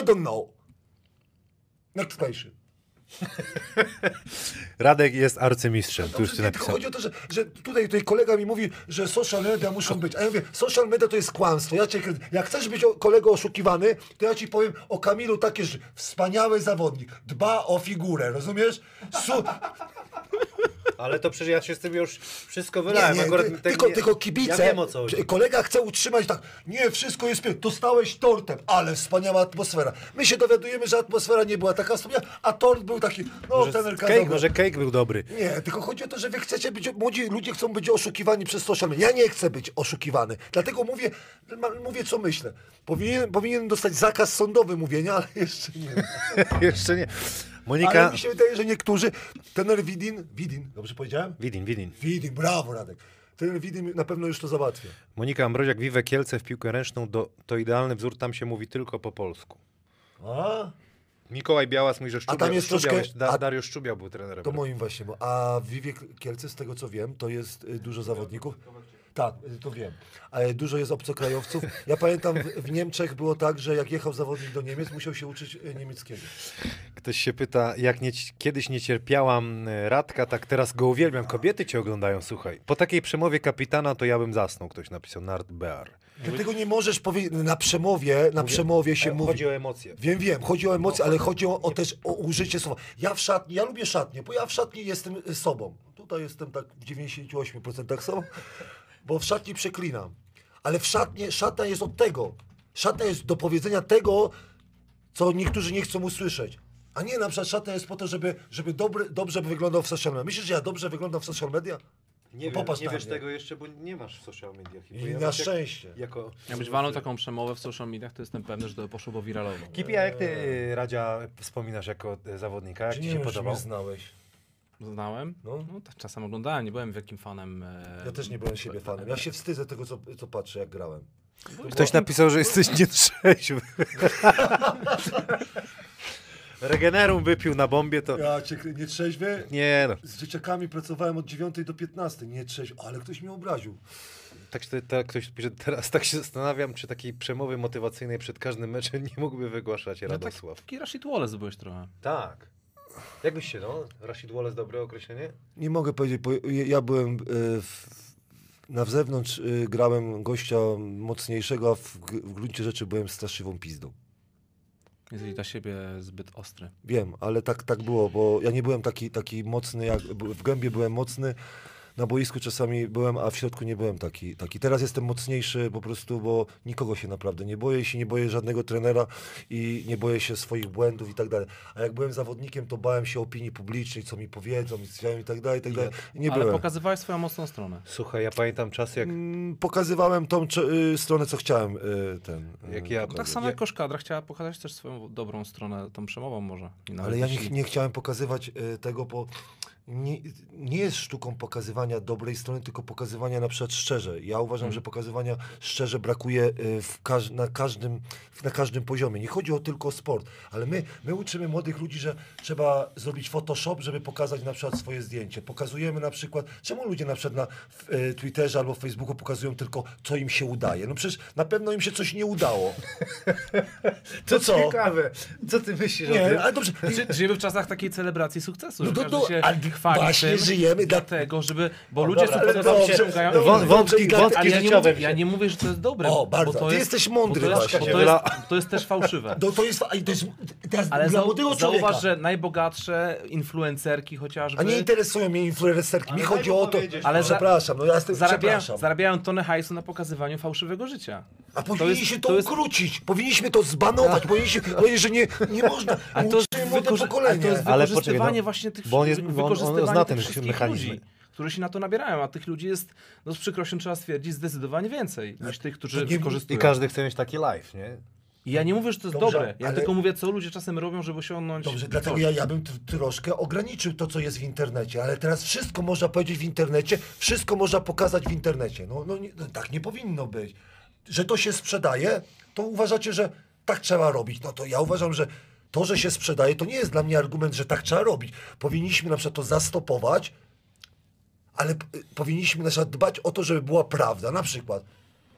I don't know. Next question. Radek jest arcymistrzem, tu już Nie, tylko napisał. chodzi o to, że, że tutaj, tutaj kolega mi mówi, że social media muszą być. A ja mówię, social media to jest kłamstwo. Ja cię, jak chcesz być o, kolego oszukiwany, to ja ci powiem o Kamilu takie, że wspaniały zawodnik, dba o figurę, rozumiesz? Su Ale to przecież ja się z tym już wszystko nie, wylałem. nie, Akurat ty, tak tylko, nie- tylko kibice, Ja wiem o co chodzi. kolega chce utrzymać tak, nie, wszystko jest piękne, dostałeś tortem, ale wspaniała atmosfera. My się dowiadujemy, że atmosfera nie była taka wspaniała, a tort był taki, no Może ten cake, może cake był dobry. Nie, tylko chodzi o to, że wy chcecie być, młodzi ludzie chcą być oszukiwani przez social media. Ja nie chcę być oszukiwany. Dlatego mówię, mówię co myślę. Powinien, powinien dostać zakaz sądowy mówienia, ale jeszcze nie. Jeszcze nie. Ale Monika... mi się wydaje, że niektórzy, tener Widin, Widin, dobrze powiedziałem? Widin, Widin. Widin, brawo Radek. Tener Widin na pewno już to załatwia. Monika Ambroziak, Wiwe Kielce w piłkę ręczną, do, to idealny wzór, tam się mówi tylko po polsku. A, Mikołaj Białas mówi, że Szczubiał, tam jest Szczubiał, troszkę- Da, a- Dariusz Szczubiał był trenerem. to moim właśnie. bo- A w Wiwie Kielce, z tego co wiem, to jest y, dużo zawodników. Tak, to wiem. Ale dużo jest obcokrajowców. Ja pamiętam, w, w Niemczech było tak, że jak jechał zawodnik do Niemiec, musiał się uczyć y, niemieckiego. Ktoś się pyta, jak nie, kiedyś nie cierpiałam e, Radka, tak teraz go uwielbiam. Kobiety cię oglądają, słuchaj. Po takiej przemowie kapitana to ja bym zasnął, ktoś napisał, Nard Bear. Dlatego nie możesz powiedzieć, na przemowie, na przemowie się E, mówi. Chodzi o emocje. Wiem, wiem, chodzi o emocje, ale chodzi o, o też o użycie słowa. Ja w szatni, ja lubię szatnię, bo ja w szatni jestem sobą. Tutaj jestem tak w 98% sobą, bo w szatni przeklinam. Ale w szatnie, szatnia jest od tego. Szatnia jest do powiedzenia tego, co niektórzy nie chcą usłyszeć. A nie na przykład szatnia jest po to, żeby, żeby dobry, dobrze wyglądał w social media. Myślisz, że ja dobrze wyglądam w social media? Nie, No wiem, nie wiesz mnie. tego jeszcze, bo nie masz w social mediach. I Bo ja na was jak- szczęście. Jako... Jakbyś walnął taką przemowę w social mediach, to jestem pewny, że to poszło wiralowo. Kipi, a jak ty Radzia wspominasz jako e, zawodnika? Jak Czy ci nie się czy podobał? mnie znałeś? Znałem? No. No. tak czasem oglądałem, nie byłem wielkim fanem. E... Ja też nie byłem siebie fanem. Ja się wstydzę tego, co, co patrzę, jak grałem. Ktoś napisał, że jesteś nietrzeźwy. Regenerum wypił na bombie, to... Ja cię nie trzeźwy. Nie no. Z dzieciakami pracowałem od 9 do 15. Nie trzeźwy, ale ktoś mnie obraził. Tak, się- tak, ktoś pisze, teraz tak się zastanawiam, czy takiej przemowy motywacyjnej przed każdym meczem nie mógłby wygłaszać No tak, Radosław. taki Rashid Wallace byłeś trochę. Tak. Jakbyś się, no? Rashid Wallace, dobre określenie? Nie mogę powiedzieć, bo ja byłem e, w, na zewnątrz, e, grałem gościa mocniejszego, a w, w gruncie rzeczy byłem straszliwą pizdą. Jesteś dla siebie zbyt ostry. Wiem, ale tak, tak było, bo ja nie byłem taki, taki mocny, jak w gębie byłem mocny, na boisku czasami byłem, a w środku nie byłem taki. taki. Teraz jestem mocniejszy po prostu, bo nikogo się naprawdę nie boję się, nie boję żadnego trenera i nie boję się swoich błędów i tak dalej. A jak byłem zawodnikiem, to bałem się opinii publicznej, co mi powiedzą i tak dalej, i tak dalej. Nie Ale byłem. pokazywałeś swoją mocną stronę. Słuchaj, ja pamiętam czasy, jak... Mm, Pokazywałem tą y, stronę, co chciałem y, ten. y, Jak ja- pokazać. Tak samo Ja- jak Koszkadra chciała pokazać też swoją dobrą stronę, tą przemową może. Ale ja nie, nie chciałem pokazywać y, tego, bo nie, nie jest sztuką pokazywania dobrej strony, tylko pokazywania na przykład szczerze. Ja uważam, że pokazywania szczerze brakuje w każ- na, każdym, na każdym poziomie. Nie chodzi o tylko o sport, ale my, my uczymy młodych ludzi, że trzeba zrobić Photoshop, żeby pokazać na przykład swoje zdjęcie. Pokazujemy na przykład, czemu ludzie na przykład na w, y, Twitterze albo Facebooku pokazują tylko, co im się udaje. No przecież na pewno im się coś nie udało. To co? Ciekawe. Co ty myślisz o Nie, tym? ale dobrze. Ży- Żyjemy w czasach takiej celebracji sukcesu. No każdy to, się ale, chwali Właśnie tym, żyjemy dla- dlatego, żeby, bo ludzie dobra, są. Wą- wątki, wątki ja nie, życiowe. mówię, ja nie mówię, że to jest dobre. O, bardzo. Bo to Ty jest, jesteś mądry bo to jest, właśnie. bo to jest, to jest też fałszywe. No to jest, to jest teraz Ale dla zau, młodego człowieka. zauważ, że najbogatsze influencerki chociażby A nie interesują mnie influencerki. Mi chodzi o to. powiedzieć, Ale za- przepraszam, no ja jestem, zarabiają, przepraszam. zarabiają tonę hajsu na pokazywaniu fałszywego życia. A To powinniśmy jest- to, to jest- ukrócić, powinniśmy to zbanować, powinniśmy powiedzieć, że nie, nie można. A to wykorzy- pokolenie. to jest Ale wykorzystywanie poczekaj, no, właśnie tych bo on jest- bo on- on wykorzystywanie zna tych ten wszystkich mechanizm. ludzi, którzy się na to nabierają, a tych ludzi jest, no z przykrością trzeba stwierdzić, zdecydowanie więcej niż tych, którzy nie- wykorzystują. I każdy chce mieć taki live, nie? I ja nie mówię, że to jest Dobrze, dobre. Ja ale- tylko mówię, co ludzie czasem robią, żeby osiągnąć Dobrze, dlatego coś. ja, ja bym tr- troszkę ograniczył to, co jest w internecie, ale teraz wszystko można powiedzieć w internecie, wszystko można pokazać w internecie. No, no, nie, no tak nie powinno być. Że to się sprzedaje, to uważacie, że tak trzeba robić. No to ja uważam, że to, że się sprzedaje, to nie jest dla mnie argument, że tak trzeba robić. Powinniśmy na przykład to zastopować, ale powinniśmy na przykład dbać o to, żeby była prawda. Na przykład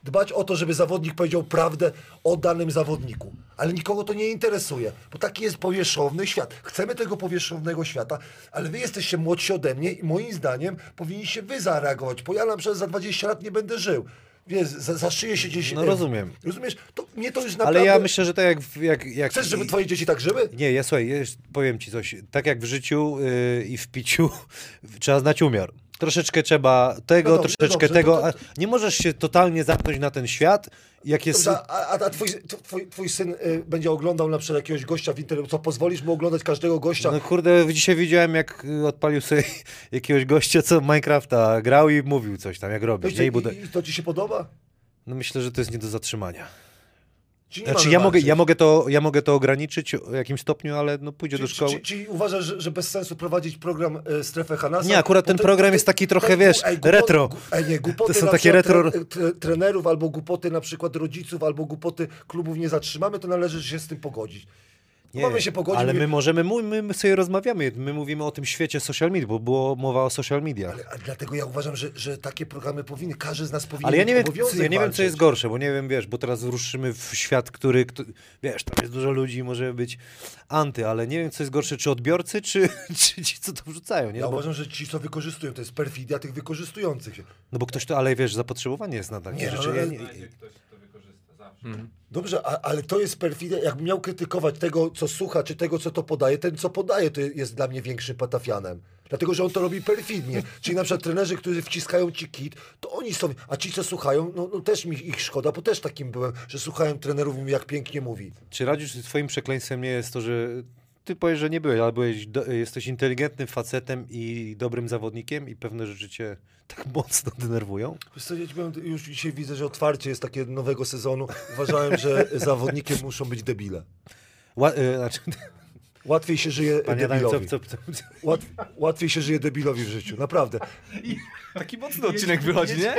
dbać o to, żeby zawodnik powiedział prawdę o danym zawodniku. Ale nikogo to nie interesuje, bo taki jest powierzchowny świat. Chcemy tego powierzchownego świata, ale wy jesteście młodsi ode mnie i moim zdaniem powinniście wy zareagować, bo ja na przykład za 20 lat nie będę żył. Wiesz, za, za szyję się gdzieś... No e, rozumiem. Rozumiesz? To mnie to już naprawdę... Ale ja myślę, że tak jak... jak, jak Chcesz, żeby twoje dzieci tak żyły? Nie, ja słuchaj, jest, powiem ci coś. Tak jak w życiu yy, i w piciu trzeba znać umiar. Troszeczkę trzeba tego, No dobrze, troszeczkę dobrze, tego. to- to- Nie możesz się totalnie zamknąć na ten świat, jak jest... Dobrze, a, a, twój, twój, twój syn y, będzie oglądał na przykład jakiegoś gościa w internecie, co pozwolisz mu oglądać każdego gościa? No kurde, dzisiaj widziałem, jak y, odpalił sobie jakiegoś gościa, co Minecrafta grał i mówił coś tam, jak Nie? I i, i to ci się podoba? No myślę, że to jest nie do zatrzymania. Znaczy ja mogę, ja, mogę to, ja mogę to ograniczyć w jakimś stopniu, ale no pójdzie Czy, do szkoły. Czy, czy, czy uważasz, że, że bez sensu prowadzić program e, Strefę Hanasa? Nie, akurat ten program jest taki trochę, wiesz, głupo- retro. gu- Ej, nie, głupoty To są takie retro- Tre, tre, trenerów albo głupoty na przykład rodziców, albo głupoty klubów nie zatrzymamy, to należy się z tym pogodzić. Nie, Mamy się pogodzić. ale my możemy, my, my sobie rozmawiamy, my mówimy o tym świecie social media, bo było mowa o social mediach. Ale, a dlatego ja uważam, że, że takie programy powinny, każdy z nas powinien Ale ja nie wiem, ja nie wiem, co jest gorsze, bo nie wiem, wiesz, bo teraz ruszymy w świat, który, kto, wiesz, tam jest dużo ludzi, może być anty, ale nie wiem, co jest gorsze, czy odbiorcy, czy, czy ci, co to wrzucają, nie? Ja No bo, uważam, że ci, co wykorzystują, to jest perfidia tych wykorzystujących się. no bo ktoś to, ale wiesz, zapotrzebowanie jest na takie Nie, rzeczy. no, Ja nie, Zawsze. Dobrze, a, ale to jest perfidia. Jakbym miał krytykować tego, co słucha, czy tego, co to podaje, ten, co podaje, to jest dla mnie większym patafianem. Dlatego, że on to robi perfidnie. Czyli na przykład trenerzy, którzy wciskają ci kit, to oni są, a ci, co słuchają, no, no też mi ich szkoda, bo też takim byłem, że słuchałem trenerów jak pięknie mówi. Czy radzisz, że twoim przekleństwem nie jest to, że ty powiesz, że nie byłeś, ale byłeś, do, jesteś inteligentnym facetem i dobrym zawodnikiem i pewne rzeczy cię tak mocno denerwują? Wiesz co, ja ci powiem, już dzisiaj widzę, że otwarcie jest takie nowego sezonu. Uważałem, że zawodnikiem muszą być debile. Ła, y, znaczy, Łatwiej się żyje panie debilowi. co, co, co, Łat, łatwiej się żyje debilowi w życiu, naprawdę. Taki mocny odcinek wychodzi, nie?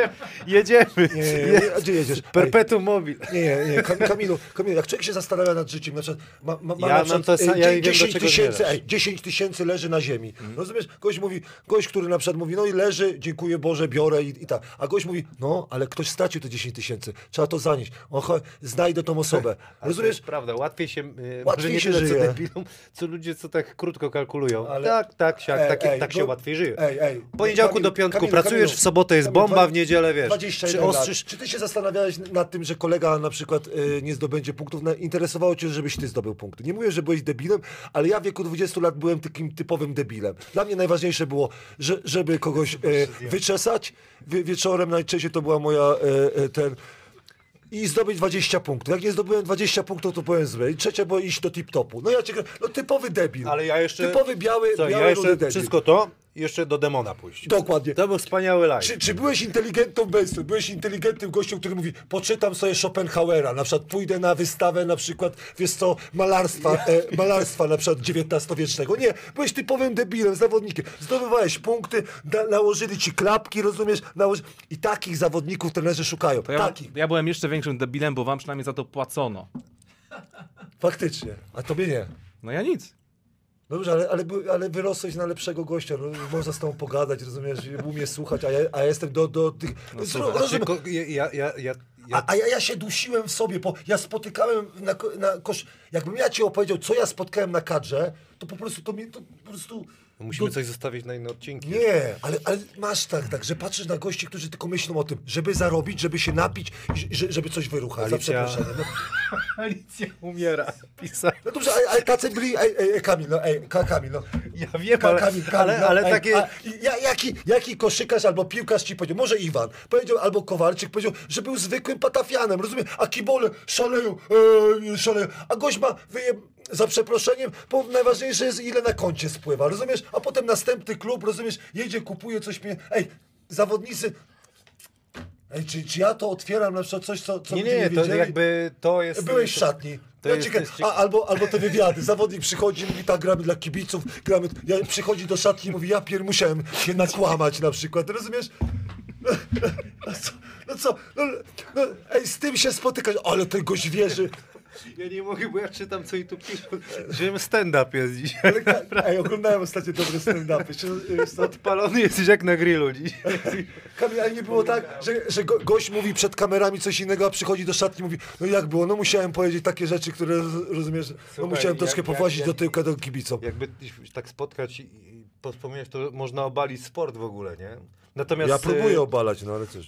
Jedziemy. Nie, nie, nie, gdzie jedziesz? Perpetuum mobile. Nie, nie, nie, Kam- Kamilu, Kamilu, jak człowiek się zastanawia nad życiem, na przykład ma, ma, ma Ja na mam przykład, to sa- e, ja 10 tysięcy, zmierzasz. ej, 10 tysięcy leży na ziemi. Rozumiesz? Gość mówi, gość, który na przykład mówi, no i leży, dziękuję Boże, biorę i, i tak. A gość mówi, no, ale ktoś stracił te 10 tysięcy, trzeba to zanieść. Oho, znajdę tą osobę. Ale to Rozumiesz? jest prawda, łatwiej się, y, Łatwiej nie się tyle co żyje. debilom, co ludzie, co tak krótko kalkulują. Ale- Tak, tak, siak, Ej, tak, ej, tak się no- łatwiej żyje. Ej, ej. Poniedziałku do piątku Kamilu, pracujesz, w sobotę jest bomba, w niedzielę wiesz. 21 Czy lat. ostrzysz, Czy ty się zastanawiałeś nad tym, że kolega na przykład y, nie zdobędzie punktów? Na, interesowało cię, żebyś ty zdobył punkty. Nie mówię, że byłeś debilem, ale ja w wieku 20 lat byłem takim typowym debilem. Dla mnie najważniejsze było, że, żeby kogoś e, wyczesać. Wie, wieczorem najczęściej to była moja e, ten i zdobyć 20 punktów. Jak nie zdobyłem 20 punktów, to powiem złe. I trzecia było iść do tip-topu. No ja cię no typowy debil. Ale ja jeszcze- Typowy biały, co, biały ja rudy jeszcze debil. wszystko to, jeszcze do demona pójść. Dokładnie. To był wspaniały live. Czy, czy byłeś inteligentną bestią? Byłeś inteligentnym gościem, który mówi, poczytam sobie Schopenhauera, na przykład pójdę na wystawę na przykład, wiesz co, malarstwa, e, malarstwa na przykład XIX-wiecznego. Nie, byłeś typowym debilem, zawodnikiem. Zdobywałeś punkty, da, nałożyli ci klapki, rozumiesz? Nałoży... I takich zawodników trenerzy szukają. To ja, takich. ja byłem jeszcze większym debilem, bo wam przynajmniej za to płacono. Faktycznie. A tobie nie. No ja nic. Dobrze, ale, ale, ale wyrosłeś na lepszego gościa, no, można z tobą pogadać, rozumiesz, umie słuchać, a ja, a ja jestem do, do tych... No Zro- słuchaj, rozumiem, Ko- ja, ja, ja, ja, A, ja, a ja, ja się dusiłem w sobie, bo ja spotykałem na, na kosz... Jakbym ja ci opowiedział, co ja spotkałem na kadrze, to po prostu to mi to po prostu Musimy No- coś zostawić na inne odcinki. Nie, ale, ale masz tak, tak, że patrzysz na gości, którzy tylko myślą o tym, żeby zarobić, żeby się napić i że- żeby coś wyruchać. Za Alicja- przeproszeniem. No, Alicja umiera. Pisał. no dobrze, ale, ale tacy byli, ej, ej, ej, Kamil, no, ej, Ka- Kamil, no. Ja wiem, Ka- ale, Kamil, Kamil, ale, no, ale ej, takie... A, ja, jaki, jaki koszykarz albo piłkarz ci powiedział, może Iwan, powiedział, albo Kowalczyk powiedział, że był zwykłym patafianem, rozumiem? A kibole szaleją, e, szaleją, a gość ma wyje, za przeproszeniem, bo najważniejsze jest ile na koncie spływa, rozumiesz? A potem następny klub, rozumiesz, jedzie, kupuje coś, mnie, ej, zawodnicy, ej, czy, czy ja to otwieram na przykład coś, co, co Nie, ludzie nie, to wiedzieli? jakby to jest... Byłeś w szatni. To ja jest- ciekawe, jest a, albo, albo te wywiady. Zawodnik przychodzi i mówi, tak, gramy dla kibiców, gramy. Ja, przychodzi do szatni i mówi, ja pier musiałem się nakłamać na przykład. Rozumiesz? No co? No co? No, no, ej, z tym się spotykasz, ale ten gość wierzy. Ja nie mogę, bo ja czytam co i tu piszą, że stand-up jest dzisiaj. Ale, ej, oglądałem ostatnio dobre stand-upy. Odpalony jesteś jak na grillu dzisiaj. Kamil, ale nie było tak, że, że go, gość mówi przed kamerami coś innego, a przychodzi do szatni i mówi, no jak było? No musiałem powiedzieć takie rzeczy, które, rozumiesz, no musiałem troszkę powłazić do tyłka do kibicom. Jakby tak spotkać i wspomnieć, to można obalić sport w ogóle, nie? Natomiast Ja próbuję obalać, no ale cóż.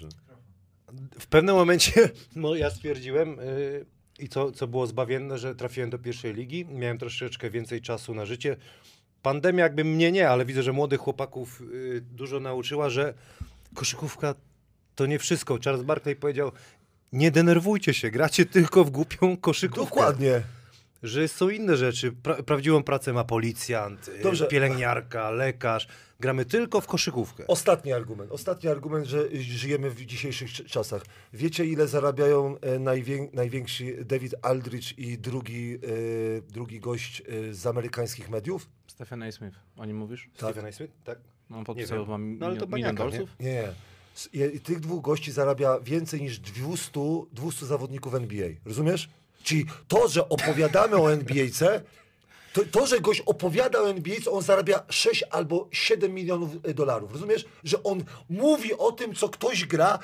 w pewnym momencie no, ja stwierdziłem y, i co, co było zbawienne, że trafiłem do pierwszej ligi, miałem troszeczkę więcej czasu na życie. Pandemia jakby mnie nie, ale widzę, że młodych chłopaków y, dużo nauczyła, że koszykówka to nie wszystko. Charles Barkley powiedział, nie denerwujcie się, gracie tylko w głupią koszykówkę. Dokładnie. Że są inne rzeczy. Pra prawdziwą pracę ma policjant, y, Dobrze. pielęgniarka, lekarz. Gramy tylko w koszykówkę. Ostatni argument. Ostatni argument, że żyjemy w dzisiejszych ch- czasach. Wiecie, ile zarabiają e, najwię najwięksi David Aldrich i drugi, e, drugi gość e, z amerykańskich mediów? Stephen A. Smith, o nim mówisz? Stephen A. Smith? Tak. On podpisał wam No, ale to milion dolców? Nie. S- je- Tych dwóch gości zarabia więcej niż 200, 200 zawodników NBA. Rozumiesz? Czyli to, że opowiadamy o NBA-ce, to, to, że gość opowiada o NBA, on zarabia 6 albo 7 milionów e, dolarów. Rozumiesz? Że on mówi o tym, co ktoś gra.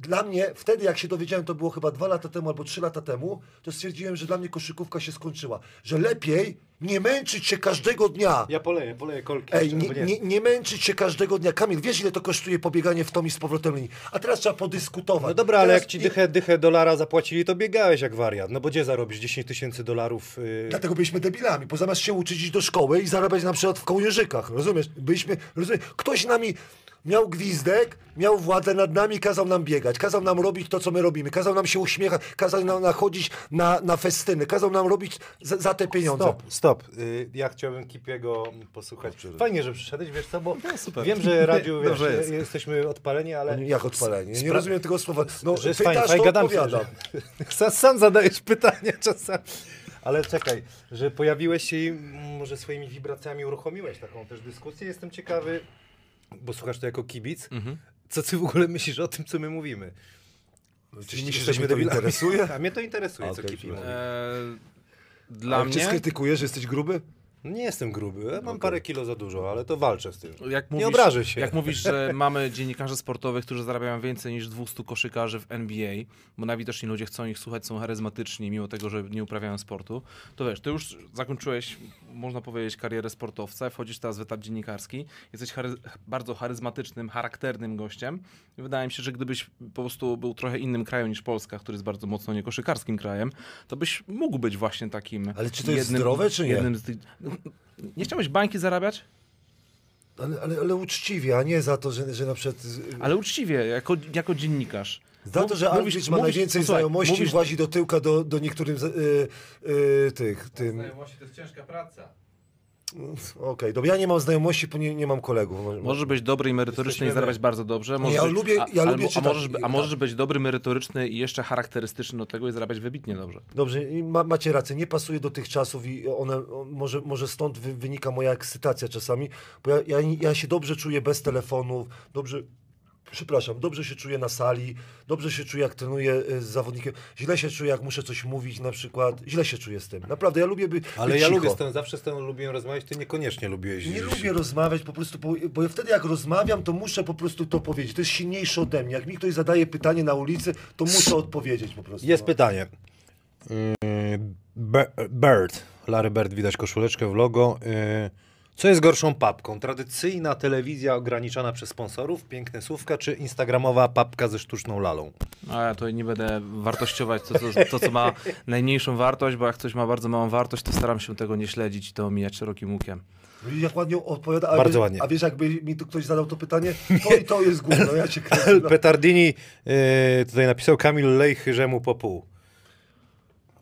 Dla mnie, wtedy jak się dowiedziałem, to było chyba dwa lata temu albo trzy lata temu, to stwierdziłem, że dla mnie koszykówka się skończyła. Że lepiej nie męczyć się każdego dnia. Ja poleję, poleję kolki. Ej, nie, nie, nie męczyć się każdego dnia. Kamil, wiesz ile to kosztuje pobieganie w tom i z powrotem linii? A teraz trzeba podyskutować. No dobra, ale teraz jak ci dychę, dychę dolara zapłacili, to biegałeś jak wariat. No bo gdzie zarobisz 10 tysięcy dolarów? Yy... Dlatego byliśmy debilami, bo zamiast się uczyć iść do szkoły i zarabiać na przykład w kołnierzykach, rozumiesz? Byliśmy, rozumiesz? Ktoś nami miał gwizdek, miał władzę nad nami, kazał nam biegać, kazał nam robić to, co my robimy, kazał nam się uśmiechać, kazał nam nachodzić na, na festyny, kazał nam robić za, za te pieniądze. Stop, stop. Yy, ja chciałbym Kipiego posłuchać. Fajnie, że przyszedłeś, wiesz co, bo wiem, że Radiu, wiesz, Dobrze jest. jesteśmy odpaleni, ale... Jak odpalenie? Nie Spra- rozumiem tego słowa. No, że jest pytasz, fajnie, fajnie gadam odpowiadam. Sam, sam zadajesz pytania czasami. Ale czekaj, że pojawiłeś się i może swoimi wibracjami uruchomiłeś taką też dyskusję. Jestem ciekawy, bo słuchasz to jako kibic, Mhm. co ty w ogóle myślisz o tym, co my mówimy? Czyli myślisz, że Jesteśmy mnie to debilami. interesuje? A mnie to interesuje, A, co okej, Kipi mówi. Eee, dla Ale Czy mnie, skrytykujesz, że jesteś gruby? Nie jestem gruby, mam parę kilo za dużo, ale to walczę z tym. jak nie mówisz, obrażę się. Jak mówisz, że mamy dziennikarzy sportowych, którzy zarabiają więcej niż 200 koszykarzy w NBA, bo najwidoczni ludzie chcą ich słuchać, są charyzmatyczni, mimo tego, że nie uprawiają sportu, to wiesz, ty już zakończyłeś, można powiedzieć, karierę sportowca, wchodzisz teraz w etap dziennikarski, jesteś bardzo charyzmatycznym, charakternym gościem. I wydaje mi się, że gdybyś po prostu był trochę innym krajem niż Polska, który jest bardzo mocno niekoszykarskim krajem, to byś mógł być właśnie takim Ale czy to jest zdrowe, czy nie? Jednym z tych... Nie chciałeś bańki zarabiać? Ale, ale, ale uczciwie, a nie za to, że, że na przykład... Ale uczciwie, jako, jako dziennikarz. Za to, że Aldrich ma mówisz- najwięcej posłuchaj, znajomości, mówisz- włazi do tyłka do, do niektórym z- y, y, tych, tym... Znajomości to jest ciężka praca. Dobra, ja nie mam znajomości, bo nie, nie mam kolegów. Mo- Możesz być dobry i merytoryczny Jesteśmy i zarabiać bardzo dobrze. Możesz ja być, lubię- a, ja lubię albo, a, możesz, a tak. możesz być dobry, merytoryczny i jeszcze charakterystyczny do tego i zarabiać wybitnie dobrze. Dobrze, ma, macie rację, nie pasuje do tych czasów i one, może, może stąd wy, wynika moja ekscytacja czasami, bo ja, ja, ja się dobrze czuję bez telefonów, dobrze, przepraszam, dobrze się czuję na sali, dobrze się czuję jak trenuję y, z zawodnikiem, źle się czuję jak muszę coś mówić na przykład, źle się czuję z tym, naprawdę, ja lubię by, Ale być ja cicho. lubię z tym, zawsze z tym lubiłem rozmawiać, ty niekoniecznie lubiłeś. Nie lubię rozmawiać po prostu, bo, bo wtedy jak rozmawiam, to muszę po prostu to powiedzieć. To jest silniejsze ode mnie. Jak mi ktoś zadaje pytanie na ulicy, to muszę odpowiedzieć po prostu. Jest no. pytanie. Be- Bird, Larry Bird, widać koszuleczkę w logo. Yy, Co jest gorszą papką? Tradycyjna telewizja ograniczana przez sponsorów, piękne słówka, czy instagramowa papka ze sztuczną lalą? A ja tutaj nie będę wartościować to, to, to, co ma najmniejszą wartość, bo jak coś ma bardzo małą wartość, to staram się tego nie śledzić i to omijać szerokim łukiem. Jak ładnie odpowiada. A Bardzo wiesz, ładnie. A wiesz, jakby mi tu ktoś zadał to pytanie? To i to jest gówno, ja cię kręcę. No. Petardini e, tutaj napisał Kamil lej chyrzemu po pół.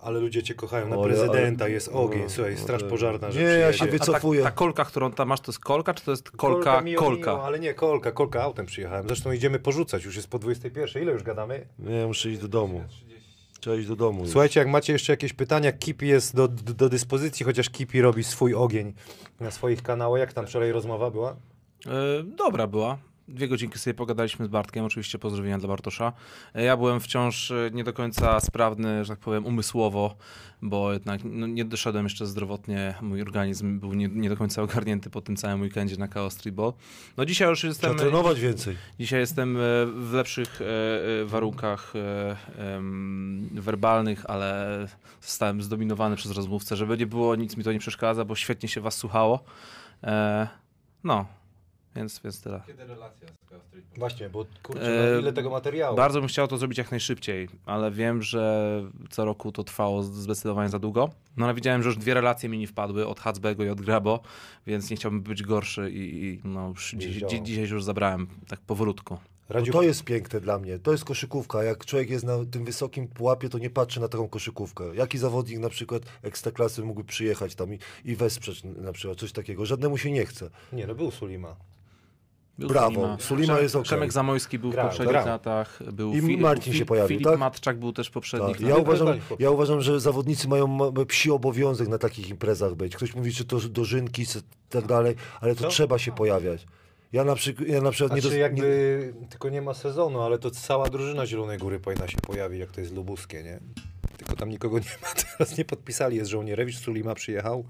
Ale ludzie cię kochają, na prezydenta ale- jest ogień, no, słuchaj, straż ale- pożarna, że Nie, ja się przyjedzie. A ta, Wycofuję. ta kolka, którą tam masz, to jest kolka, czy to jest kolka, mio, kolka? mio, ale nie, kolka, kolka autem przyjechałem. Zresztą idziemy porzucać, już jest po 21. Ile już gadamy? Nie, muszę iść do domu. Trzeba iść do domu. już. Słuchajcie, jak macie jeszcze jakieś pytania, Kipi jest do, do, do dyspozycji, chociaż Kipi robi swój ogień na swoich kanałach. Jak tam wczoraj rozmowa była? E, dobra była. Dwie godzinki sobie pogadaliśmy z Bartkiem, oczywiście pozdrowienia dla Bartosza. E, Ja byłem wciąż e, nie do końca sprawny, że tak powiem, umysłowo, bo jednak no, nie doszedłem jeszcze zdrowotnie, mój organizm był nie, nie do końca ogarnięty po tym całym weekendzie na Chaos Streetball. No dzisiaj już jestem, Trzeba trenować więcej. dzisiaj jestem e, w lepszych e, e, warunkach e, werbalnych, ale zostałem zdominowany przez rozmówcę, żeby nie było, nic mi to nie przeszkadza, bo świetnie się was słuchało. E, No, więc, więc tyle. Kiedy relacja z Chaos Street? Właśnie, bo kurczę, E, no ile tego materiału. Bardzo bym chciał to zrobić jak najszybciej, ale wiem, że co roku to trwało zdecydowanie za długo. No ale widziałem, że już dwie relacje mi nie wpadły, od Hatzbego i od Grabo, więc nie chciałbym być gorszy i, i no już Nie dzi, działo. dzi, dzisiaj już zabrałem, tak powolutku. No Radziu, to jest piękne dla mnie. To jest koszykówka. Jak człowiek jest na tym wysokim pułapie, to nie patrzy na taką koszykówkę. Jaki zawodnik na przykład ekstraklasy mógłby przyjechać tam i, i wesprzeć na przykład coś takiego? Żadnemu się nie chce. Nie, no był Sulima. Był Brawo, Sulima Przemek, jest okej. Przemek Zamojski był w poprzednich grał. latach, był I Fi- Marcin się Fi- pojawił, Filip tak? Matczak był też w poprzednich Tak. latach. Ja, uważam, ja uważam, że zawodnicy mają ma- psi obowiązek na takich imprezach być. Ktoś mówi, czy to dożynki i tak dalej, ale to Co? trzeba się pojawiać. Ja na, przyk- ja na przykład nie, Znaczy dos- jakby, tylko nie ma sezonu, ale to cała drużyna Zielonej Góry powinna się pojawić, jak to jest lubuskie, nie? Tylko tam nikogo nie ma, teraz nie podpisali, jest żołnierewicz, Sulima przyjechał,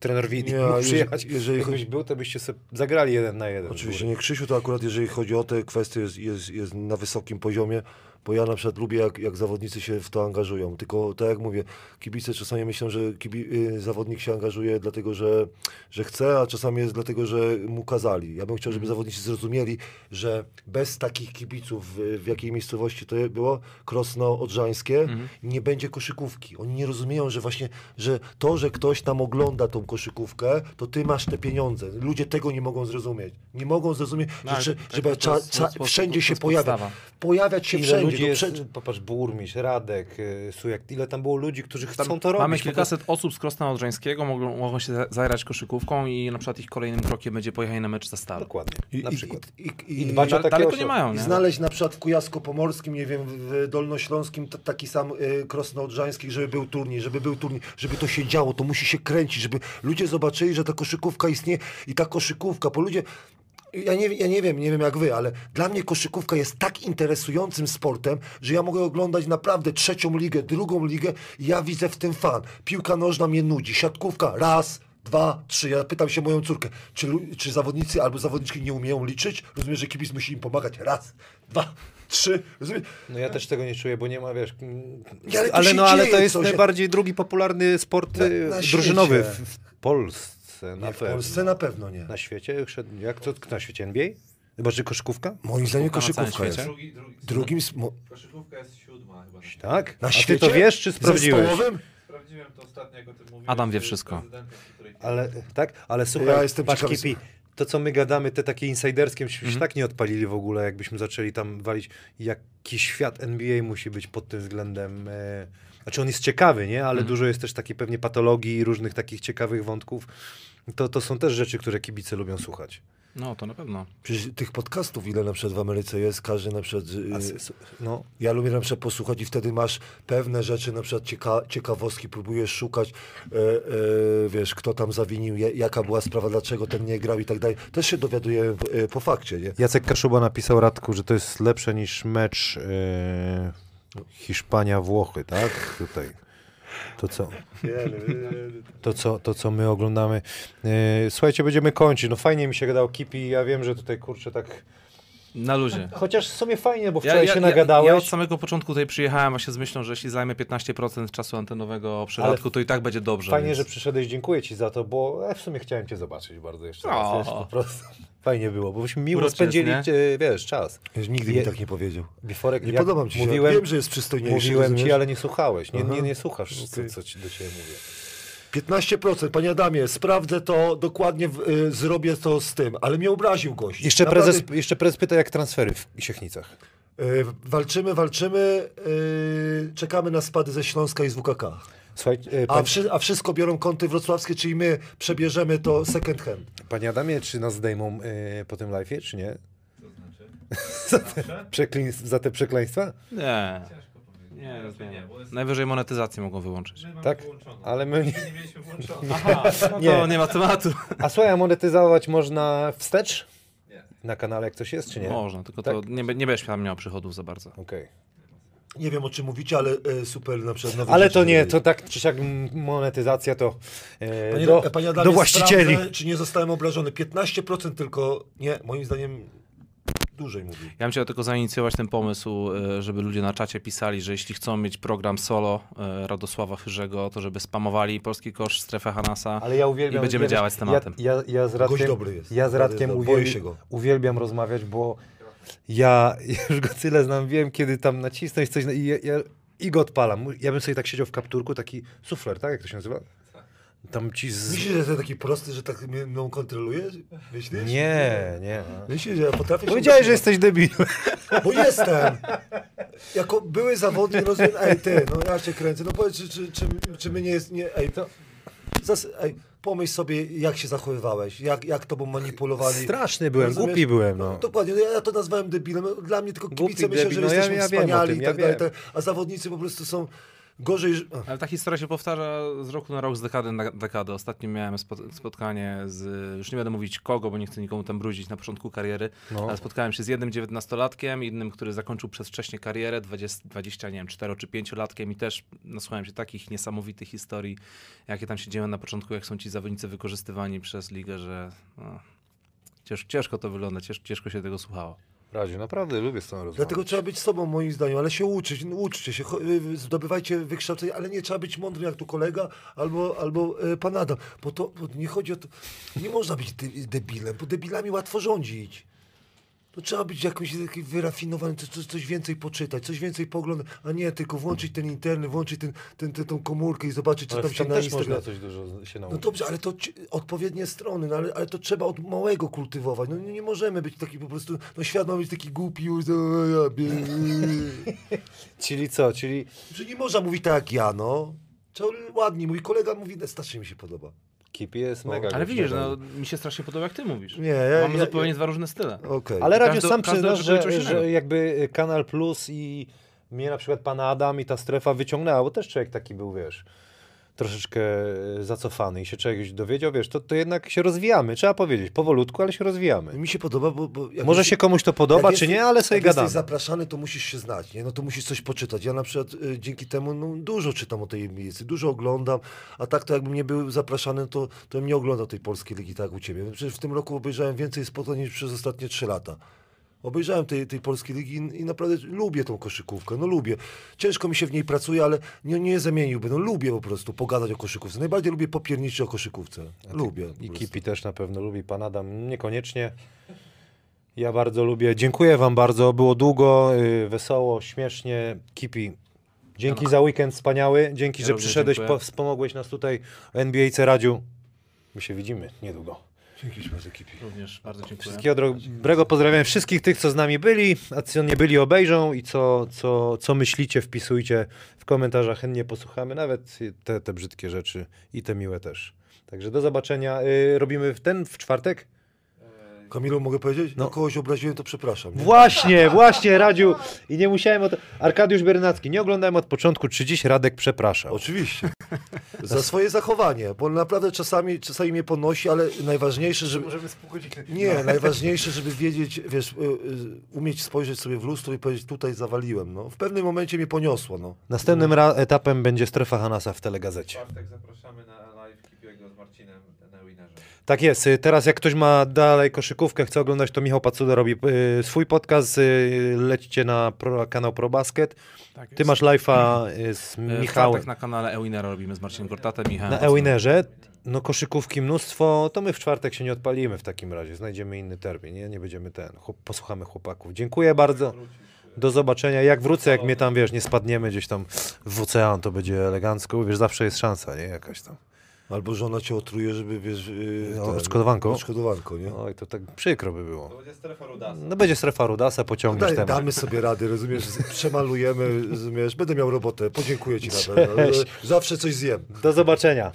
trener Widi mógł jeżeli- przyjechać, jeżeli jakbyś był, to byście sobie zagrali jeden na jeden. Oczywiście nie Krzysiu, to akurat jeżeli chodzi o te kwestie jest, jest, jest na wysokim poziomie, bo ja na przykład lubię jak, jak zawodnicy się w to angażują. Tylko tak jak mówię, kibice czasami myślą, że kibi, y, zawodnik się angażuje dlatego, że, że chce, a czasami jest dlatego, że mu kazali. Ja bym chciał, żeby zawodnicy zrozumieli, że bez takich kibiców, w, w jakiej miejscowości to było, Krosno Odrzańskie, nie będzie koszykówki. Oni nie rozumieją, że właśnie, że to, że ktoś tam ogląda tą koszykówkę, to ty masz te pieniądze. Ludzie tego nie mogą zrozumieć. Nie mogą zrozumieć, No, że, że, tak, jest- to cza, jest sposób- wszędzie się jest pojawiać. się wszędzie. Ludzi no jest, prze- popatrz, burmistrz, Radek, y, Sujak, ile tam było ludzi, którzy chcą Tam to robić. Mamy kilkaset osób z Krosna Odrzańskiego, mogą, mogą się za- zagrać koszykówką i na przykład ich kolejnym krokiem będzie pojechanie na mecz za Stal. Dokładnie, na przykład. I, i, I dbać o takie nie mają, I nie? znaleźć na przykład w Kujawsko-Pomorskim, nie wiem, w Dolnośląskim t- taki sam y, Krosno-Odrzański, żeby był turniej, żeby był turniej, żeby to się działo, to musi się kręcić, żeby ludzie zobaczyli, że ta koszykówka istnieje i ta koszykówka, bo ludzie ja nie, ja nie wiem, nie wiem jak wy, ale dla mnie koszykówka jest tak interesującym sportem, że ja mogę oglądać naprawdę trzecią ligę, drugą ligę i ja widzę w tym fan. Piłka nożna mnie nudzi, siatkówka raz, dwa, trzy. Ja pytam się moją córkę, czy, czy zawodnicy albo zawodniczki nie umieją liczyć? Rozumiem, że kibic musi im pomagać. Raz, dwa, trzy. Rozumiem? No ja też tego nie czuję, bo nie ma, wiesz... mm, Ale to ale, no, ale to jest coś. najbardziej drugi popularny sport Na- y, na drużynowy w, w Polsce, na Nie, w pewno. Polsce na pewno nie. Na świecie? Jak to na świecie NBA? Chyba, że koszykówka? Moim zdaniem Koszykówka jest. Drugi, drugi, Drugim... Koszykówka jest siódma chyba. Tak? Na A świecie? ty to wiesz, czy sprawdziłeś? Sprawdziłem to ostatnio, jak o tym mówiłem. Adam wie wszystko. Ale, tak? Ale słuchaj, Ja jestem patrz, Kipi, to co my gadamy, te takie insiderskie, myśmy Mhm. się tak nie odpalili w ogóle, jakbyśmy zaczęli tam walić, jaki świat NBA musi być pod tym względem. E, znaczy on jest ciekawy, nie? Ale Mhm. dużo jest też takiej pewnie patologii i różnych takich ciekawych wątków. To, to są też rzeczy, które kibice lubią słuchać. No, to na pewno. Przecież tych podcastów, ile na przykład w Ameryce jest, każdy na przykład... y, no, Ja lubię na przykład posłuchać i wtedy masz pewne rzeczy, na przykład cieka ciekawostki, próbujesz szukać, e, e, wiesz, kto tam zawinił, jaka była sprawa, dlaczego ten nie grał i tak dalej. Też się dowiaduję e, po fakcie, nie? Jacek Kaszuba napisał Radku, że to jest lepsze niż mecz e, Hiszpania-Włochy, tak? Tutaj. To co? To co, to, co my oglądamy. E, słuchajcie, będziemy kończyć. No fajnie mi się gadało Kipi. Ja wiem, że tutaj kurczę tak Na luzie. Chociaż w sumie fajnie, bo wczoraj się nagadałeś. Ja, ja od samego początku tutaj przyjechałem właśnie z myślą, że jeśli zajmę 15% czasu antenowego przydatku, to i tak będzie dobrze. Fajnie, więc... że przyszedłeś, dziękuję ci za to, bo ja w sumie chciałem cię zobaczyć bardzo jeszcze raz, wiesz, po prostu. Fajnie było, bo byśmy miło Uroczy spędzili, jest, e, wiesz, czas. Nigdy Je- mi tak nie powiedział. Biforek, Nie jak podoba mi ci się. mówiłem, Wiem, że jest przystojniejszy. mówiłem ci, rozumiesz? ale nie słuchałeś, nie, nie, nie słuchasz, co, Okej. co ci do ciebie mówię. 15%, panie Adamie, sprawdzę to dokładnie, w, y, zrobię to z tym, ale mnie obraził gość. Jeszcze Naprawdę, prezes, jeszcze prezes pyta, jak transfery w Siechnicach. Y, walczymy, walczymy, y, czekamy na spady ze Śląska i z WKK. Słuchaj, e, A, pan, wszy, a wszystko biorą kąty wrocławskie, czyli my przebierzemy to second hand. panie Adamie, czy nas zdejmą e, po tym live'ie, czy nie? To znaczy? Za te, za te przekleństwa? Nie. Ciężko powiedzieć. Nie, raczej nie, jest... Najwyżej monetyzację mogą wyłączyć. Tak, ale my nie- nie mieliśmy włączoną. Aha, no Nie. to nie ma tematu. A słuchaj, a monetyzować można wstecz? Nie. Na kanale jak coś jest, czy nie? Można, tylko to nie, nie będziesz tam miał przychodów za bardzo. Okej. Nie wiem o czym mówicie, ale y, super na przykład Ale to nie, to tak czy siak monetyzacja to e, Panie, do, panie Adamie, do właścicieli. sprawdzę, czy nie zostałem obrażony. 15% tylko, nie, moim zdaniem dłużej mówi. Ja bym chciał tylko zainicjować ten pomysł, e, żeby ludzie na czacie pisali, że jeśli chcą mieć program solo e, Radosława Chyrzego, to żeby spamowali polski kosz, strefę Hanasa. Ale ja uwielbiam. I będziemy wiesz, działać z tematem. Ja, ja, ja z Gość Radkiem, dobry jest. Ja z Radkiem jest dobry. Boję uwielbi- się go. uwielbiam rozmawiać, bo ja już go tyle znam, wiem kiedy tam nacisnąć coś na- i, ja, ja, i go odpalam. Ja bym sobie tak siedział w kapturku, taki sufler, tak? Jak to się nazywa? Tam ci z... Myślisz, że jestem taki prosty, że tak mnie mną kontrolujesz? Myślisz? Nie, nie. Myślisz, że ja potrafię się Powiedziałeś, że jesteś debilem. Bo jestem! Jako były zawodnik rozumiem, ej ty, no ja cię kręcę, no powiedz, czy, czy, czy, czy my nie jest, nie, ej, to, zas, ej, pomyśl sobie, jak się zachowywałeś, jak, jak tobą manipulowali. Straszny byłem, Rozumiesz? głupi byłem, no. Dokładnie, no ja, to nazwałem debilem, no, dla mnie tylko Głupi kibice myślą, debil, że no ja- jesteśmy ja wiem o wspaniali tym, i ja tak dalej, wiem. tak, a zawodnicy po prostu są gorzej, Ale ta historia się powtarza z roku na rok, z dekady na dekadę. Ostatnio miałem spo- spotkanie z, już nie będę mówić kogo, bo nie chcę nikomu tam brudzić na początku kariery, No. ale spotkałem się z jednym dziewiętnastolatkiem, innym, który zakończył przez wcześnie karierę, 20, 20 nie wiem, 4 czy 5 latkiem i też nasłuchałem się takich niesamowitych historii, jakie tam się dzieją na początku, jak są ci zawodnicy wykorzystywani przez ligę, że no, cięż, ciężko to wygląda, cięż, ciężko się tego słuchało. Radzie, naprawdę lubię z tą rozmową. Dlatego trzeba być sobą, moim zdaniem, ale się uczyć, uczcie się, y, zdobywajcie wykształcenie, ale nie trzeba być mądrym jak tu kolega albo, albo e, pan Adam, bo to bo nie chodzi o to, nie można być de, debilem, bo debilami łatwo rządzić. To trzeba być jakimś taki wyrafinowany, coś, coś- więcej poczytać, coś więcej poglądać, a nie tylko włączyć ten internet, włączyć ten, ten, ten, tą komórkę i zobaczyć, co Ale tam tam się na też Instagram... można coś dużo się No nauczyć. dobrze, ale to odpowiednie strony, no ale, ale to trzeba od małego kultywować. No nie, nie możemy być taki po prostu, no świat ma być taki głupi już, Czyli co, czyli że nie można mówić tak jak ja, no. Trzeba ładnie, mój kolega mówi, strasznie mi się podoba. Kipi jest mega. Ale widzisz, no, mi się strasznie podoba, jak ty mówisz. Nie, ja- Mamy ja- zupełnie ja- dwa różne style. Okej. Ale Radio sam oczekuje że, że jakby Kanal Plus i mnie na przykład pana Adam i ta strefa wyciągnęła, bo też człowiek taki był, wiesz, troszeczkę e, zacofany i się czegoś dowiedział, wiesz, to, to jednak się rozwijamy, trzeba powiedzieć, powolutku, ale się rozwijamy. Mi się podoba, bo... bo Może się komuś to podoba, czy nie, ale sobie jak gadamy. jesteś zapraszany, to musisz się znać, nie? No to musisz coś poczytać. Ja na przykład y, dzięki temu no, dużo czytam o tej miejscu, dużo oglądam, a tak to jakbym nie był zapraszany, to, to bym nie oglądał tej polskiej ligi tak jak u ciebie. Przecież w tym roku obejrzałem więcej spotkań niż przez ostatnie trzy lata. Obejrzałem tej, tej polskiej ligi i, i naprawdę lubię tą koszykówkę, no lubię. Ciężko mi się w niej pracuje, ale nie, nie zamieniłbym, no lubię po prostu pogadać o koszykówce. Najbardziej lubię popierniczyć o koszykówce. Lubię. po I. Kipi też na pewno lubi, pan Adam niekoniecznie. Ja bardzo lubię. Dziękuję wam bardzo, było długo, y, wesoło, śmiesznie. Kipi, dzięki za weekend wspaniały, dzięki, Ja że przyszedłeś, dziękuję. po, wspomogłeś nas tutaj NBA C Radziu. My się widzimy niedługo. Dzięki ci bardzo, Kipi. Również bardzo dziękuję. Wszystkiego dobrego pozdrawiam wszystkich tych, co z nami byli, a co nie byli obejrzą i co, co, co myślicie, wpisujcie w komentarzach, chętnie posłuchamy, nawet te, te brzydkie rzeczy i te miłe też. Także do zobaczenia. Y, robimy w ten w czwartek? Kamilu, mogę powiedzieć? No. No. kogoś obraziłem, to przepraszam. Nie? Właśnie, właśnie, Radziu. I nie musiałem o to... Arkadiusz Biernacki, nie oglądałem od początku, czy dziś Radek przepraszał. Oczywiście. Za swoje zachowanie, bo naprawdę czasami, czasami mnie ponosi, ale najważniejsze, żeby... Możemy godziny. Nie, najważniejsze, żeby wiedzieć, wiesz, y, y, umieć spojrzeć sobie w lustro i powiedzieć, tutaj zawaliłem, no. W pewnym momencie mnie poniosło, no. Następnym etapem będzie strefa Hanasa w telegazecie. W czwartek zapraszamy na live Kipiego z Marcinem. Marcinem na winerze. Tak jest. Y, Teraz jak ktoś ma dalej koszykówkę, chce oglądać, to Michał Pacuda robi y, swój podcast. Y, lećcie na pro, kanał ProBasket. Tak Ty masz live'a y, z E, W Michałem czwartek na kanale Ewinera robimy z Marcinem Gortatem, Michałem. na. Ewinerze. No koszykówki mnóstwo, to my w czwartek się nie odpalimy w takim razie. Znajdziemy inny termin, nie? Nie będziemy ten. Chłop, posłuchamy chłopaków. Dziękuję bardzo. Do zobaczenia. Jak wrócę, jak mnie tam, wiesz, nie spadniemy gdzieś tam w ocean, to będzie elegancko. Wiesz, zawsze jest szansa, nie? Jakaś tam. Albo żona cię otruje, żeby wiesz... Yy, No, odszkodowanko? Odszkodowanko, nie? Oj, to tak przykro by To było. będzie strefa Rudasa. No będzie strefa Rudasa, pociągniesz Daj, temat. damy sobie rady, rozumiesz? Przemalujemy, rozumiesz? Będę miał robotę, podziękuję ci na pewno. Zawsze coś zjem. Do zobaczenia.